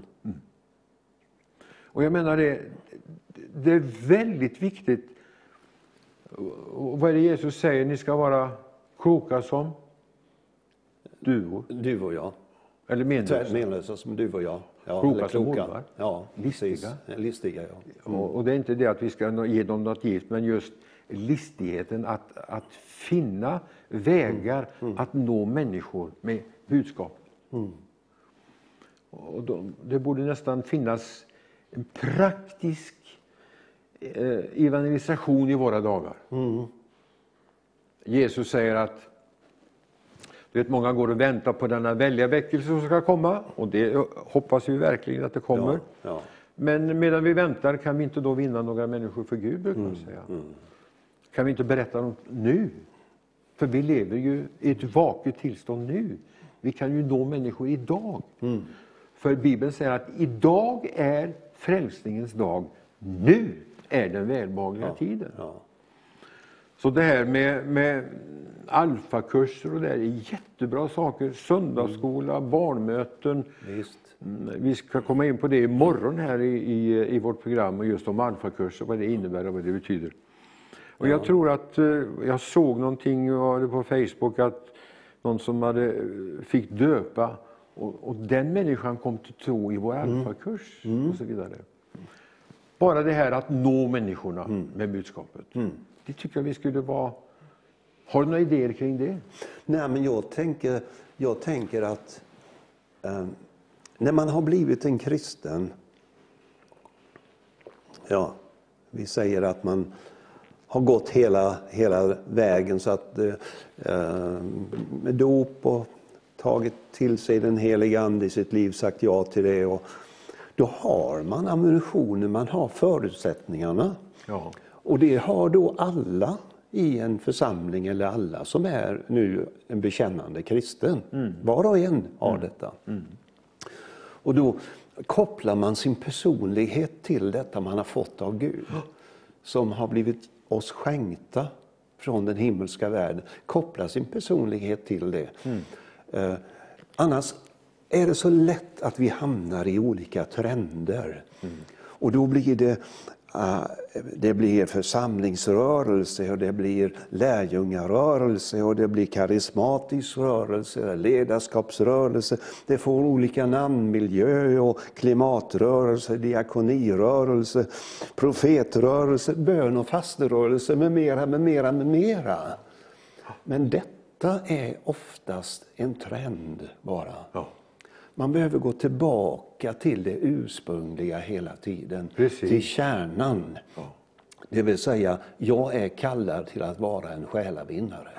A: Och jag menar det, det är väldigt viktigt. Och vad är det Jesus säger? Ni ska vara kloka som duvor.
B: Du och jag.
A: Eller menlösa.
B: Menlösa som du och jag. Ja,
A: Kloka
B: eller
A: som
B: kloka.
A: hundar.
B: Ja, precis.
A: Listiga.
B: Listiga, ja.
A: Och, och det är inte det att vi ska ge dem något gift, men just listigheten att, att finna vägar att nå människor med budskap. Och de, det borde nästan finnas en praktisk eh, evangelisation i våra dagar. Jesus säger att du vet, många går och väntar på denna välja väckelse som ska komma och det hoppas vi verkligen att det kommer.
B: Ja, ja.
A: Men medan vi väntar kan vi inte då vinna några människor för Gud, brukar man säga. Kan vi inte berätta dem nu? För vi lever ju i ett vaket tillstånd nu. Vi kan ju nå människor idag. För Bibeln säger att idag är frälsningens dag. Nu är den välbehagliga tiden.
B: Ja.
A: Så det här med, med alfakurser och det är jättebra saker. Söndagsskola, barnmöten.
B: Visst.
A: Mm, Vi ska komma in på det imorgon här i, i, i vårt program, och just om alfakurser, vad det innebär och vad det betyder. Och Jag tror att eh, jag såg någonting var det på Facebook att någon som hade, eh, fick döpa och, och den människan kom till tro i vår alfakurs och så vidare. Bara det här att nå människorna med budskapet. Det tycker jag vi skulle vara... Har du några idéer kring det?
B: Nej, men jag tänker, jag tänker att eh, när man har blivit en kristen, ja, vi säger att man har gått hela, hela vägen så att eh, eh, med dop och tagit till sig den heliga Ande i sitt liv, sagt ja till det. Och då har man ammunitionen, man har förutsättningarna.
A: Ja.
B: Och det har då alla i en församling eller alla som är nu en bekännande kristen. Var och en har detta. Och då kopplar man sin personlighet till detta man har fått av Gud. Som har blivit oss skänkta från den himmelska världen. Kopplar sin personlighet till det. Eh, annars är det så lätt att vi hamnar i olika trender. Och då blir det, eh, det blir församlingsrörelse och det blir lärjungarörelse och det blir karismatisk rörelse, ledarskapsrörelse. Det får olika namn, miljö och klimatrörelse, diakonirörelse, profetrörelse, bön och fasterörelse med mera, med mera, med mera. Men detta är oftast en trend bara.
A: Ja.
B: Man behöver gå tillbaka till det ursprungliga hela tiden.
A: Precis.
B: Till kärnan. Det vill säga, jag är kallad till att vara en själavinnare.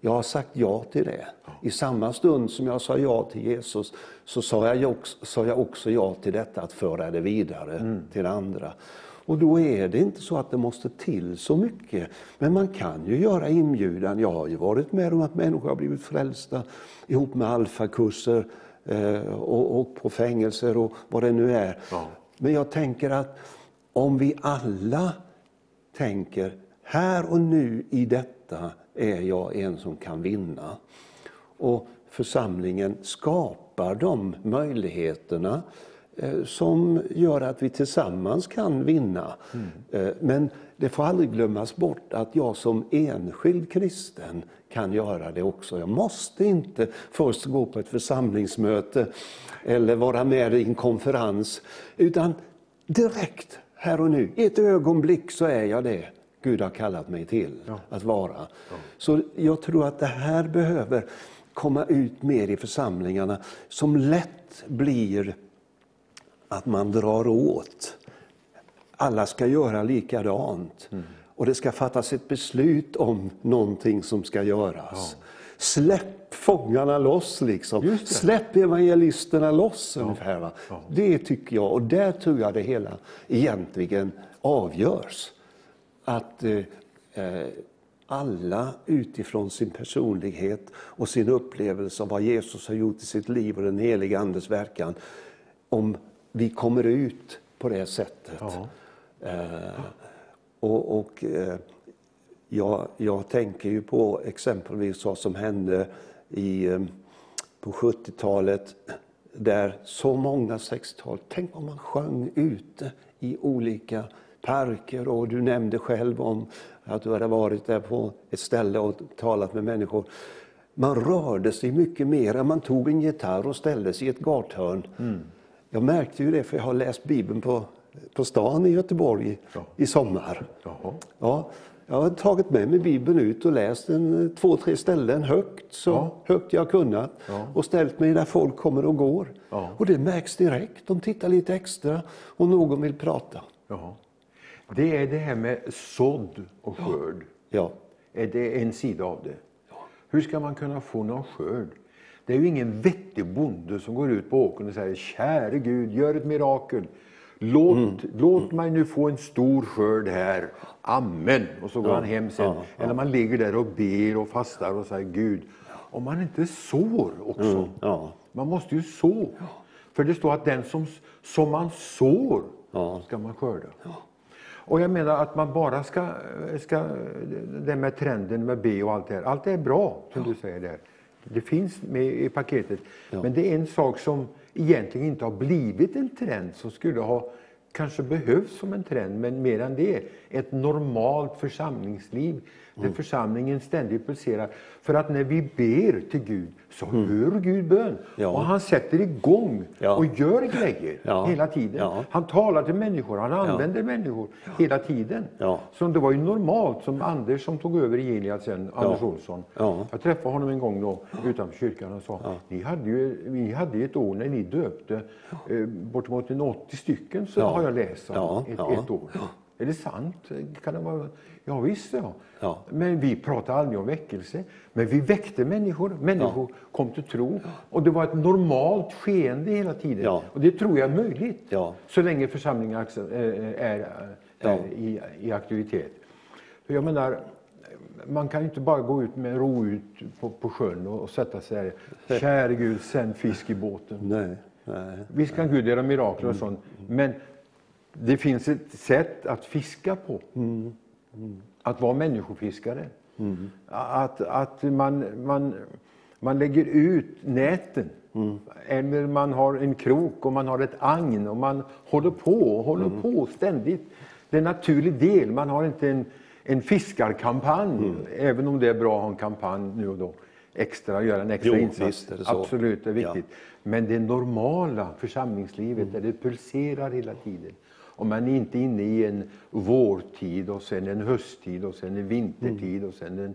B: Jag har sagt ja till det. I samma stund som jag sa ja till Jesus så sa jag också, sa jag också ja till detta att föra det vidare till andra. Och då är det inte så att det måste till så mycket. Men man kan ju göra inbjudan. Jag har ju varit med om att människor har blivit frälsta ihop med alfakurser eh, och, och på fängelser och vad det nu är.
A: Ja.
B: Men jag tänker att om vi alla tänker här och nu i detta är jag en som kan vinna. Och församlingen skapar de möjligheterna som gör att vi tillsammans kan vinna. Eh, Men det får aldrig glömmas bort att jag som enskild kristen kan göra det också. Jag måste inte först gå på ett församlingsmöte eller vara med i en konferens, utan direkt här och nu, i ett ögonblick så är jag det Gud har kallat mig till att vara. Så jag tror att det här behöver komma ut mer i församlingarna som lätt blir att man drar åt. Alla ska göra likadant. Och det ska fattas ett beslut om någonting som ska göras. Släpp fångarna loss liksom. Släpp evangelisterna loss ungefär. Va? Det tycker jag, och där tror jag det hela egentligen avgörs. Att eh, eh, alla utifrån sin personlighet och sin upplevelse av vad Jesus har gjort i sitt liv och den heliga Andes verkan, om vi kommer ut på det sättet.
A: Ja.
B: Eh, och, och eh, jag, jag tänker ju på exempelvis vad som hände i, eh, på 70-talet där så många 60-tal, tänk om man sjöng ute i olika parker och du nämnde själv om att du hade varit där på ett ställe och talat med människor. Man rörde sig mycket mer. Man tog en gitarr och ställde sig i ett gathörn. Jag märkte ju det för jag har läst Bibeln på, på stan i Göteborg
A: Ja.
B: i sommar.
A: Jaha.
B: Ja, jag har tagit med mig Bibeln ut och läst en, eh, två, tre ställen högt, så
A: Ja.
B: högt jag kunnat.
A: Ja.
B: Och ställt mig där folk kommer och går.
A: Ja.
B: Och det märks direkt. De tittar lite extra och någon vill prata.
A: Jaha. Det är det här med sådd och skörd.
B: Ja,
A: Är det en sida av det? Hur ska man kunna få någon skörd? Det är ju ingen vettig bonde som går ut på åkern och säger Käre Gud, gör ett mirakel. Låt,
B: Mm.
A: låt mig nu få en stor skörd här. Amen. Och så går han hem sen.
B: ja, ja.
A: Eller man ligger där och ber och fastar och säger Gud. Om man inte sår också.
B: Mm, ja.
A: Man måste ju så. För det står att den som, som man sår
B: Ja.
A: ska man skörda. Och jag menar att man bara ska, ska det med trenden med B och allt det här, allt det är bra som du säger där. Det finns med i paketet. Men det är en sak som egentligen inte har blivit en trend som skulle ha kanske behövs som en trend, men mer än det, ett normalt församlingsliv där
B: Mm.
A: församlingen ständigt pulserar. För att när vi ber till Gud så hör Gud bön.
B: Mm. Ja.
A: Och han sätter igång
B: Ja.
A: och gör grejer
B: Ja.
A: hela tiden.
B: Ja.
A: Han talar till människor, han använder människor hela tiden. Så det var ju normalt, som Anders som tog över i Gilead sen, Anders Olsson.
B: Ja.
A: Jag träffade honom en gång då utanför kyrkan och sa, ni, hade ju, ni hade ett år när ni döpte eh, bortemot en 80 stycken, så har jag läst om, ett, ett år. Är det sant? Kan det vara? Ja, visst ja.
B: Ja.
A: Men vi pratade aldrig om väckelse. Men vi väckte människor, människor kom till tro. Och det var ett normalt skeende hela tiden.
B: Ja.
A: Och det tror jag är möjligt.
B: Ja.
A: Så länge församlingen är, är, är
B: Ja.
A: i, i aktivitet. För jag menar, man kan inte bara gå ut med ro ut på, på sjön och, och sätta sig där. Käre Gud, sänd fisk i båten.
B: Nej, nej.
A: Visst kan Gud göra mirakler och sånt, men det finns ett sätt att fiska på. Att vara människofiskare. Att, att man, man, man lägger ut näten. Eller man har en krok och man har ett agn och man håller på och håller på ständigt. Det är en naturlig del. Man har inte en, en fiskarkampanj, även om det är bra att ha en kampanj nu och då. Extra, göra en extra
B: Jo,
A: insats.
B: det så.
A: Absolut, det är viktigt.
B: Ja.
A: Men det normala församlingslivet där det pulserar hela tiden. Om man är inte inne i en vårtid och sen en hösttid och sen en vintertid och sen en...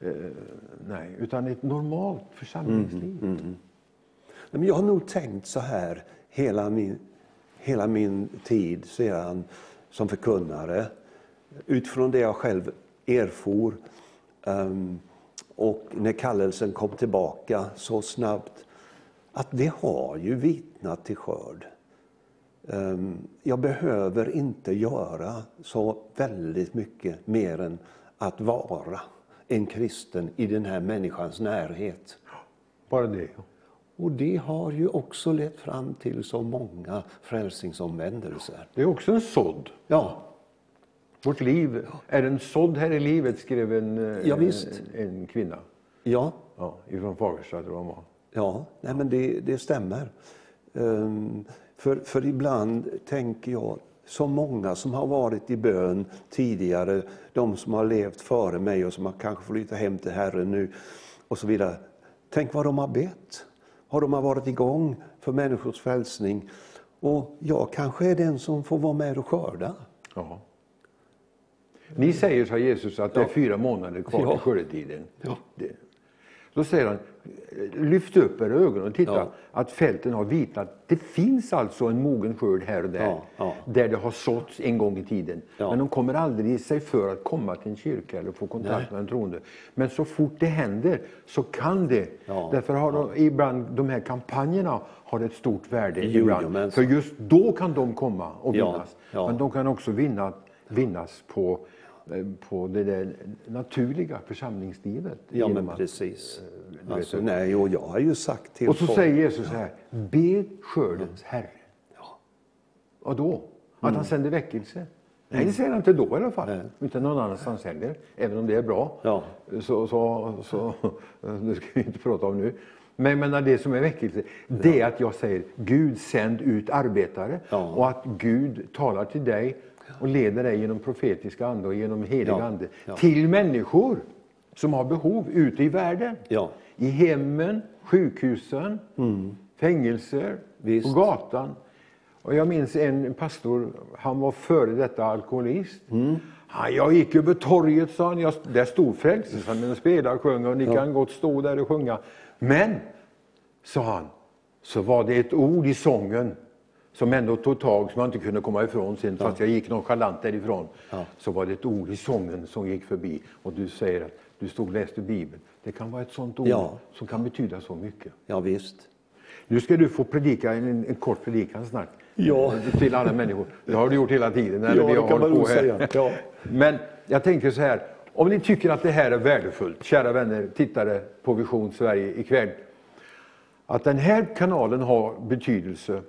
A: Eh, nej, utan ett normalt församlingsliv. Mm, mm, mm.
B: Nej, Men jag har nog tänkt så här hela min, hela min tid sedan som förkunnare. Utifrån det jag själv erfor Um, och när kallelsen kom tillbaka så snabbt. Att det har ju vittnat till skörd. Ehm, jag behöver inte göra så väldigt mycket mer än att vara en kristen i den här människans närhet.
A: Bara det.
B: Och det har ju också lett fram till så många frälsningsomvändelser.
A: Det är också en sådd.
B: Ja,
A: Vårt liv är en sådd här i livet, skrev en, eh,
B: Ja,
A: en, en kvinna.
B: ja,
A: Ja, ifrån Fagersta tror jag hon var.
B: ja. Nej, men det, det stämmer. Ehm, för, för ibland tänker jag, så många som har varit i bön tidigare, de som har levt före mig och som har kanske flyttat hem till Herren nu och så vidare. Tänk vad de har bett, vad de har varit igång för människors frälsning. Och jag kanske är den som får vara med och skörda.
A: Ja. Ni säger, sa Jesus, att det är fyra månader kvar
B: Ja.
A: till skördetiden.
B: Ja.
A: Då säger han, lyft upp era ögon och titta
B: Ja.
A: att fälten har vitnat. Det finns alltså en mogen skörd här och där,
B: Ja, ja.
A: där det har såtts en gång i tiden. Men de kommer aldrig sig för att komma till en kyrka eller få kontakt med en troende. Men så fort det händer så kan det. Därför har de, ibland de här kampanjerna har ett stort värde.
B: Jo,
A: ibland.
B: jo,
A: För just då kan de komma och vinnas. Men de kan också vinna, vinnas på, på det där naturliga församlingslivet.
B: Ja, men
A: att-
B: precis.
A: vet
B: Alltså,
A: du.
B: nej, och jag har ju sagt till
A: Och så
B: folk-
A: säger Jesus så här, be skördens Herre. Och då? Att han sänder väckelse? Nej, det säger han inte då i alla fall.
B: Nej.
A: Inte någon annanstans heller. Även om det är bra.
B: Ja.
A: Så, så, så, det ska vi inte prata om nu. Men menar, det som är väckelse, det är att jag säger Gud sänd ut arbetare.
B: Ja.
A: Och att Gud talar till dig och leder dig genom profetiska ande och genom helig
B: Ja.
A: ande.
B: Ja.
A: Till människor som har behov ute i världen.
B: Ja.
A: I hemmen, sjukhusen, fängelser,
B: Mm. Visst.
A: på gatan. Och jag minns en pastor, han var före detta alkoholist.
B: Mm.
A: Han, jag gick över torget, sa han. Jag, där stod Frälsningsarmén och spelade och sjöng och ni kan gott stå där och sjunga. Men, sa han, så var det ett ord i sången som ändå tog tag som jag inte kunde komma ifrån sen, fast jag gick nonchalant därifrån.
B: Ja.
A: Så var det ett ord i sången som gick förbi och du säger att du stod och läste Bibeln. Det kan vara ett sånt ord
B: Ja.
A: som kan betyda så mycket.
B: Ja, visst.
A: Nu ska du få predika en, en kort predikan snart.
B: Ja.
A: Till alla människor. Det har du gjort hela tiden. När
B: Ja,
A: vi
B: det kan man säga. Ja.
A: Men jag tänker så här. Om ni tycker att det här är värdefullt, kära vänner, tittare på Vision Sverige ikväll. Att den här kanalen har betydelse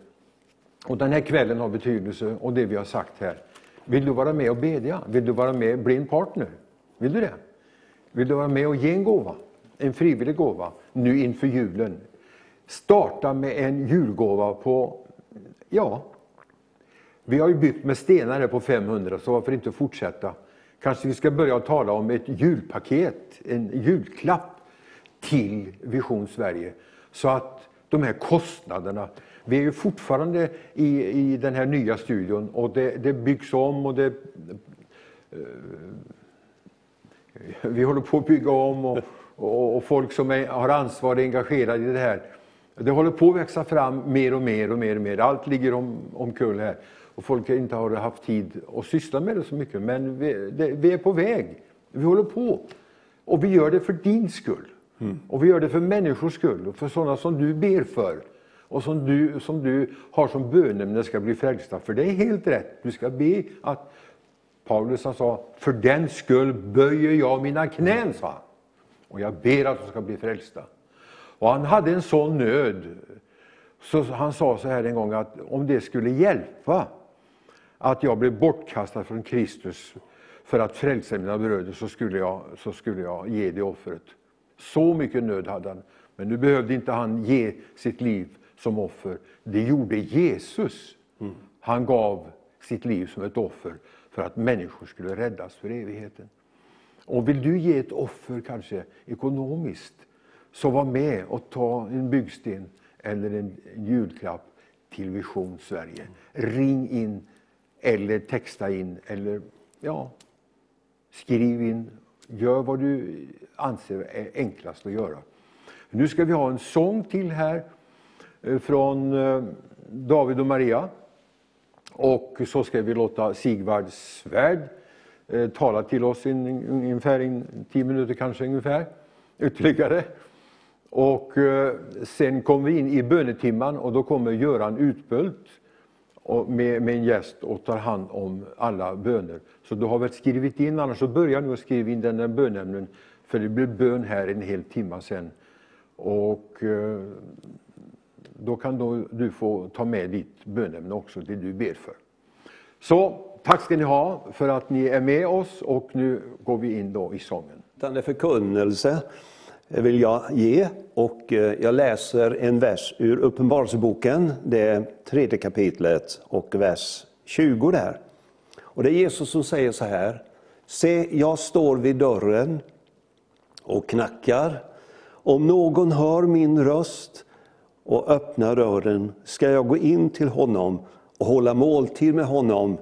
A: och den här kvällen har betydelse och det vi har sagt här. Vill du vara med och bedja? Vill du vara med och bli en partner? Vill du det? Vill du vara med och ge en gåva? En frivillig gåva nu inför julen. Starta med en julgåva på, ja, vi har ju byggt med stenar här på 500 så varför inte fortsätta? Kanske vi ska börja tala om ett julpaket, en julklapp till Vision Sverige. Så att de här kostnaderna, vi är ju fortfarande i, i den här nya studion och det, det byggs om och det eh, vi håller på att bygga om och, och, och folk som är, har ansvar är engagerade i det här. Det håller på att växa fram mer och mer och mer och mer. Allt ligger om, omkull här och folk inte har haft tid att syssla med det så mycket. Men vi, det, vi är på väg. Vi håller på. Och vi gör det för din skull. Mm. Och vi gör det för människors skull och för sådana som du ber för. Och som du, som du har som böneämne ska bli frälsta. För det är helt rätt. Du ska be att Paulus han sa, för den skull böjer jag mina knän, sa han. Och jag ber att de ska bli frälsta. Och han hade en sån nöd, så han sa så här en gång att om det skulle hjälpa att jag blev bortkastad från Kristus för att frälsa mina bröder så skulle jag, så skulle jag ge det offret. Så mycket nöd hade han. Men nu behövde inte han ge sitt liv som offer. Det gjorde Jesus. Mm. Han gav sitt liv som ett offer för att människor skulle räddas för evigheten. Och vill du ge ett offer, kanske ekonomiskt, så var med och ta en byggsten eller en julklapp till Vision Sverige. Ring in eller texta in eller ja, skriv in. Gör vad du anser är enklast att göra. Nu ska vi ha en sång till här Eh, från eh, David och Maria. Och så ska vi låta Sigvard Svärd eh, tala till oss in, ungefär in, tio minuter kanske ungefär ytterligare. Och sen kommer vi in i bönetimman och då kommer Göran Utbult och med, med en gäst och tar hand om alla böner. Så du har väl skrivit in, annars så börja nu att skriva in den där bönämnen för det blir bön här en hel timme sen. Och eh, då kan då du få ta med ditt bönämne också, det du ber för. Så tack ska ni ha för att ni är med oss och nu går vi in då i sången.
B: Den förkunnelse vill jag ge och eh, jag läser en vers ur Uppenbarelseboken, det tredje kapitlet och vers 20 där. Och det är Jesus som säger så här. Se, jag står vid dörren och knackar. Om någon hör min röst och öppnar dörren ska jag gå in till honom och hålla måltid med honom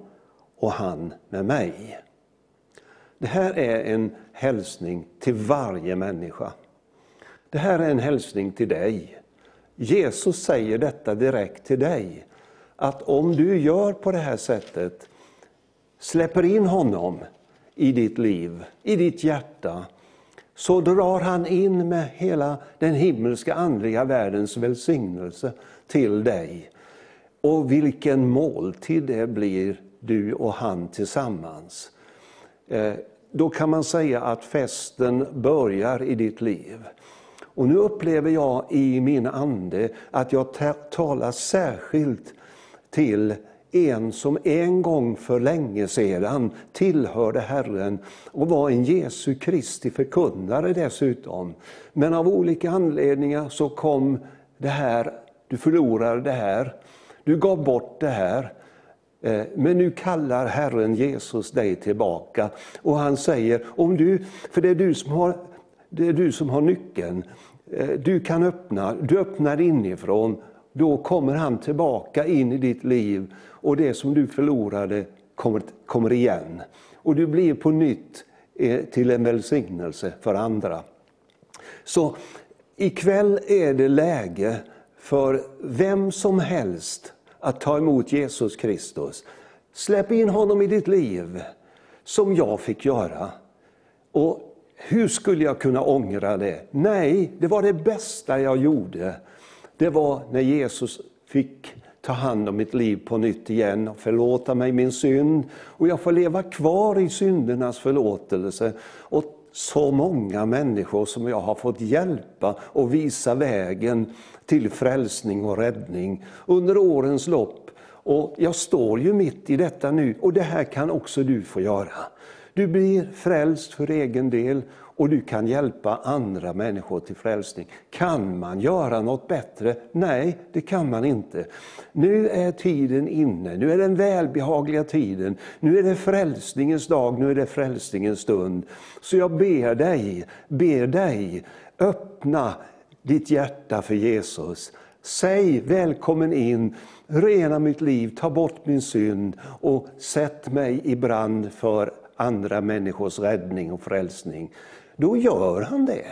B: och han med mig. Det här är en hälsning till varje människa. Det här är en hälsning till dig. Jesus säger detta direkt till dig. Att om du gör på det här sättet, släpper in honom i ditt liv, i ditt hjärta, så drar han in med hela den himmelska andliga världens välsignelse till dig. Och vilken måltid det blir du och han tillsammans. Eh, då kan man säga att festen börjar i ditt liv. Och nu upplever jag i min ande att jag talar särskilt till en som en gång för länge sedan tillhörde Herren och var en Jesu Kristi förkunnare dessutom. Men av olika anledningar så kom det här, du förlorade det här, du gav bort det här. Eh, men nu kallar Herren Jesus dig tillbaka och han säger, om du, för det är du som har, det är du som har nyckeln, eh, du kan öppna, du öppnar inifrån, då kommer han tillbaka in i ditt liv och det som du förlorade kommer, kommer igen. Och du blir på nytt eh, till en välsignelse för andra. Så ikväll är det läge för vem som helst att ta emot Jesus Kristus. Släpp in honom i ditt liv, som jag fick göra. Och hur skulle jag kunna ångra det? Nej, det var det bästa jag gjorde. Det var när Jesus fick ta hand om mitt liv på nytt igen och förlåta mig min synd. Och jag får leva kvar i syndernas förlåtelse. Och så många människor som jag har fått hjälpa och visa vägen till frälsning och räddning under årens lopp. Och jag står ju mitt i detta nu och det här kan också du få göra. Du blir frälst för egen del och du kan hjälpa andra människor till frälsning. Kan man göra något bättre? Nej, det kan man inte. Nu är tiden inne, nu är den välbehagliga tiden, nu är det frälsningens dag, nu är det frälsningens stund. Så jag ber dig, ber dig, öppna ditt hjärta för Jesus. Säg välkommen in, rena mitt liv, ta bort min synd och sätt mig i brand för andra människors räddning och frälsning. Då gör han det.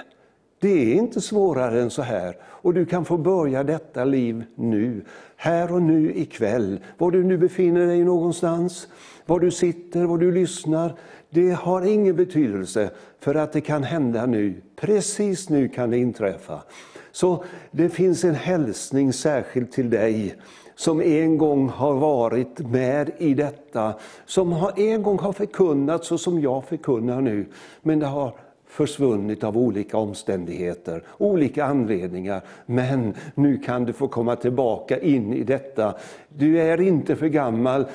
B: Det är inte svårare än så här. Och du kan få börja detta liv nu, här och nu ikväll. Var du nu befinner dig någonstans, var du sitter, var du lyssnar. Det har ingen betydelse för att det kan hända nu. Precis nu kan det inträffa. Så det finns en hälsning särskilt till dig som en gång har varit med i detta, som en gång har förkunnat så som jag förkunnar nu. Men det har försvunnit av olika omständigheter, olika anledningar. Men nu kan du få komma tillbaka in i detta. Du är inte för gammal.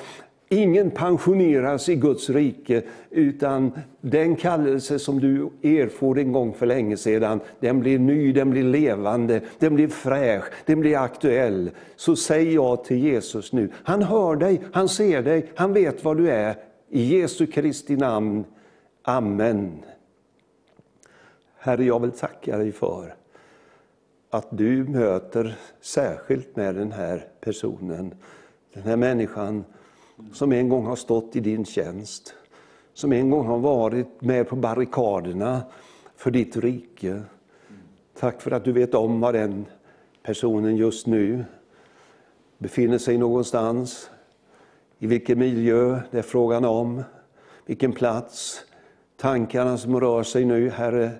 B: Ingen pensioneras i Guds rike, utan den kallelse som du erfor en gång för länge sedan, den blir ny, den blir levande, den blir fräsch, den blir aktuell. Så säg ja till Jesus nu. Han hör dig, han ser dig, han vet vad du är. I Jesu Kristi namn. Amen. Herre, jag vill tacka dig för att du möter särskilt med den här personen, den här människan som en gång har stått i din tjänst, som en gång har varit med på barrikaderna för ditt rike. Tack för att du vet om var den personen just nu befinner sig någonstans, i vilken miljö det är frågan om, vilken plats, tankarna som rör sig nu, Herre,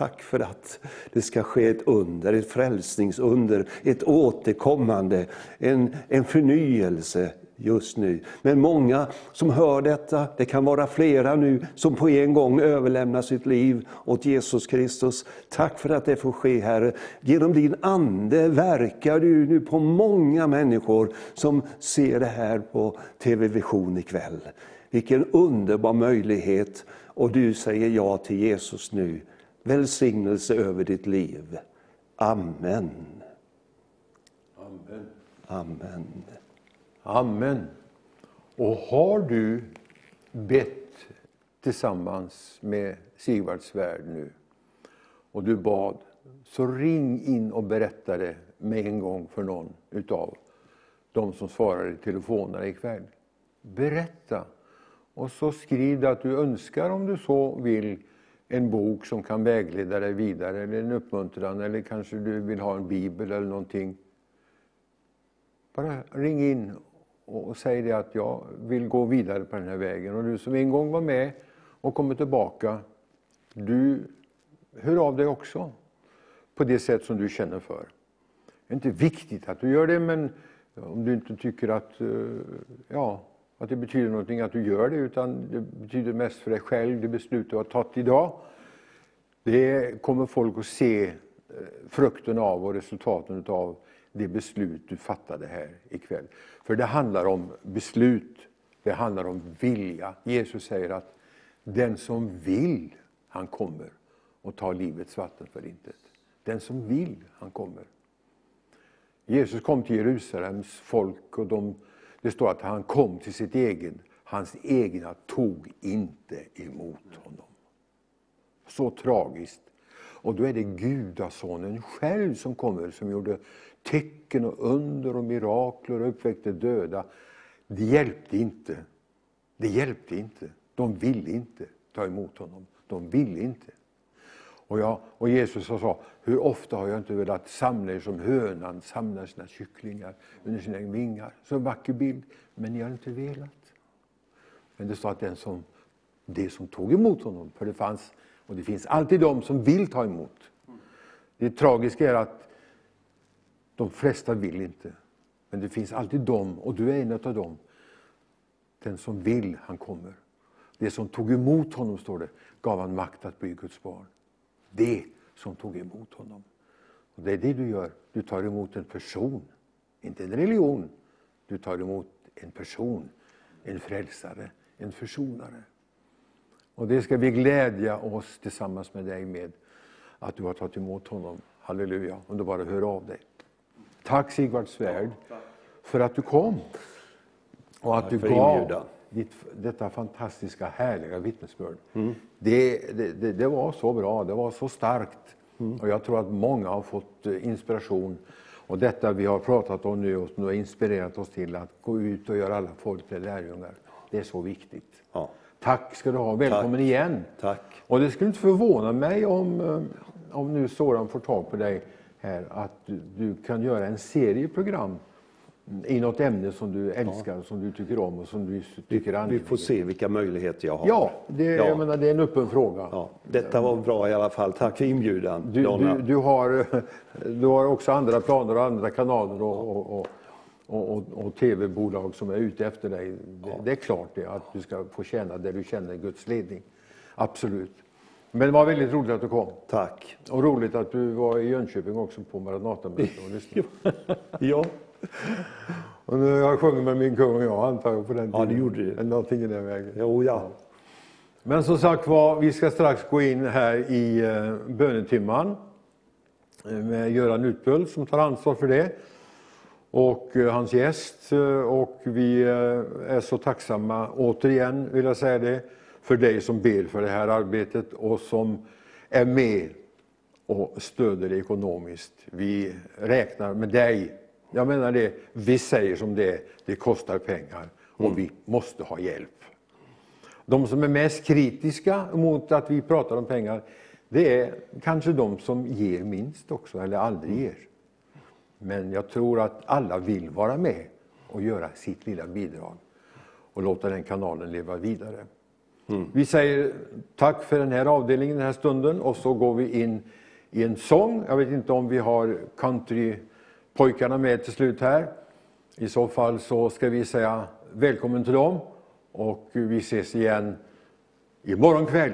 B: Tack för att det ska ske ett under, ett frälsningsunder, ett återkommande, en, en förnyelse just nu. Men många som hör detta, det kan vara flera nu, som på en gång överlämnar sitt liv åt Jesus Kristus. Tack för att det får ske Herre. Genom din Ande verkar du nu på många människor som ser det här på TV Vision ikväll. Vilken underbar möjlighet! Och du säger ja till Jesus nu välsignelse över ditt liv. Amen.
A: Amen.
B: Amen.
A: Amen. Och har du bett tillsammans med Sigvard Svärd nu och du bad, så ring in och berätta det med en gång för någon utav de som svarar i telefonerna ikväll. Berätta! Och så skriv att du önskar, om du så vill, en bok som kan vägleda dig vidare, eller en uppmuntran, eller kanske du vill ha en bibel eller någonting. Bara ring in och säg det att jag vill gå vidare på den här vägen. Och du som en gång var med och kommer tillbaka, du hör av dig också på det sätt som du känner för. Det är inte viktigt att du gör det, men om du inte tycker att, eh, ja, att det betyder någonting att du gör det, utan det betyder mest för dig själv, det beslut du har tagit idag. Det kommer folk att se eh, frukten av och resultaten av det beslut du fattade här ikväll. För det handlar om beslut, det handlar om vilja. Jesus säger att den som vill, han kommer och tar livets vatten för intet. Den som vill, han kommer. Jesus kom till Jerusalems folk och de det står att han kom till sitt eget, hans egna tog inte emot honom. Så tragiskt. Och då är det Gudasonen själv som kommer, som gjorde tecken och under och mirakler och uppväckte döda. Det hjälpte inte. Det hjälpte inte. De ville inte ta emot honom. De ville inte. Och, jag, och Jesus sa, hur ofta har jag inte velat samla er som hönan samlar sina kycklingar under sina vingar. Så en vacker bild, men ni har inte velat. Men det står att den som, det som tog emot honom, för det fanns, och det finns alltid de som vill ta emot. Det tragiska är att de flesta vill inte. Men det finns alltid de, och du är en av dem. Den som vill, han kommer. Det som tog emot honom, står det, gav han makt att bli Guds barn det som tog emot honom. Och Det är det du gör. Du tar emot en person, inte en religion. Du tar emot en person, en frälsare, en försonare. Och det ska vi glädja oss tillsammans med dig med, att du har tagit emot honom. Halleluja, om du bara hör av dig. Tack Sigvard Svärd för att du kom. Och att du gav. Ditt, detta fantastiska, härliga vittnesbörd. Det, det, det, det var så bra, det var så starkt. Och jag tror att många har fått eh, inspiration. Och detta vi har pratat om nu och som har inspirerat oss till att gå ut och göra alla folk till lärjungar. Det är så viktigt.
B: Ja.
A: Tack ska du ha, välkommen igen.
B: Tack.
A: Och det skulle inte förvåna mig om, eh, om nu Soran får tag på dig här, att du, du kan göra en serie program i något ämne som du älskar, som du tycker om och som du tycker är
B: Vi
A: angeläget.
B: får se vilka möjligheter jag har.
A: Ja, det,
B: Ja.
A: Jag menar, det är en öppen fråga.
B: Ja, detta var bra i alla fall. Tack för inbjudan,
A: Du, du, du, har, du har också andra planer och andra kanaler och, och, och, och, och, tv-bolag som är ute efter dig. Det, det är klart det, att du ska få känna där du känner Guds ledning. Absolut. Men det var väldigt roligt att du kom.
B: Tack.
A: Och roligt att du var i Jönköping också på Maranatamötet och lyssnade.
B: Ja,
A: Och nu jag sjunger med min kung och jag antar jag på den
B: Ja,
A: tiden.
B: det gjorde.
A: Eller Någonting i den vägen.
B: jo, ja.
A: Men som sagt var, vi ska strax gå in här i eh, bönetimman eh, med Göran Utböld som tar ansvar för det och eh, hans gäst. Och vi är så tacksamma, återigen vill jag säga det, för dig som ber för det här arbetet och som är med och stöder det ekonomiskt. Vi räknar med dig. Jag menar det, vi säger som det är, det kostar pengar och vi måste ha hjälp. De som är mest kritiska mot att vi pratar om pengar, det är kanske de som ger minst också, eller aldrig ger. Men jag tror att alla vill vara med och göra sitt lilla bidrag och låta den kanalen leva vidare. Vi säger tack för den här avdelningen, den här stunden och så går vi in i en sång. Jag vet inte om vi har countrypojkarna med till slut här. I så fall så ska vi säga välkommen till dem och vi ses igen imorgon kväll.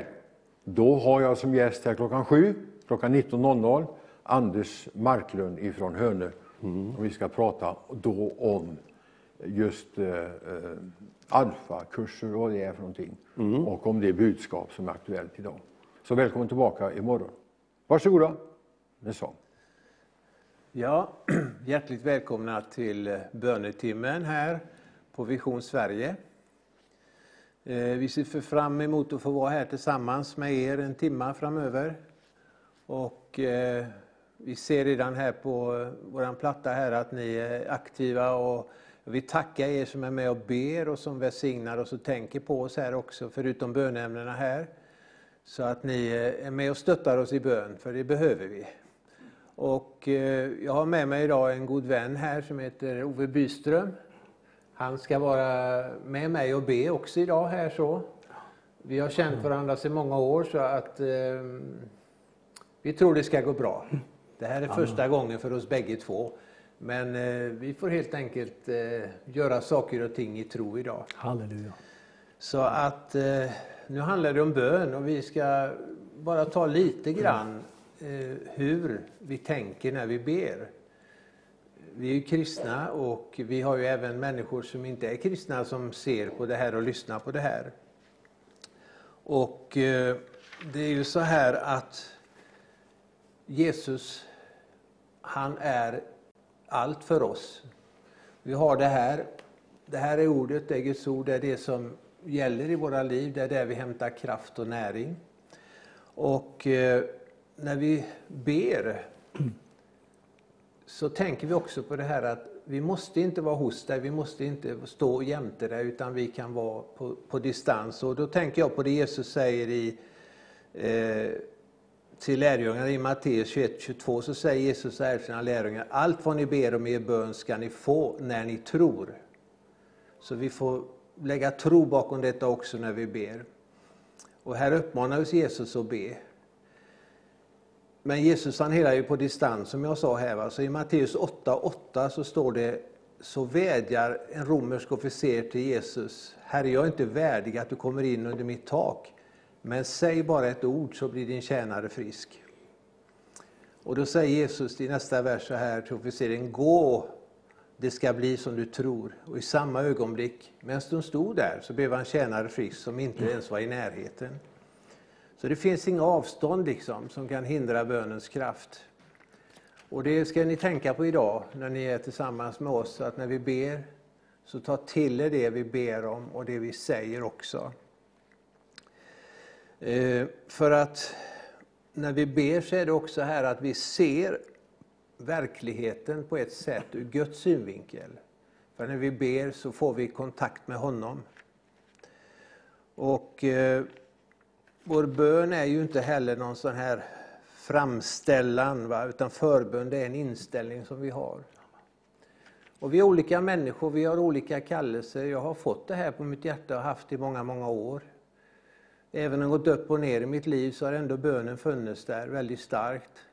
A: Då har jag som gäst här klockan sju, klockan 19.00, Anders Marklund ifrån Hönö. Och vi ska prata då om just eh, eh, alfakurser och vad det är för någonting. Och om det budskap som är aktuellt idag. Så välkommen tillbaka imorgon. Varsågoda med sång.
C: Ja, hjärtligt välkomna till eh, bönetimmen här på Vision Sverige. Eh, vi ser fram emot att få vara här tillsammans med er en timme framöver. Och eh, vi ser redan här på vår platta här att ni är aktiva och vi tackar er som är med och ber och som välsignar oss och tänker på oss här också, förutom bönämnena här. Så att ni är med och stöttar oss i bön, för det behöver vi. Och eh, jag har med mig idag en god vän här som heter Ove Byström. Han ska vara med mig och be också idag här så. Vi har känt varandra sedan många år så att eh, vi tror det ska gå bra. Det här är första gången för oss bägge två. Men eh, vi får helt enkelt eh, göra saker och ting i tro idag.
D: Halleluja.
C: Så att eh, nu handlar det om bön och vi ska bara ta lite grann Eh, hur vi tänker när vi ber. Vi är ju kristna och vi har ju även människor som inte är kristna som ser på det här och lyssnar på det här. Och eh, det är ju så här att Jesus, han är allt för oss. Vi har det här. Det här är ordet, det är Guds ord, det är det som gäller i våra liv, det är där vi hämtar kraft och näring. Och eh, när vi ber så tänker vi också på det här att vi måste inte vara hos dig, vi måste inte stå jämte dig, utan vi kan vara på, på distans. Och då tänker jag på det Jesus säger i eh, till lärjungarna i Matteus 21-22 så säger Jesus så här till sina lärjungar, allt vad ni ber om i er bön ska ni få när ni tror. Så vi får lägga tro bakom detta också när vi ber. Och här uppmanar oss Jesus att be. Men Jesus han hela ju på distans som jag sa här. Så I Matteus 8.8 så står det, så vädjar en romersk officer till Jesus, Herre jag är inte värdig att du kommer in under mitt tak, men säg bara ett ord så blir din tjänare frisk. Och då säger Jesus i nästa vers så här till officeren, gå det ska bli som du tror. Och i samma ögonblick, medan de stod där, så blev han tjänare frisk som inte ens var i närheten. Så det finns inga avstånd liksom som kan hindra bönens kraft. Och det ska ni tänka på idag när ni är tillsammans med oss, att när vi ber så ta till er det vi ber om och det vi säger också. Eh, för att när vi ber så är det också här att vi ser verkligheten på ett sätt ur Guds synvinkel. För när vi ber så får vi kontakt med honom. Och eh, vår bön är ju inte heller någon sån här framställan, va? utan förbön är en inställning som vi har. Och vi är olika människor, vi har olika kallelser. Jag har fått det här på mitt hjärta och haft det i många, många år. Även om det gått upp och ner i mitt liv så har ändå bönen funnits där väldigt starkt.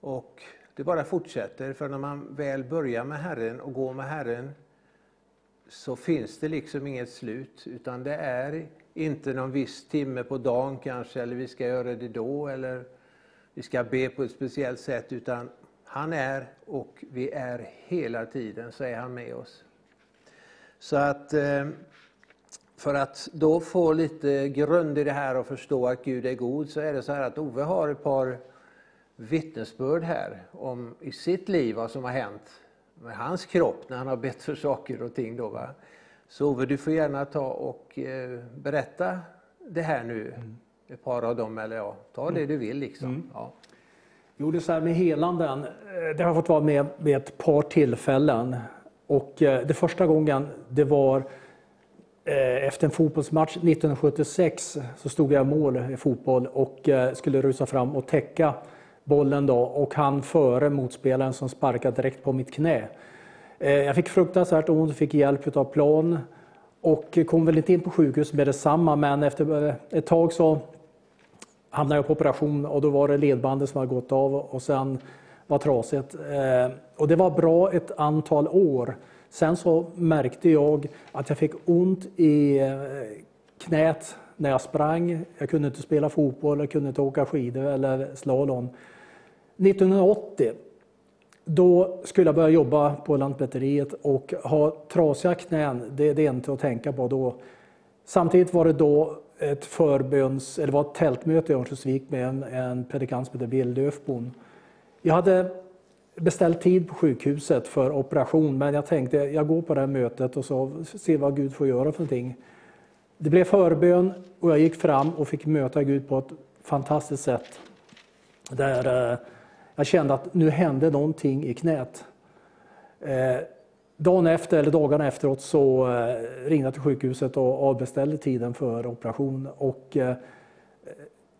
C: Och det bara fortsätter, för när man väl börjar med Herren och går med Herren så finns det liksom inget slut, utan det är inte någon viss timme på dagen kanske, eller vi ska göra det då, eller vi ska be på ett speciellt sätt, utan han är och vi är hela tiden, så är han med oss. Så att eh, för att då få lite grund i det här och förstå att Gud är god så är det så här att Ove har ett par vittnesbörd här om i sitt liv vad som har hänt med hans kropp när han har bett för saker och ting. Då, va? Så Ove, du får gärna ta och eh, berätta det här nu, mm. ett par av dem, eller ja, ta det du vill. liksom. Mm. Ja.
D: Jo, det är så här med helanden, eh, det har jag fått vara med vid ett par tillfällen. Och eh, det första gången, det var Eh, efter en fotbollsmatch 1976 så stod jag i mål i fotboll och skulle rusa fram och täcka bollen då och han före motspelaren som sparkade direkt på mitt knä. Eh, jag fick fruktansvärt ont, fick hjälp av plan och kom väl inte in på sjukhus med detsamma men efter eh, ett tag så hamnade jag på operation och då var det ledbandet som hade gått av och sen var trasigt. Eh, och det var bra ett antal år. Sen så märkte jag att jag fick ont i knät när jag sprang. Jag kunde inte spela fotboll, jag kunde inte åka skidor eller slalom. 1980 då skulle jag börja jobba på Lantmäteriet och ha trasiga knän, det, det är inte att tänka på då. Samtidigt var det då ett förböns, eller var ett tältmöte i Örnsköldsvik med en, en predikant som heter Bill Löfbom. Jag hade beställt tid på sjukhuset för operation, men jag tänkte jag går på det här mötet och så ser vad Gud får göra för någonting. Det blev förbön och jag gick fram och fick möta Gud på ett fantastiskt sätt. Där eh, jag kände att nu hände någonting i knät. Eh, dagen efter, eller dagarna efteråt, så eh, ringde jag till sjukhuset och avbeställde tiden för operation. Och eh,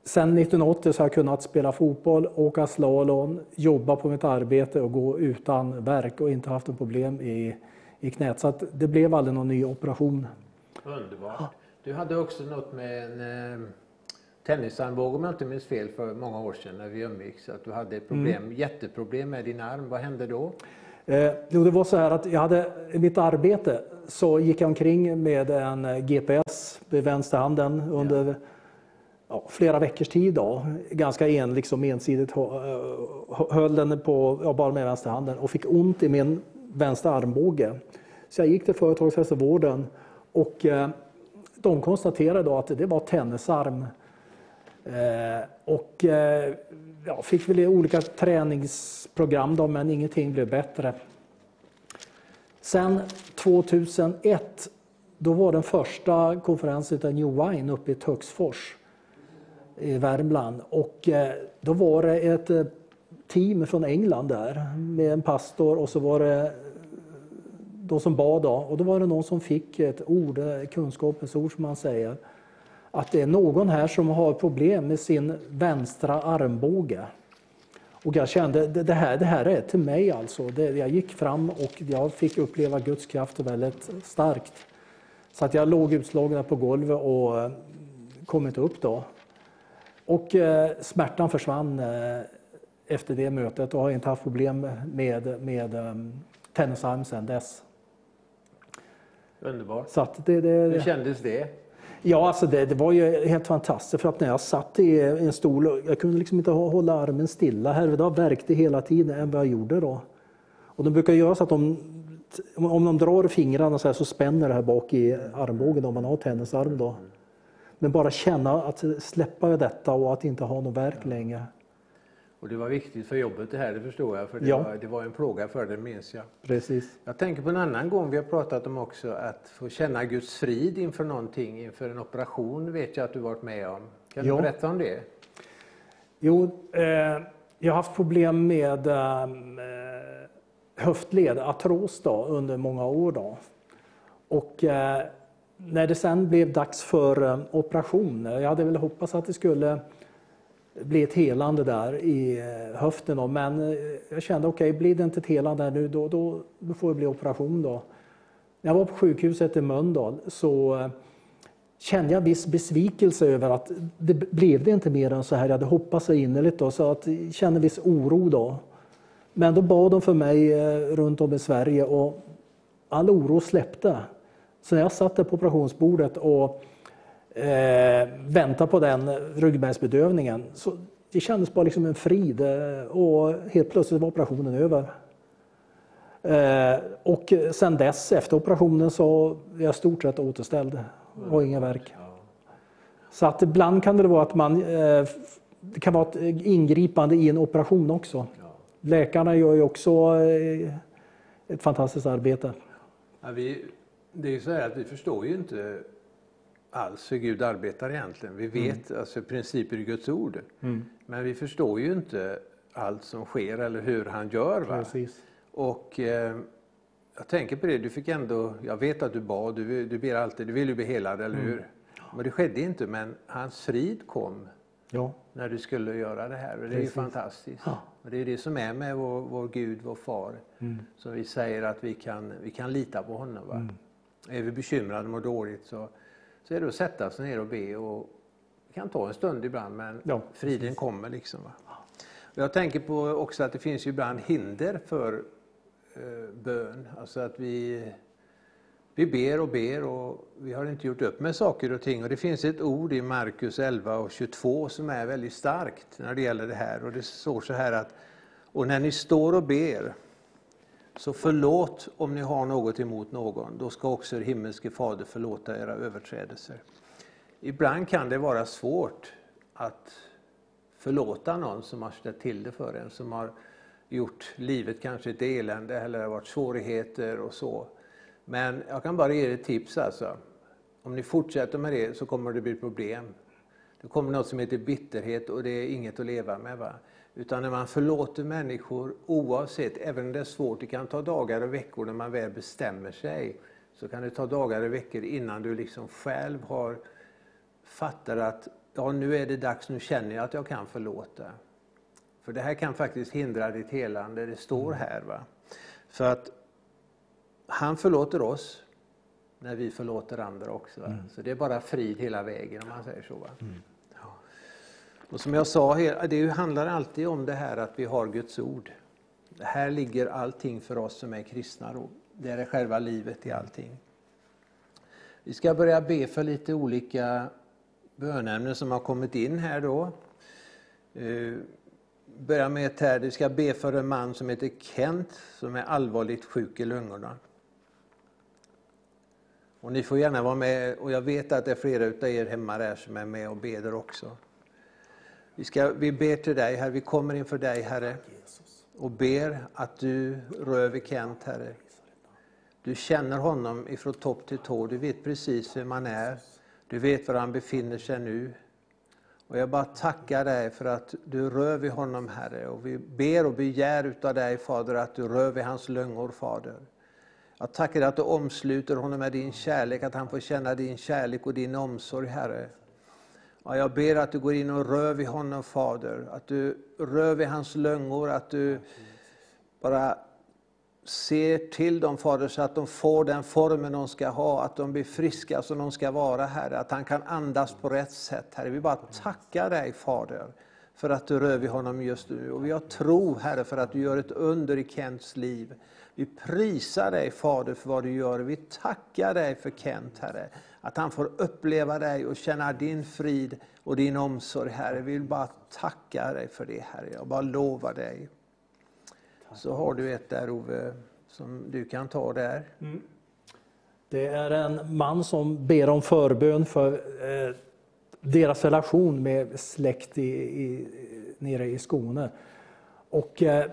D: Sen 1980 så har jag kunnat spela fotboll, åka slalom, jobba på mitt arbete och gå utan verk och inte haft något problem i, i knät. Så det blev aldrig någon ny operation.
C: Underbart. Du hade också något med en eh, tennisarmbåge om jag inte minns fel för många år sedan när vi umgicks. Att du hade problem, mm. jätteproblem med din arm. Vad hände då?
D: Eh, jo, det var så här att jag hade i mitt arbete så gick jag omkring med en GPS vid vänsterhanden under ja ja, flera veckors tid. Då, ganska en, liksom ensidigt höll den på, ja, bara med vänsterhanden och fick ont i min vänstra armbåge. Så jag gick till företagshälsovården och eh, de konstaterade då att det var tennisarm. Eh, och eh, ja, fick väl olika träningsprogram då, men ingenting blev bättre. Sen 2001, då var den första konferensen av New Wine uppe i Töcksfors i Värmland. Och eh, då var det ett team från England där med en pastor och så var det de som bad. Då. Och då var det någon som fick ett ord, kunskapens ord som man säger. Att det är någon här som har problem med sin vänstra armbåge. Och jag kände det här, det här är till mig alltså. Det, jag gick fram och jag fick uppleva Guds kraft väldigt starkt. Så att jag låg utslagen på golvet och kom inte upp då. Och eh, smärtan försvann eh, efter det mötet och har inte haft problem med, med um, tennisarm sedan dess.
C: Underbart.
D: Så det, det,
C: Hur kändes det?
D: Ja, alltså det, det, var ju helt fantastiskt för att när jag satt i en stol, jag kunde liksom inte hålla armen stilla. Här, det värkte hela tiden än vad jag gjorde då. Och de brukar göra så att de, om de drar fingrarna så, här, så spänner det här bak i armbågen om man har tennisarm. Då. Men bara känna att släppa detta och att inte ha någon verk längre.
C: Och det var viktigt för jobbet det här, det förstår jag. För det,
D: Ja.
C: var, det var en plåga för det, minns jag.
D: Precis.
C: Jag tänker på en annan gång vi har pratat om också att få känna Guds frid inför någonting, inför en operation vet jag att du varit med om. Kan
D: Ja.
C: du berätta om det?
D: Jo, eh, jag har haft problem med eh, höftled, artros då, under många år. Då. Och eh, när det sen blev dags för eh, operation, jag hade väl hoppats att det skulle bli ett helande där i eh, höften. Då, men eh, jag kände, okej, okay, blir det inte ett helande där nu, då, då, då får det bli operation. Då. När jag var på sjukhuset i Mölndal så eh, kände jag viss besvikelse över att det blev det inte mer än så här. Jag hade hoppats så innerligt då, så att jag kände viss oro då. Men då bad de för mig runt om i Sverige och all oro släppte. Så när jag satt där på operationsbordet och eh, vänta på den ryggmärgsbedövningen så det kändes bara liksom en frid eh, och helt plötsligt var operationen över. Eh, och sen dess, efter operationen, så är jag i stort sett återställd och ingen värk. Så att ibland kan det vara att man, eh, det kan vara ett ingripande i en operation också. Läkarna gör ju också eh, ett fantastiskt arbete.
C: Ja, vi, det är ju så här att vi förstår ju inte alls hur Gud arbetar egentligen. Vi vet alltså principer i Guds ord. Men vi förstår ju inte allt som sker eller hur han gör. Va?
D: Precis.
C: Och eh, jag tänker på det, du fick ändå, jag vet att du bad, du, du ber alltid, du vill ju bli helad, eller hur? Men det skedde inte, men hans frid kom
D: Ja.
C: när du skulle göra det här. Och det är ju
D: Precis.
C: fantastiskt.
D: Ja.
C: Och det är det som är med vår, vår Gud, vår far. Som vi säger att vi kan, vi kan lita på honom. Va? Är vi bekymrade och mår dåligt så, så är det att sätta sig ner och be. Och det kan ta en stund ibland men
D: Ja,
C: friden kommer. liksom. Va? Jag tänker på också att det finns ju ibland hinder för eh, bön. Alltså att vi, vi ber och ber och vi har inte gjort upp med saker och ting. Och det finns ett ord i Markus 11 och 22 som är väldigt starkt när det gäller det här. Och det står så här att, och när ni står och ber, så förlåt om ni har något emot någon, då ska också er himmelske fader förlåta era överträdelser. Ibland kan det vara svårt att förlåta någon som har ställt till det för en, som har gjort livet kanske ett elände eller det har varit svårigheter och så. Men jag kan bara ge er ett tips alltså. Om ni fortsätter med det så kommer det bli problem. Det kommer något som heter bitterhet och det är inget att leva med. Va? Utan när man förlåter människor oavsett, även om det är svårt, det kan ta dagar och veckor när man väl bestämmer sig. Så kan det ta dagar och veckor innan du liksom själv har fattar att ja, nu är det dags, nu känner jag att jag kan förlåta. För det här kan faktiskt hindra ditt helande, det står här. va. För att han förlåter oss när vi förlåter andra också. Va? Så det är bara frid hela vägen om man säger så. Va? Ja. Och som jag sa, det handlar alltid om det här att vi har Guds ord. Här ligger allting för oss som är kristna. Då. Det är själva livet i allting. Vi ska börja be för lite olika bönämnen som har kommit in här då. Eh, börja med ett här, vi ska be för en man som heter Kent som är allvarligt sjuk i lungorna. Och ni får gärna vara med, och jag vet att det är flera av er hemma där som är med och beder också. Vi, ska, vi ber till dig, Herre, vi kommer inför dig, Herre, och ber att du rör vid Kent, Herre. Du känner honom ifrån topp till tå, du vet precis vem han är. Du vet var han befinner sig nu. Och jag bara tackar dig för att du rör vid honom, Herre. Och vi ber och begär utav dig, Fader, att du rör vid hans lungor, Fader. Jag tackar dig att du omsluter honom med din kärlek, att han får känna din kärlek och din omsorg, Herre. Ja, jag ber att du går in och rör vid honom, Fader. Att du rör vid hans lungor, att du bara ser till dem, Fader, så att de får den formen de ska ha, att de blir friska som de ska vara, Herre. Att han kan andas på rätt sätt, Herre. Vi bara tackar dig, Fader, för att du rör vid honom just nu. Och vi har tro, Herre, för att du gör ett under i Kents liv. Vi prisar dig, Fader, för vad du gör. Vi tackar dig för Kent, Herre. Att han får uppleva dig och känna din frid och din omsorg, Herre. Vi vill bara tacka dig för det, Herre. Jag bara lovar dig. Så har du ett där Ove, som du kan ta där.
D: Det är en man som ber om förbön för eh, deras relation med släkt i, i, nere i Skåne. Och, eh,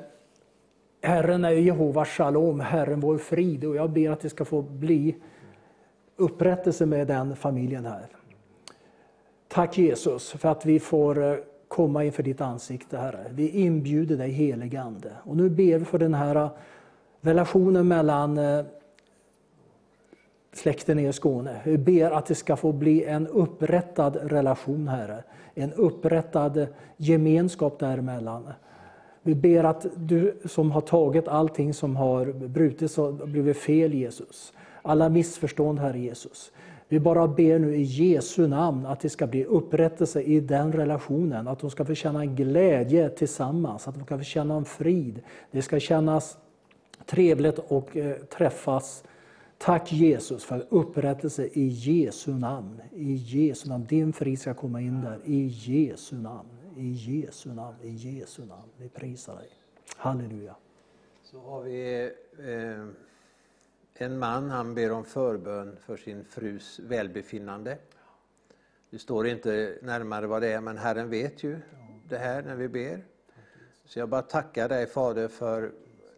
D: Herren är Jehova Shalom, Herren vår frid. Och jag ber att det ska få bli upprättelse med den familjen här. Tack Jesus för att vi får eh, komma inför ditt ansikte, Herre. Vi inbjuder dig, helige Ande. Och nu ber vi för den här eh, relationen mellan eh, släkten i Skåne. Vi ber att det ska få bli en upprättad relation, Herre. En upprättad gemenskap däremellan. Vi ber att du som har tagit allting som har brutits och blivit fel, Jesus. Alla missförstånd, Herre Jesus. Vi bara ber nu i Jesu namn att det ska bli upprättelse i den relationen. Att de ska få känna en glädje tillsammans, att de ska få känna en frid. Det ska kännas trevligt och eh, träffas. Tack Jesus för upprättelse i Jesu namn. I Jesu namn. Din frid ska komma in där. I Jesu namn. I Jesu namn. I Jesu namn. Vi prisar dig. Halleluja.
C: Så har vi eh, en man, han ber om förbön för sin frus välbefinnande. Det står inte närmare vad det är, men Herren vet ju det här när vi ber. Så jag bara tackar dig Fader för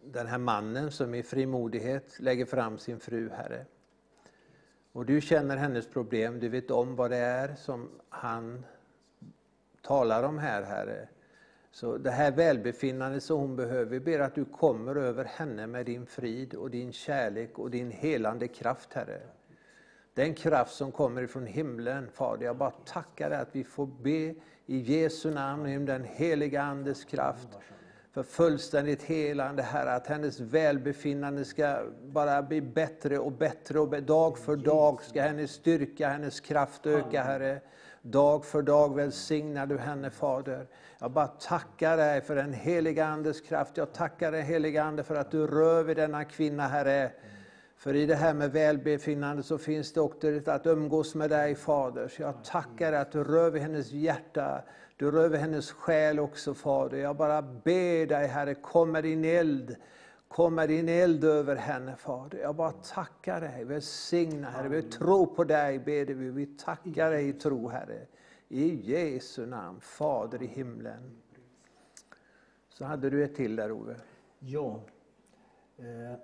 C: den här mannen som i frimodighet lägger fram sin fru, Herre. Och du känner hennes problem, du vet om vad det är som han talar om här, Herre. Så det här välbefinnandet som hon behöver, vi ber att du kommer över henne med din frid och din kärlek och din helande kraft, Herre. Den kraft som kommer ifrån himlen, Fader. Jag bara tackar dig att vi får be i Jesu namn, i den heliga Andes kraft, för fullständigt helande, Herre. Att hennes välbefinnande ska bara bli bättre och bättre och dag för dag ska hennes styrka, hennes kraft öka, Herre. Dag för dag välsignar du henne, Fader. Jag bara tackar dig för den heliga Andes kraft. Jag tackar dig, heliga Ande, för att du rör vid denna kvinna, Herre. För i det här med välbefinnande så finns det också att umgås med dig, Fader. Så jag tackar dig att du rör vid hennes hjärta. Du rör vid hennes själ också, Fader. Jag bara ber dig, Herre, kom med din eld. Kom med din eld över henne, Fader. Jag bara tackar dig, välsigna Herre. Vi tror på dig, ber vi. Vi tackar dig i tro, Herre. I Jesu namn, Fader i himlen. Så hade du ett till där, Ove.
D: Ja. Eh,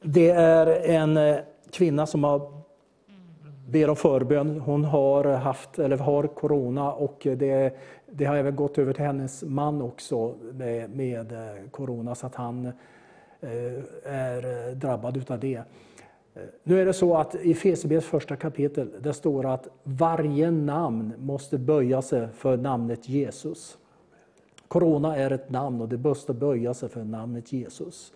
D: Det är en eh, kvinna som har ber om förbön. Hon har haft, eller har corona och det, det har även gått över till hennes man också med, med eh, corona så att han eh, är eh, drabbad av det. Nu är det så att i Fesebrevet första kapitel, där står att varje namn måste böja sig för namnet Jesus. Corona är ett namn och det måste böja sig för namnet Jesus.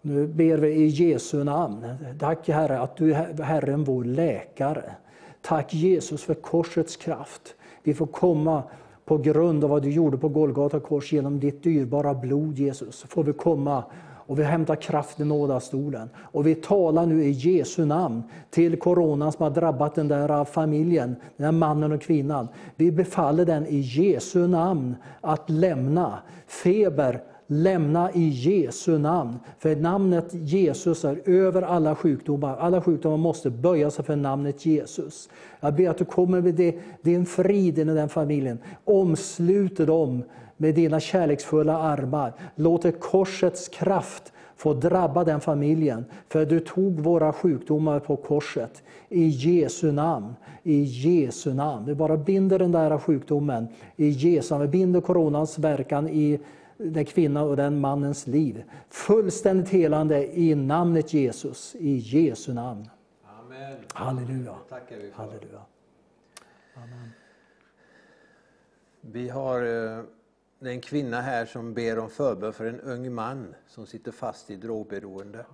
D: Nu ber vi i Jesu namn. Tack Herre att du är Herren vår läkare. Tack Jesus för korsets kraft. Vi får komma på grund av vad du gjorde på Golgata kors genom ditt dyrbara blod Jesus. Får vi komma och vi hämtar kraft i nådastolen. Och vi talar nu i Jesu namn till coronan som har drabbat den där familjen, den där mannen och kvinnan. Vi befaller den i Jesu namn att lämna feber, lämna i Jesu namn. För namnet Jesus är över alla sjukdomar. Alla sjukdomar måste böja sig för namnet Jesus. Jag ber att du kommer med det, din frid in i den familjen. Omsluter dem med dina kärleksfulla armar. Låt korsets kraft få drabba den familjen. För du tog våra sjukdomar på korset. I Jesu namn. I Jesu namn. Vi bara binder den där sjukdomen. I Jesu namn. Vi binder coronans verkan i den kvinna och den mannens liv. Fullständigt helande i namnet Jesus. I Jesu namn.
C: Amen.
D: Halleluja.
C: tackar vi för.
D: Halleluja.
C: Vi har eh, en kvinna här som ber om förbön för en ung man som sitter fast i drogberoende.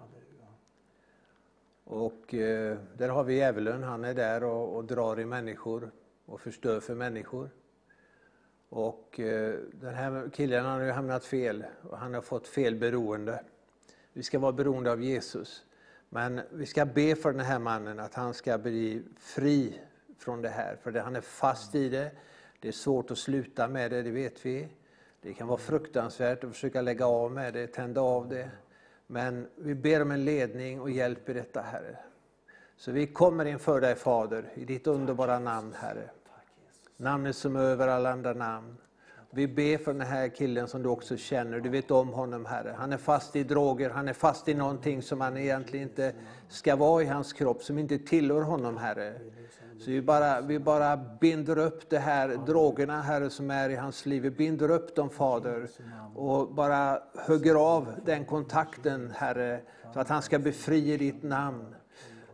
C: Och eh, där har vi djävulen, han är där och, och drar i människor och förstör för människor. Och eh, den här killen har ju hamnat fel och han har fått fel beroende. Vi ska vara beroende av Jesus. Men vi ska be för den här mannen att han ska bli fri från det här. För han är fast i det. Det är svårt att sluta med det, det vet vi. Det kan vara fruktansvärt att försöka lägga av med det, tända av det. Men vi ber om en ledning och hjälp i detta, Herre. Så vi kommer inför dig, Fader, i ditt underbara namn, Herre. Namnet som är över alla andra namn. Vi ber för den här killen som du också känner, du vet om honom Herre. Han är fast i droger, han är fast i någonting som han egentligen inte ska vara i hans kropp, som inte tillhör honom Herre. Så vi bara, vi bara binder upp de här drogerna Herre som är i hans liv, vi binder upp dem Fader. Och bara hugger av den kontakten Herre, så att han ska befria ditt namn.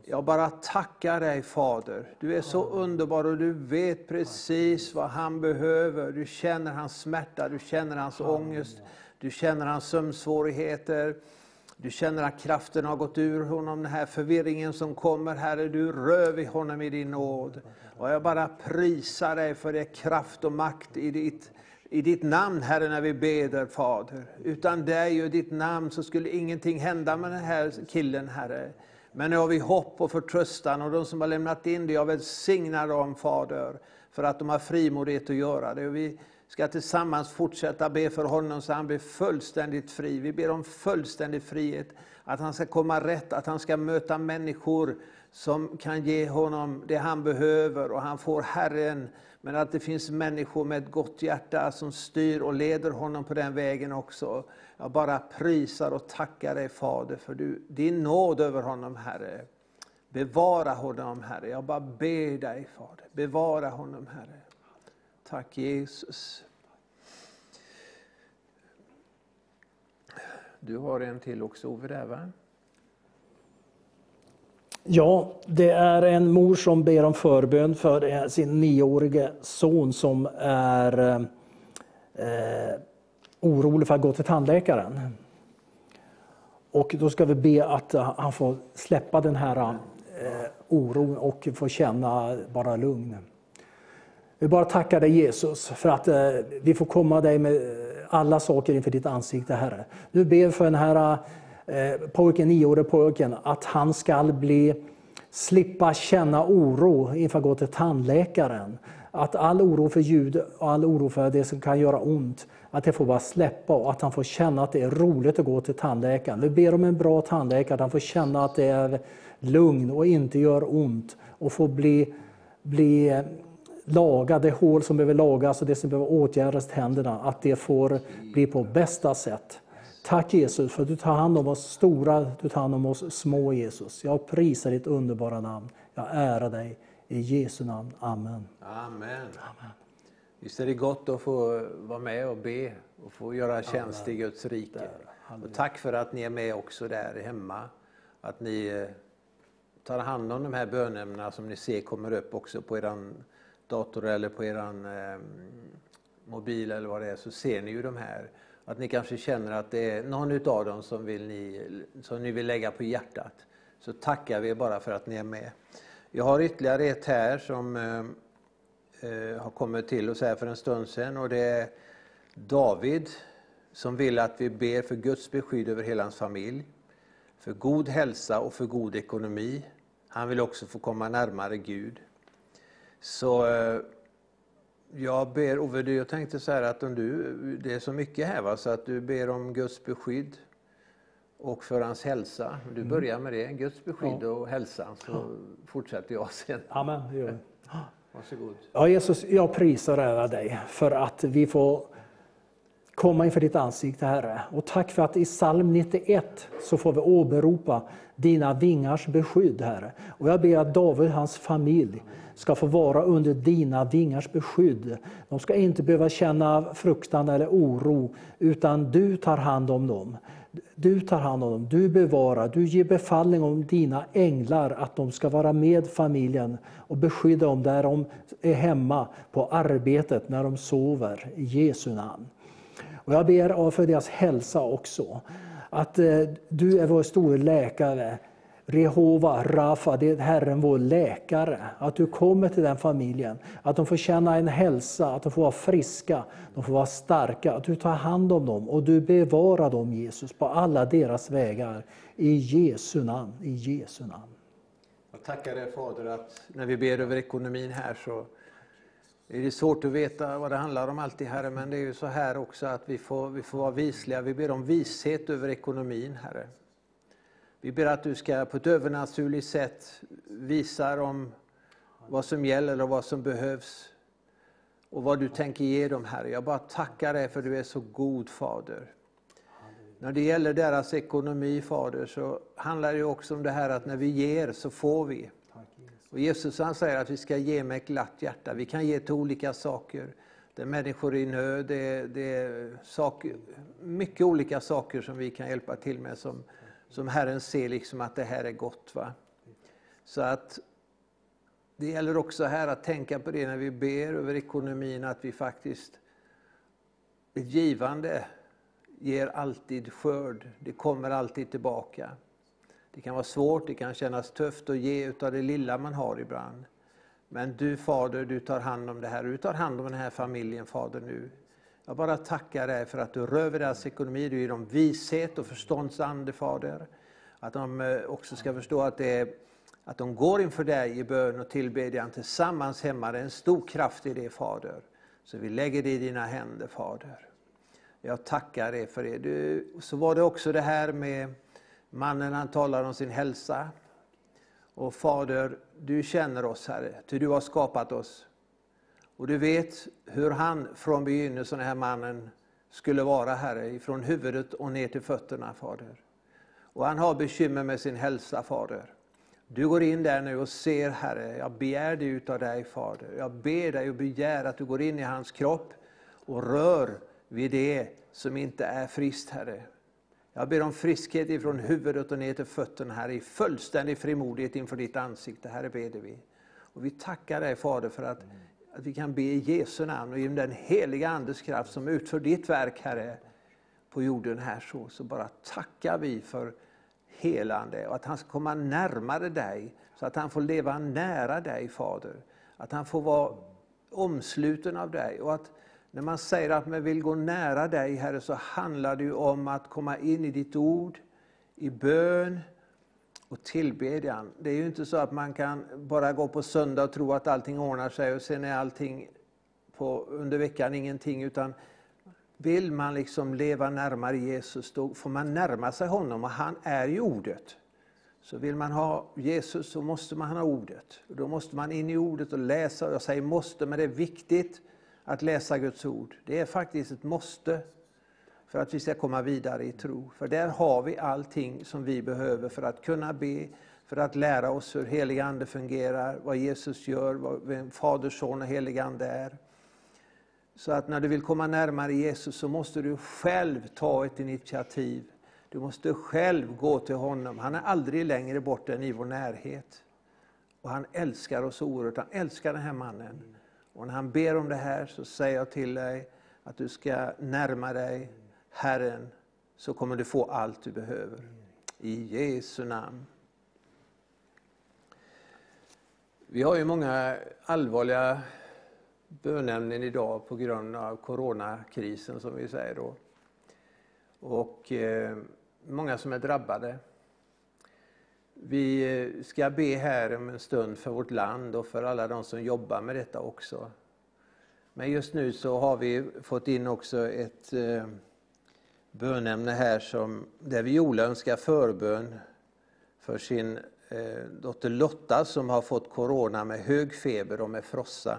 C: Jag bara tackar dig Fader. Du är så underbar och du vet precis vad han behöver. Du känner hans smärta, du känner hans ångest, du känner hans sömnsvårigheter. Du känner att kraften har gått ur honom, den här förvirringen som kommer. Herre, du rör vid honom i din nåd. Och jag bara prisar dig för det kraft och makt i ditt, i ditt namn, Herre, när vi beder, Fader. Utan dig och ditt namn så skulle ingenting hända med den här killen, Herre. Men nu har vi hopp och förtröstan och de som har lämnat in det, jag välsignar dem Fader, för att de har frimodighet att göra det. Och vi ska tillsammans fortsätta be för honom så han blir fullständigt fri. Vi ber om fullständig frihet, att han ska komma rätt, att han ska möta människor som kan ge honom det han behöver och han får Herren. Men att det finns människor med ett gott hjärta som styr och leder honom på den vägen också. Jag bara prisar och tackar dig Fader för du, din nåd över honom Herre. Bevara honom Herre. Jag bara ber dig Fader, bevara honom Herre. Tack Jesus. Du har en till också Ove där va?
D: Ja, det är en mor som ber om förbön för sin nioårige son som är eh, orolig för att gå till tandläkaren. Och då ska vi be att eh, han får släppa den här eh, oron och få känna bara lugn. Vi bara tackar dig Jesus för att eh, vi får komma dig med alla saker inför ditt ansikte Herre. Nu ber för den här eh, eh, pojken, nioårige pojken, att han ska bli, slippa känna oro inför att gå till tandläkaren. Att all oro för ljud och all oro för det som kan göra ont, att det får bara släppa och att han får känna att det är roligt att gå till tandläkaren. Vi ber om en bra tandläkare, att han får känna att det är lugn och inte gör ont och får bli, bli eh, laga det hål som behöver lagas och det som behöver åtgärdas händerna, att det får bli på bästa sätt. Tack Jesus för att du tar hand om oss stora, du tar hand om oss små Jesus. Jag prisar ditt underbara namn. Jag ärar dig. I Jesu namn. Amen.
C: Amen. Amen. Visst är det gott att få vara med och be och få göra tjänst i Guds rike. Och tack för att ni är med också där hemma. Att ni eh, tar hand om de här bönämnena som ni ser kommer upp också på er dator eller på er eh, mobil eller vad det är, så ser ni ju de här. Att ni kanske känner att det är någon av dem som, vill ni, som ni vill lägga på hjärtat. Så tackar vi bara för att ni är med. Jag har ytterligare ett här som eh, har kommit till oss här för en stund sedan och det är David som vill att vi ber för Guds beskydd över hela hans familj, för god hälsa och för god ekonomi. Han vill också få komma närmare Gud. Så eh, jag ber Ove, jag tänkte så här att om du, det är så mycket här va, så att du ber om Guds beskydd och för hans hälsa. Du mm. börjar med det, Guds beskydd ja. och hälsa, så ja. fortsätter jag sen.
D: Amen, det gör
C: Varsågod.
D: Ja, Jesus, jag prisar och ärar dig för att vi får komma inför ditt ansikte, Herre. Och tack för att i psalm 91 så får vi åberopa dina vingars beskydd, Herre. Och jag ber att David och hans familj ska få vara under dina vingars beskydd. De ska inte behöva känna fruktan eller oro, utan du tar hand om dem. Du tar hand om dem, du bevarar, du ger befallning om dina änglar att de ska vara med familjen och beskydda dem där de är hemma, på arbetet, när de sover. I Jesu namn. Och jag ber för deras hälsa också. Att eh, du är vår store läkare. Rehova, Rafa, det är Herren vår läkare. Att du kommer till den familjen, att de får känna en hälsa, att de får vara friska, de får vara starka. Att du tar hand om dem och du bevarar dem Jesus på alla deras vägar. I Jesu namn, i Jesu namn.
C: Jag tackar dig Fader att när vi ber över ekonomin här så Det är svårt att veta vad det handlar om alltid, Herre, men det är ju så här också att vi får, vi får vara visliga. Vi ber om vishet över ekonomin, Herre. Vi ber att du ska på ett övernaturligt sätt visa dem vad som gäller och vad som behövs och vad du tänker ge dem, Herre. Jag bara tackar dig för du är så god, Fader. När det gäller deras ekonomi, Fader, så handlar det också om det här att när vi ger så får vi. Och Jesus han säger att vi ska ge med ett glatt hjärta. Vi kan ge till olika saker. Det är människor i nöd, det är, det är saker, mycket olika saker som vi kan hjälpa till med som, som Herren ser liksom att det här är gott. Va? Så att det gäller också här att tänka på det när vi ber över ekonomin, att vi faktiskt, ett givande ger alltid skörd, det kommer alltid tillbaka. Det kan vara svårt, det kan kännas tufft att ge utav det lilla man har ibland. Men du Fader, du tar hand om det här, du tar hand om den här familjen Fader nu. Jag bara tackar dig för att du rör vid deras ekonomi, du ger dem vishet och förståndsande Fader. Att de eh, också ska förstå att, det är, att de går inför dig i bön och tillbedjan tillsammans hemma. Det är en stor kraft i det Fader. Så vi lägger det i dina händer Fader. Jag tackar dig för det. Du, så var det också det här med mannen han talar om sin hälsa. Och Fader, du känner oss Herre, ty du har skapat oss. Och du vet hur han från begynnelsen, den här mannen, skulle vara Herre, Från huvudet och ner till fötterna Fader. Och han har bekymmer med sin hälsa Fader. Du går in där nu och ser Herre, jag begär det utav dig Fader. Jag ber dig och begär att du går in i hans kropp och rör vid det som inte är friskt Herre. Jag ber om friskhet ifrån huvudet och ner till fötterna, Herre, i fullständig frimodighet inför ditt ansikte. Herre, ber vi. Och vi tackar dig, Fader, för att, att vi kan be i Jesu namn och genom den heliga Andes kraft som utför ditt verk, Herre, på jorden här så, så bara tackar vi för helande och att han ska komma närmare dig, så att han får leva nära dig, Fader. Att han får vara omsluten av dig och att när man säger att man vill gå nära dig, Herre, så handlar det om att komma in i ditt ord, i bön och tillbedjan. Det är ju inte så att man kan bara gå på söndag och tro att allting ordnar sig och sen är allting på, under veckan ingenting. Utan vill man liksom leva närmare Jesus, då får man närma sig honom och han är ju ordet. Så vill man ha Jesus så måste man ha ordet. då måste man in i ordet och läsa. Jag säger måste, men det är viktigt att läsa Guds ord. Det är faktiskt ett måste för att vi ska komma vidare i tro. För där har vi allting som vi behöver för att kunna be, för att lära oss hur helig Ande fungerar, vad Jesus gör, vem Fader, Son och helig Ande är. Så att när du vill komma närmare Jesus så måste du själv ta ett initiativ. Du måste själv gå till honom. Han är aldrig längre bort än i vår närhet. Och han älskar oss oerhört. Han älskar den här mannen. Och när han ber om det här så säger jag till dig att du ska närma dig Herren så kommer du få allt du behöver. I Jesu namn. Vi har ju många allvarliga bönämnen idag på grund av coronakrisen som vi säger då. Och eh, många som är drabbade. Vi eh, ska be här om en stund för vårt land och för alla de som jobbar med detta också. Men just nu så har vi fått in också ett eh, bönämne här som, där Viola önskar förbön för sin eh, dotter Lotta som har fått corona med hög feber och med frossa.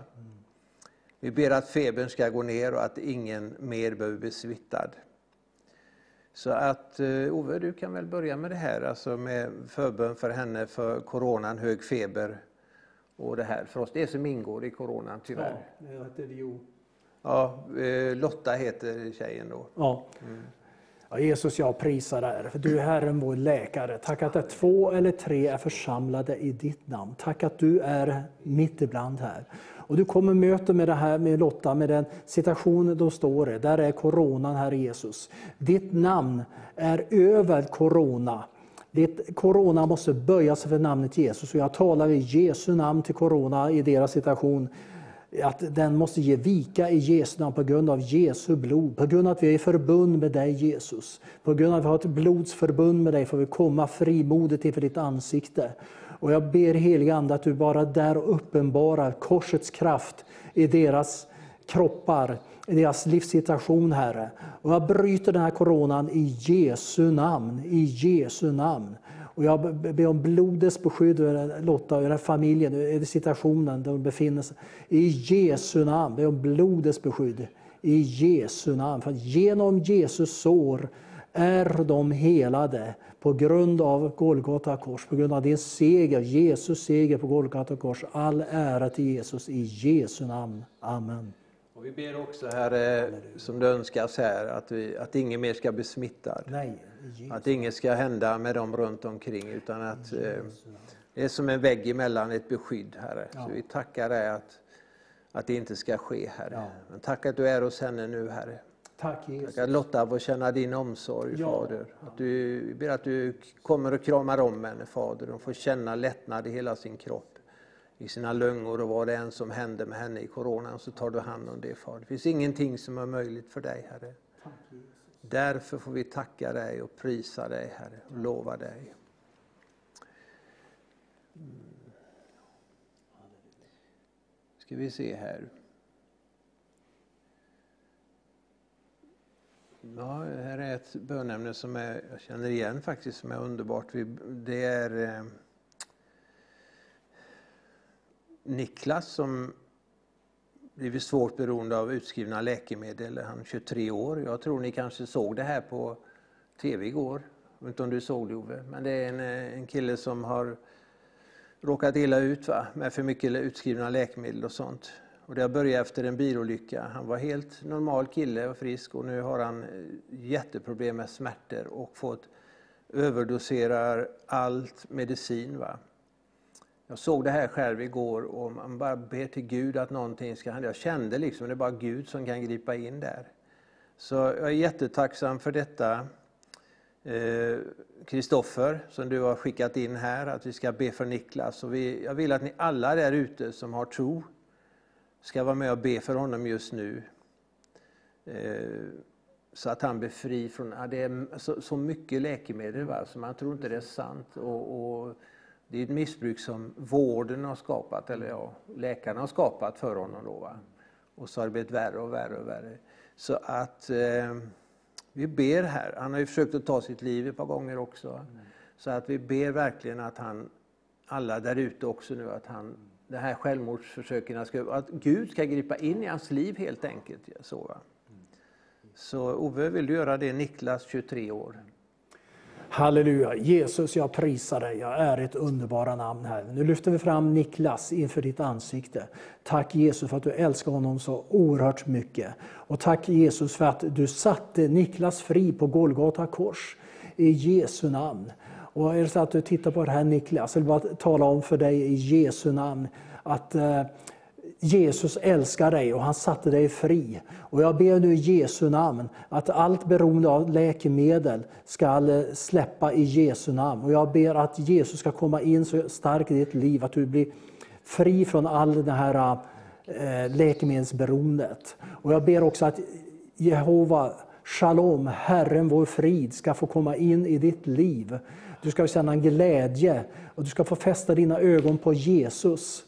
C: Vi ber att febern ska gå ner och att ingen mer behöver bli smittad. Så att eh, Ove, du kan väl börja med det här, alltså med förbön för henne för coronan, hög feber och det här för oss. Det som ingår i coronan tyvärr.
D: Ja, det heter ju.
C: Ja, eh, Lotta heter tjejen då.
D: Ja. Mm. Ja, Jesus, jag prisar dig, för du är Herren vår läkare. Tack att det två eller tre är församlade i ditt namn. Tack att du är mitt ibland här. Och du kommer möta med det här med Lotta, med den situationen de står i. Där är coronan, Herre Jesus. Ditt namn är över corona. Ditt corona måste böja sig för namnet Jesus. Och jag talar i Jesu namn till corona i deras situation att den måste ge vika i Jesu namn på grund av Jesu blod. På grund av att vi är i förbund med dig Jesus. På grund av att vi har ett blodsförbund med dig får vi komma frimodigt inför ditt ansikte. Och jag ber helige Ande att du bara där uppenbarar korsets kraft i deras kroppar, i deras livssituation, Herre. Och jag bryter den här coronan i Jesu namn, i Jesu namn. Och jag ber om blodets beskydd över Lotta, över familjen, över situationen där de befinner sig. I Jesu namn, ber om blodets beskydd. I Jesu namn. För genom Jesus sår är de helade på grund av Golgata kors, på grund av din seger, Jesus seger på Golgata kors. All ära till Jesus i Jesu namn. Amen.
C: Och vi ber också, Herre, som det önskas här, att, vi, att ingen mer ska bli smittad.
D: Nej,
C: Att inget ska hända med dem runt omkring, utan att eh, det är som en vägg emellan ett beskydd, Herre. Så vi tackar dig att, att det inte ska ske, Herre. Men tack att du är hos henne nu, Herre.
D: Tack Jesus.
C: Tack att Lotta får känna din omsorg,
D: Ja.
C: Fader. Att du, ber att du kommer och kramar om henne, Fader. Hon får känna lättnad i hela sin kropp, i sina lungor och vad det än som händer med henne i coronan, så tar du hand om det, Fader. Det finns ingenting som är möjligt för dig, Herre. Därför får vi tacka dig och prisa dig, Herre, och lova dig. Mm. Ska vi se här. Ja, här är ett bönämne som är, jag känner igen faktiskt, som är underbart. Vi- Det är eh, Niklas som blivit svårt beroende av utskrivna läkemedel. Han är 23 år. Jag tror ni kanske såg det här på tv igår. Jag vet inte om du såg det Ove, men det är en, eh, en kille som har råkat illa ut va? med för mycket utskrivna läkemedel och sånt. Och det har börjat efter en bilolycka. Han var helt normal kille och frisk och nu har han eh, jätteproblem med smärtor och fått överdoserar allt medicin. Va? Jag såg det här själv igår och man bara ber till Gud att någonting ska hända. Jag kände liksom att det är bara Gud som kan gripa in där. Så jag är jättetacksam för detta. Eh, Kristoffer, som du har skickat in här, att vi ska be för Niklas. Och vi, jag vill att ni alla där ute som har tro ska vara med och be för honom just nu. Eh, så att han blir fri från, ja, det är så, så mycket läkemedel va, så man tror inte det är sant. Och, och det är ett missbruk som vården har skapat, eller ja, läkarna har skapat för honom. Då, va. Och så har det blivit värre och värre och värre. Så att eh, vi ber här, han har ju försökt att ta sitt liv ett par gånger också. Så att vi ber verkligen att han, alla där ute också nu, att han, det här självmordsförsöken, att Gud ska gripa in i hans liv helt enkelt. Så, va? så Ove, vill du göra det? Niklas, 23 år.
D: Halleluja. Jesus, jag prisar dig. Jag är ett underbara namn här. Nu lyfter vi fram Niklas inför ditt ansikte. Tack Jesus för att du älskar honom så oerhört mycket. Och tack Jesus för att du satte Niklas fri på Golgata kors. I Jesu namn. Och är det så att du tittar på det här Niklas, jag vill bara tala om för dig i Jesu namn att eh, Jesus älskar dig och han satte dig fri. Och jag ber nu i Jesu namn att allt beroende av läkemedel ska eh, släppa i Jesu namn. Och jag ber att Jesus ska komma in så starkt i ditt liv att du blir fri från all det här eh, läkemedelsberoendet. Och jag ber också att Jehova Shalom, Herren vår frid, ska få komma in i ditt liv. Du ska känna en glädje och du ska få fästa dina ögon på Jesus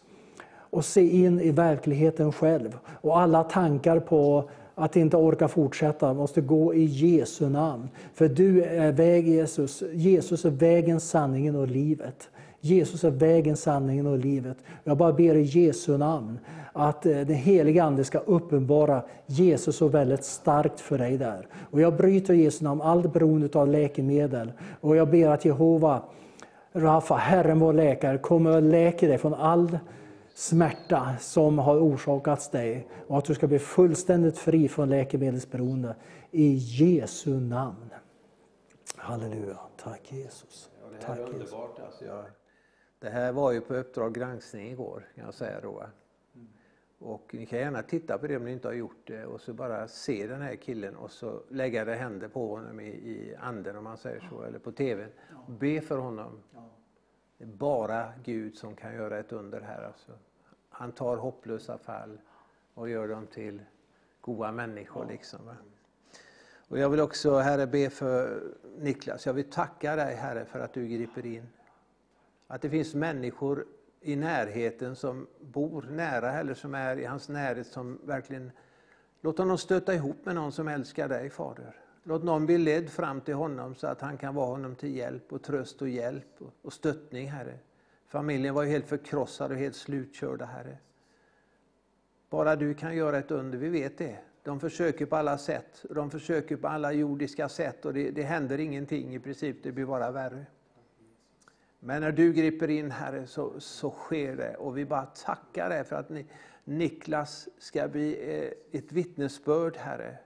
D: och se in i verkligheten själv. Och alla tankar på att inte orka fortsätta måste gå i Jesu namn. För du är väg Jesus. Jesus är vägen, sanningen och livet. Jesus är vägen, sanningen och livet. Jag bara ber i Jesu namn att eh, den heliga Ande ska uppenbara Jesus så väldigt starkt för dig där. Och jag bryter i Jesu namn allt beroende av läkemedel. Och jag ber att Jehova, Rafa, Herren vår läkare, kommer och läker dig från all smärta som har orsakats dig och att du ska bli fullständigt fri från läkemedelsberoende. I Jesu namn. Halleluja. Tack Jesus.
C: Ja, det här
D: Tack
C: är
D: Jesus.
C: underbart. Alltså jag, det här var ju på Uppdrag granskning igår, kan jag säga då. va. Och ni kan gärna titta på det om ni inte har gjort det och så bara se den här killen och så lägga era händer på honom i, i anden om man säger så, eller på TVn. Be för honom. Det är bara Gud som kan göra ett under här. Alltså. Han tar hopplösa fall och gör dem till goda människor. Liksom? Och jag vill också, Herre, be för Niklas. Jag vill tacka dig, Herre, för att du griper in. Att det finns människor i närheten som bor nära eller som är i hans närhet som verkligen Låt honom stöta ihop med någon som älskar dig, Fader. Låt någon bli ledd fram till honom så att han kan vara honom till hjälp och tröst och hjälp och stöttning, Herre. Familjen var ju helt förkrossad och helt slutkörda, Herre. Bara du kan göra ett under, vi vet det. De försöker på alla sätt, de försöker på alla jordiska sätt och det, det händer ingenting i princip, det blir bara värre. Men när du griper in Herre så, så sker det och vi bara tackar dig för att ni, Niklas ska bli eh, ett vittnesbörd Herre.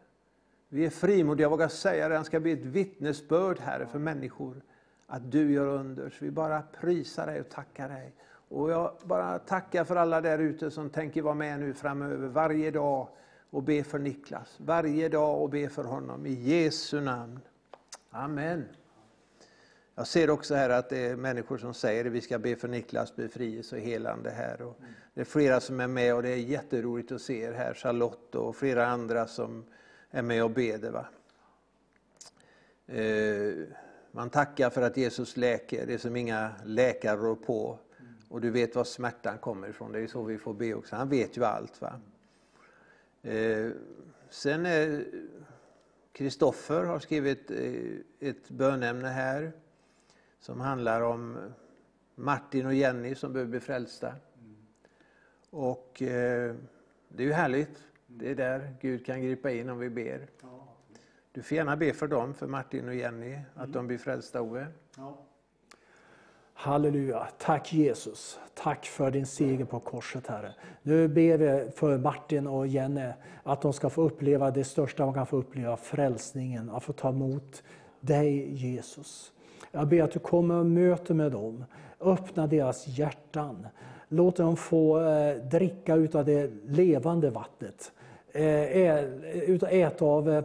C: Vi är frimodiga, jag vågar säga det, han ska bli ett vittnesbörd Herre för människor att du gör under. Så vi bara prisar dig och tackar dig. Och jag bara tackar för alla där ute som tänker vara med nu framöver varje dag och be för Niklas. Varje dag och be för honom i Jesu namn. Amen. Jag ser också här att det är människor som säger att vi ska be för Niklas befrielse och helande här. Och det är flera som är med och det är jätteroligt att se er här. Charlotte och flera andra som är med och ber. Va? Eh, man tackar för att Jesus läker, det är som inga läkare rår på. Och du vet var smärtan kommer ifrån, det är så vi får be också. Han vet ju allt. va. Eh, sen eh, är Kristoffer har skrivit eh, ett bönämne här som handlar om Martin och Jenny som behöver bli frälsta. Och eh, det är ju härligt. Det är där Gud kan gripa in om vi ber. Du får gärna be för dem, för Martin och Jenny, att de blir frälsta, Ove.
D: Halleluja. Tack Jesus. Tack för din seger på korset, Herre. Nu ber vi för Martin och Jenny att de ska få uppleva det största man kan få uppleva, frälsningen, att få ta emot dig Jesus. Jag ber att du kommer och möter med dem. Öppna deras hjärtan. Låt dem få eh, dricka utav det levande vattnet. Eh, äta av eh,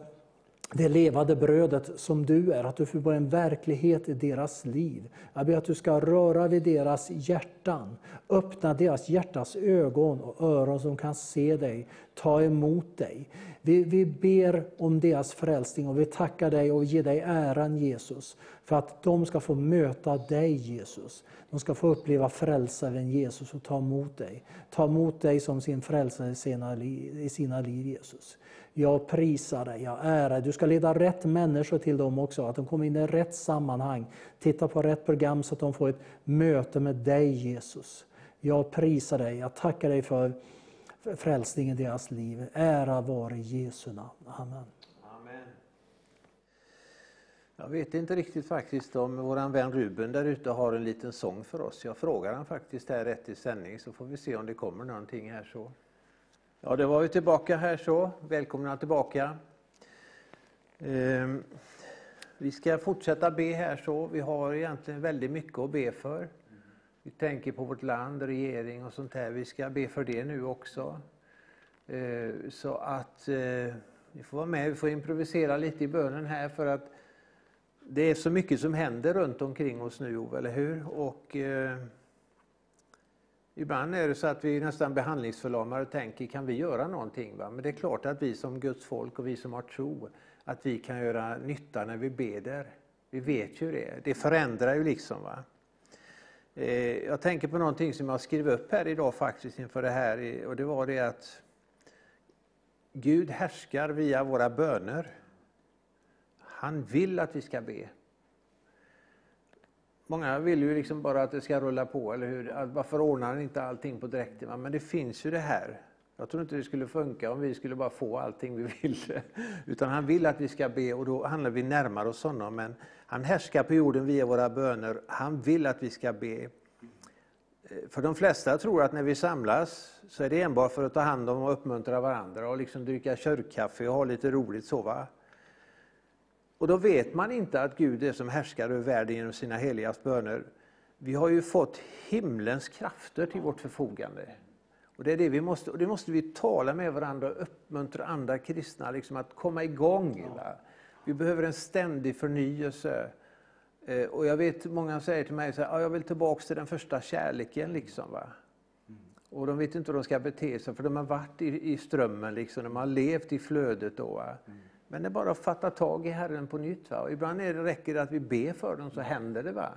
D: det levande brödet som du är, att du får en verklighet i deras liv. Jag ber att du ska röra vid deras hjärtan, öppna deras hjärtas ögon och öron som kan se dig, ta emot dig. Vi, vi ber om deras frälsning och vi tackar dig och ger dig äran Jesus, för att de ska få möta dig Jesus. De ska få uppleva frälsaren Jesus och ta emot dig. Ta emot dig som sin frälsare i sina liv, i sina liv Jesus. Jag prisar dig, jag ärar dig. Du ska leda rätt människor till dem också, att de kommer in i rätt sammanhang. Titta på rätt program så att de får ett möte med dig Jesus. Jag prisar dig, jag tackar dig för frälsningen i deras liv. Ära vare Jesu namn. Amen.
C: Amen. Jag vet inte riktigt faktiskt om vår vän Ruben där ute har en liten sång för oss. Jag frågar han faktiskt här rätt i sändning så får vi se om det kommer någonting här så. Ja, det var vi tillbaka här så. Välkomna tillbaka. Ehm, vi ska fortsätta be här så. Vi har egentligen väldigt mycket att be för. Vi tänker på vårt land, regering och sånt här. Vi ska be för det nu också. Ehm, så att eh, vi får vara med, vi får improvisera lite i bönen här för att det är så mycket som händer runt omkring oss nu, eller hur? Och, eh, Ibland är det så att vi är nästan behandlingsförlamade och tänker, kan vi göra någonting? Va? Men det är klart att vi som Guds folk och vi som har tro, att vi kan göra nytta när vi beder. Vi vet ju det. Det förändrar ju liksom. Va? Eh, jag tänker på någonting som jag skrev upp här idag faktiskt inför det här och det var det att Gud härskar via våra böner. Han vill att vi ska be. Många vill ju liksom bara att det ska rulla på, eller hur? Varför ordnar han inte allting på direkten? Men det finns ju det här. Jag tror inte det skulle funka om vi skulle bara få allting vi vill. Utan han vill att vi ska be och då handlar vi närmare oss honom. Men han härskar på jorden via våra böner. Han vill att vi ska be. Eh, för de flesta tror att när vi samlas så är det enbart för att ta hand om och uppmuntra varandra och liksom dricka kyrkkaffe och ha lite roligt så. Va? Och då vet man inte att Gud är som härskar över världen genom sina heligas böner. Vi har ju fått himlens krafter till vårt förfogande. Och det är det vi måste, och det måste vi tala med varandra och uppmuntra andra kristna liksom att komma igång. Va? Vi behöver en ständig förnyelse. Eh, och jag vet många säger till mig här, jag vill tillbaka till den första kärleken. Liksom, va? Och de vet inte hur de ska bete sig för de har varit i, i strömmen, liksom, de har levt i flödet. Då, va? Men det är bara att fatta tag i Herren på nytt. Va? Och ibland är det, räcker det att vi ber för dem så händer det. Va?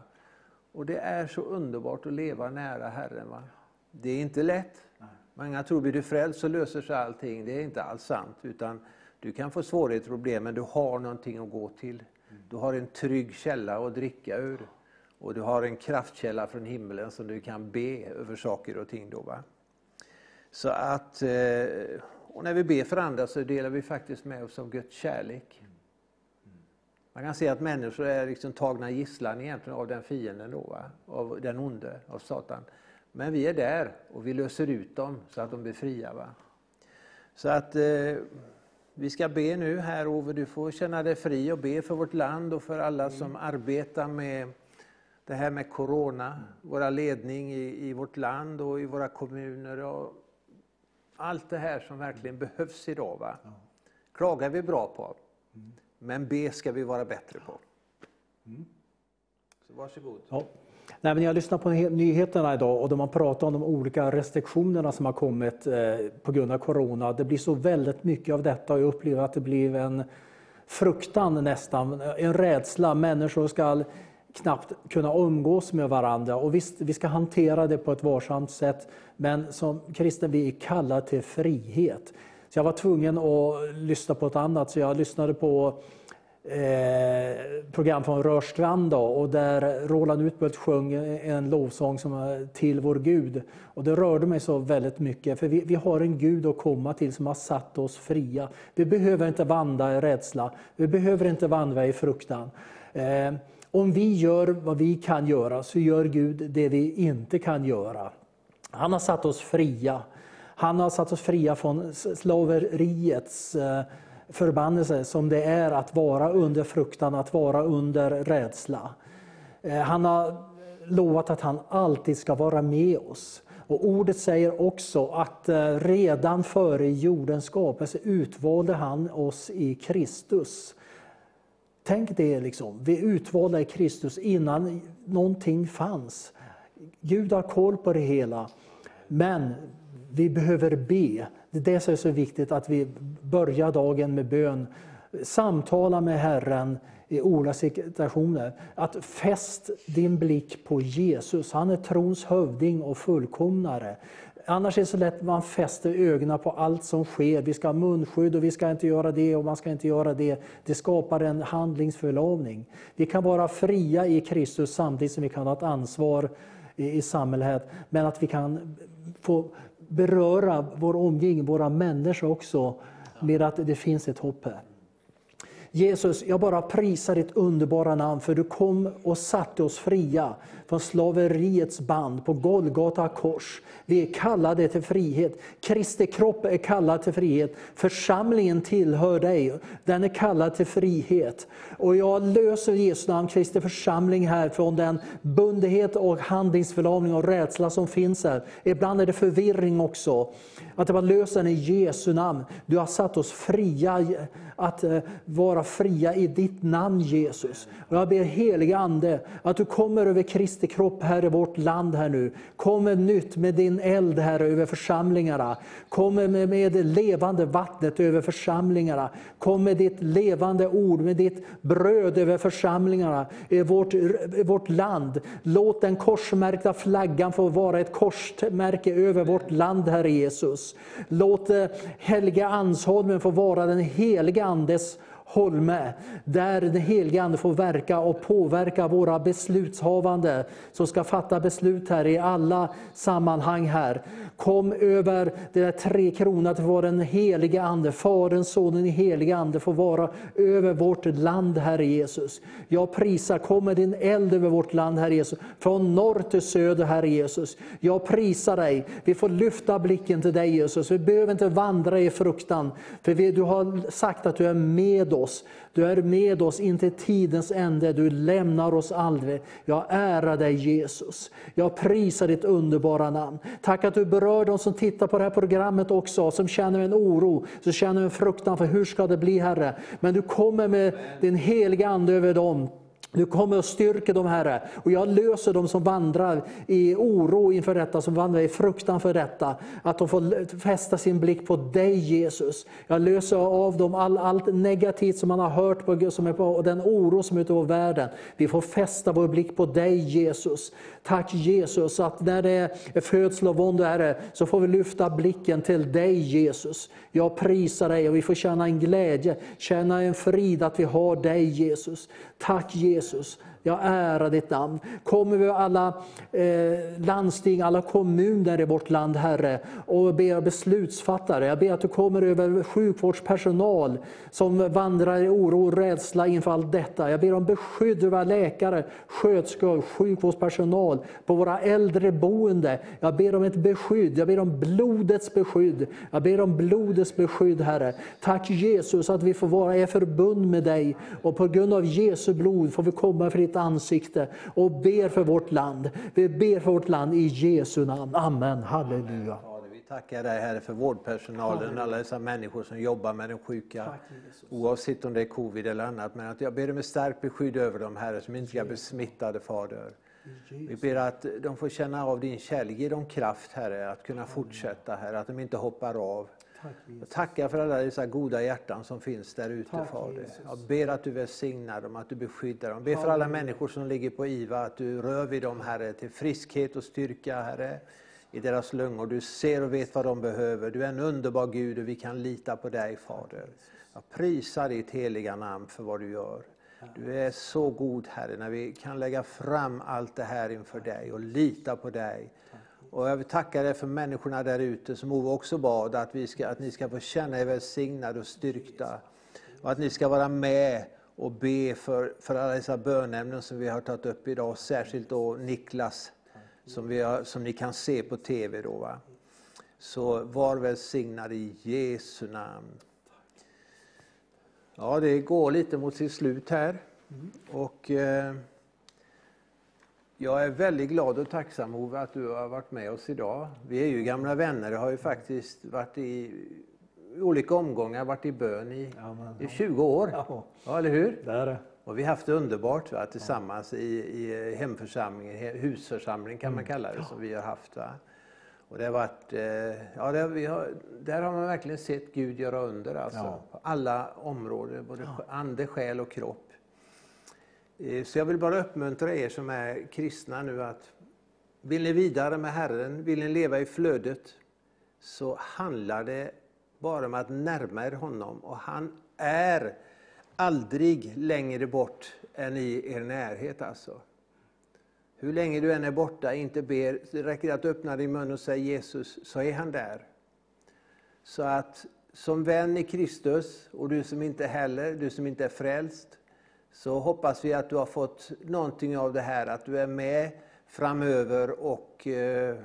C: Och det är så underbart att leva nära Herren. Va? Det är inte lätt. Många tror blir du frälst så löser sig allting. Det är inte alls sant. Utan du kan få svårigheter och problem, men du har någonting att gå till. Du har en trygg källa att dricka ur. Och du har en kraftkälla från himlen som du kan be över saker och ting. Då, va? Så att, eh, och när vi ber för andra så delar vi faktiskt med oss av Guds kärlek. Man kan se att människor är liksom tagna gisslan egentligen av den fienden, då, va? av den onde, av Satan. Men vi är där och vi löser ut dem så att de blir fria. Va? Så att eh, vi ska be nu här Ove, du får känna dig fri och be för vårt land och för alla som arbetar med det här med Corona, våra ledning i, i vårt land och i våra kommuner. Och allt det här som verkligen behövs idag. Va? Klagar vi bra på, men be ska vi vara bättre på. Så varsågod.
D: Ja. Nej, men jag lyssnar på nyheterna idag och de har pratat om de olika restriktionerna som har kommit eh, på grund av Corona. Det blir så väldigt mycket av detta och jag upplever att det blir en fruktan nästan, en rädsla. Människor ska knappt kunna umgås med varandra. Och visst, vi ska hantera det på ett varsamt sätt, men som kristen vi är kallade till frihet. Så jag var tvungen att lyssna på ett annat, så jag lyssnade på eh, program från Rörstrand och där Roland Utbult sjöng en lovsång som till vår Gud. Och det rörde mig så väldigt mycket, för vi, vi har en Gud att komma till som har satt oss fria. Vi behöver inte vandra i rädsla, vi behöver inte vandra i fruktan. Eh, om vi gör vad vi kan göra så gör Gud det vi inte kan göra. Han har satt oss fria. Han har satt oss fria från slaveriets eh, förbannelse som det är att vara under fruktan, att vara under rädsla. Eh, han har lovat att han alltid ska vara med oss. Och Ordet säger också att eh, redan före jordens skapelse utvalde han oss i Kristus. Tänk det, liksom. vi är utvalda i Kristus innan någonting fanns. Gud har koll på det hela. Men vi behöver be. Det är det som är så viktigt, att vi börjar dagen med bön. Samtala med Herren i olika situationer. Att fäst din blick på Jesus. Han är trons hövding och fullkomnare. Annars är det så lätt att man fäster ögonen på allt som sker. Vi ska ha munskydd och vi ska inte göra det och man ska inte göra det. Det skapar en handlingsförlamning. Vi kan vara fria i Kristus samtidigt som vi kan ha ett ansvar i, i samhället. Men att vi kan få beröra vår omgivning, våra människor också, med att det finns ett hopp här. Jesus, jag bara prisar ditt underbara namn för du kom och satte oss fria från slaveriets band på Golgata kors. Vi är kallade till frihet. Kristi kropp är kallad till frihet. Församlingen tillhör dig. Den är kallad till frihet. Och jag löser Jesu namn, Kristi församling här från den bundenhet och handlingsförlamning och rädsla som finns här. Ibland är det förvirring också. Att det var lösen i Jesu namn. Du har satt oss fria att eh, vara fria i ditt namn Jesus. Och jag ber helige Ande att du kommer över Kristi kropp här i vårt land här nu. Kommer nytt med din eld här över församlingarna. Kommer med, med det levande vattnet över församlingarna. Kom med ditt levande ord, med ditt bröd över församlingarna i vårt, i vårt land. Låt den korsmärkta flaggan få vara ett korsmärke över vårt land, Herre Jesus. Låt eh, helige Helga Ansholmen få vara den heliga Andes holme, där den helige Ande får verka och påverka våra beslutshavande som ska fatta beslut här i alla sammanhang här. Kom över det där tre kronor att vara den helige Ande, Fadern, Sonen, den helige Ande får vara över vårt land, Herre Jesus. Jag prisar, kommer din eld över vårt land, Herre Jesus, från norr till söder, Herre Jesus. Jag prisar dig, vi får lyfta blicken till dig Jesus, vi behöver inte vandra i fruktan, för du har sagt att du är med oss. Du är med oss in till tidens ände, du lämnar oss aldrig. Jag ärar dig Jesus. Jag prisar ditt underbara namn. Tack att du berör de som tittar på det här programmet också, som känner en oro, som känner en fruktan för hur ska det bli Herre. Men du kommer med din heliga Ande över dem du kommer och styrker dem, Herre. Och jag löser dem som vandrar i oro inför detta, som vandrar i fruktan för detta. Att de får fästa sin blick på dig, Jesus. Jag löser av dem all, allt negativt som man har hört på, som är på, och den oro som är ute i världen. Vi får fästa vår blick på dig, Jesus. Tack Jesus, att när det är födsel och vånda, Herre, så får vi lyfta blicken till dig, Jesus. Jag prisar dig och vi får känna en glädje, känna en frid att vi har dig, Jesus. Tack Jesus. Jesús. Jag ärar ditt namn. Kommer vi alla eh, landsting, alla kommuner i vårt land, Herre, och ber beslutsfattare. Jag ber att du kommer över sjukvårdspersonal som vandrar i oro och rädsla inför allt detta. Jag ber om beskydd över läkare, sköterskor, sjukvårdspersonal på våra äldreboende. Jag ber om ett beskydd, jag ber om blodets beskydd. Jag ber om blodets beskydd, Herre. Tack Jesus att vi får vara i förbund med dig och på grund av Jesu blod får vi komma för ditt ansikte och ber för vårt land. Vi ber för vårt land i Jesu namn. Amen. Halleluja.
C: Vi tackar dig Herre för vårdpersonalen, alla dessa människor som jobbar med de sjuka. Oavsett om det är covid eller annat. Men att jag ber om ett starkt beskydd över dem Herre, som inte ska bli smittade Fader. Vi ber att de får känna av din kärlek, ge dem kraft Herre att kunna fortsätta Herre, att de inte hoppar av. Jag tackar för alla dessa goda hjärtan som finns där ute
D: Tack,
C: Fader.
D: Jesus.
C: Jag ber att du välsignar dem, att du beskyddar dem. Ber för alla människor som ligger på IVA, att du rör vid dem Herre, till friskhet och styrka Herre i deras lungor. Du ser och vet vad de behöver. Du är en underbar Gud och vi kan lita på dig Fader. Jag prisar ditt heliga namn för vad du gör. Du är så god Herre när vi kan lägga fram allt det här inför dig och lita på dig. Och jag vill tacka dig för människorna där ute som Ove också bad att, vi ska, att ni ska få känna er välsignade och styrkta. Och att ni ska vara med och be för, för alla dessa bönämnen som vi har tagit upp idag. Särskilt då Niklas som, vi har, som ni kan se på TV. Då, va? Så var välsignad i Jesu namn. Ja, det går lite mot sitt slut här. Och eh, jag är väldigt glad och tacksam Ove att du har varit med oss idag. Vi är ju gamla vänner. Jag har ju faktiskt varit i, olika omgångar, varit i bön i, i 20 år.
D: Ja.
C: Ja, eller hur?
D: Det är det.
C: Och vi har haft det underbart va, tillsammans i, i hemförsamlingen, he- husförsamling kan man kalla det, som vi har haft. Va? Och det har varit, eh, ja, vi har, där har man verkligen sett Gud göra under alltså,
D: Ja.
C: på alla områden, både ande, själ och kropp. Eh, så jag vill bara uppmuntra er som är kristna nu att vill ni vidare med Herren, vill ni leva i flödet, så handlar det bara om att närma er honom. Och han är aldrig längre bort än i er närhet alltså. Hur länge du än är borta, inte ber, det räcker att öppna din mun och säga Jesus, så är han där. Så att som vän i Kristus, och du som inte heller, du som inte är frälst, så hoppas vi att du har fått någonting av det här, att du är med framöver och eh,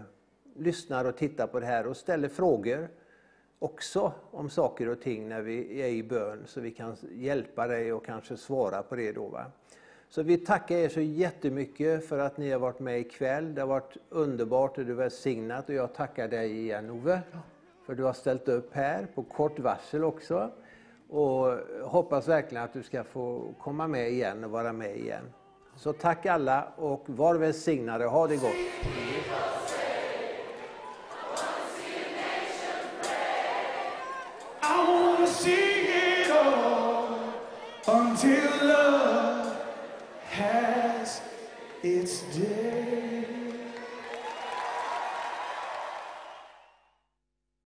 C: lyssnar och tittar på det här och ställer frågor också om saker och ting när vi är i bön, så vi kan hjälpa dig och kanske svara på det då. Va? Så vi tackar er så jättemycket för att ni har varit med ikväll. Det har varit underbart och du har välsignat och jag tackar dig igen Ove, för du har ställt upp här på kort varsel också. Och hoppas verkligen att du ska få komma med igen och vara med igen. Så tack alla och var välsignade. Ha det gott.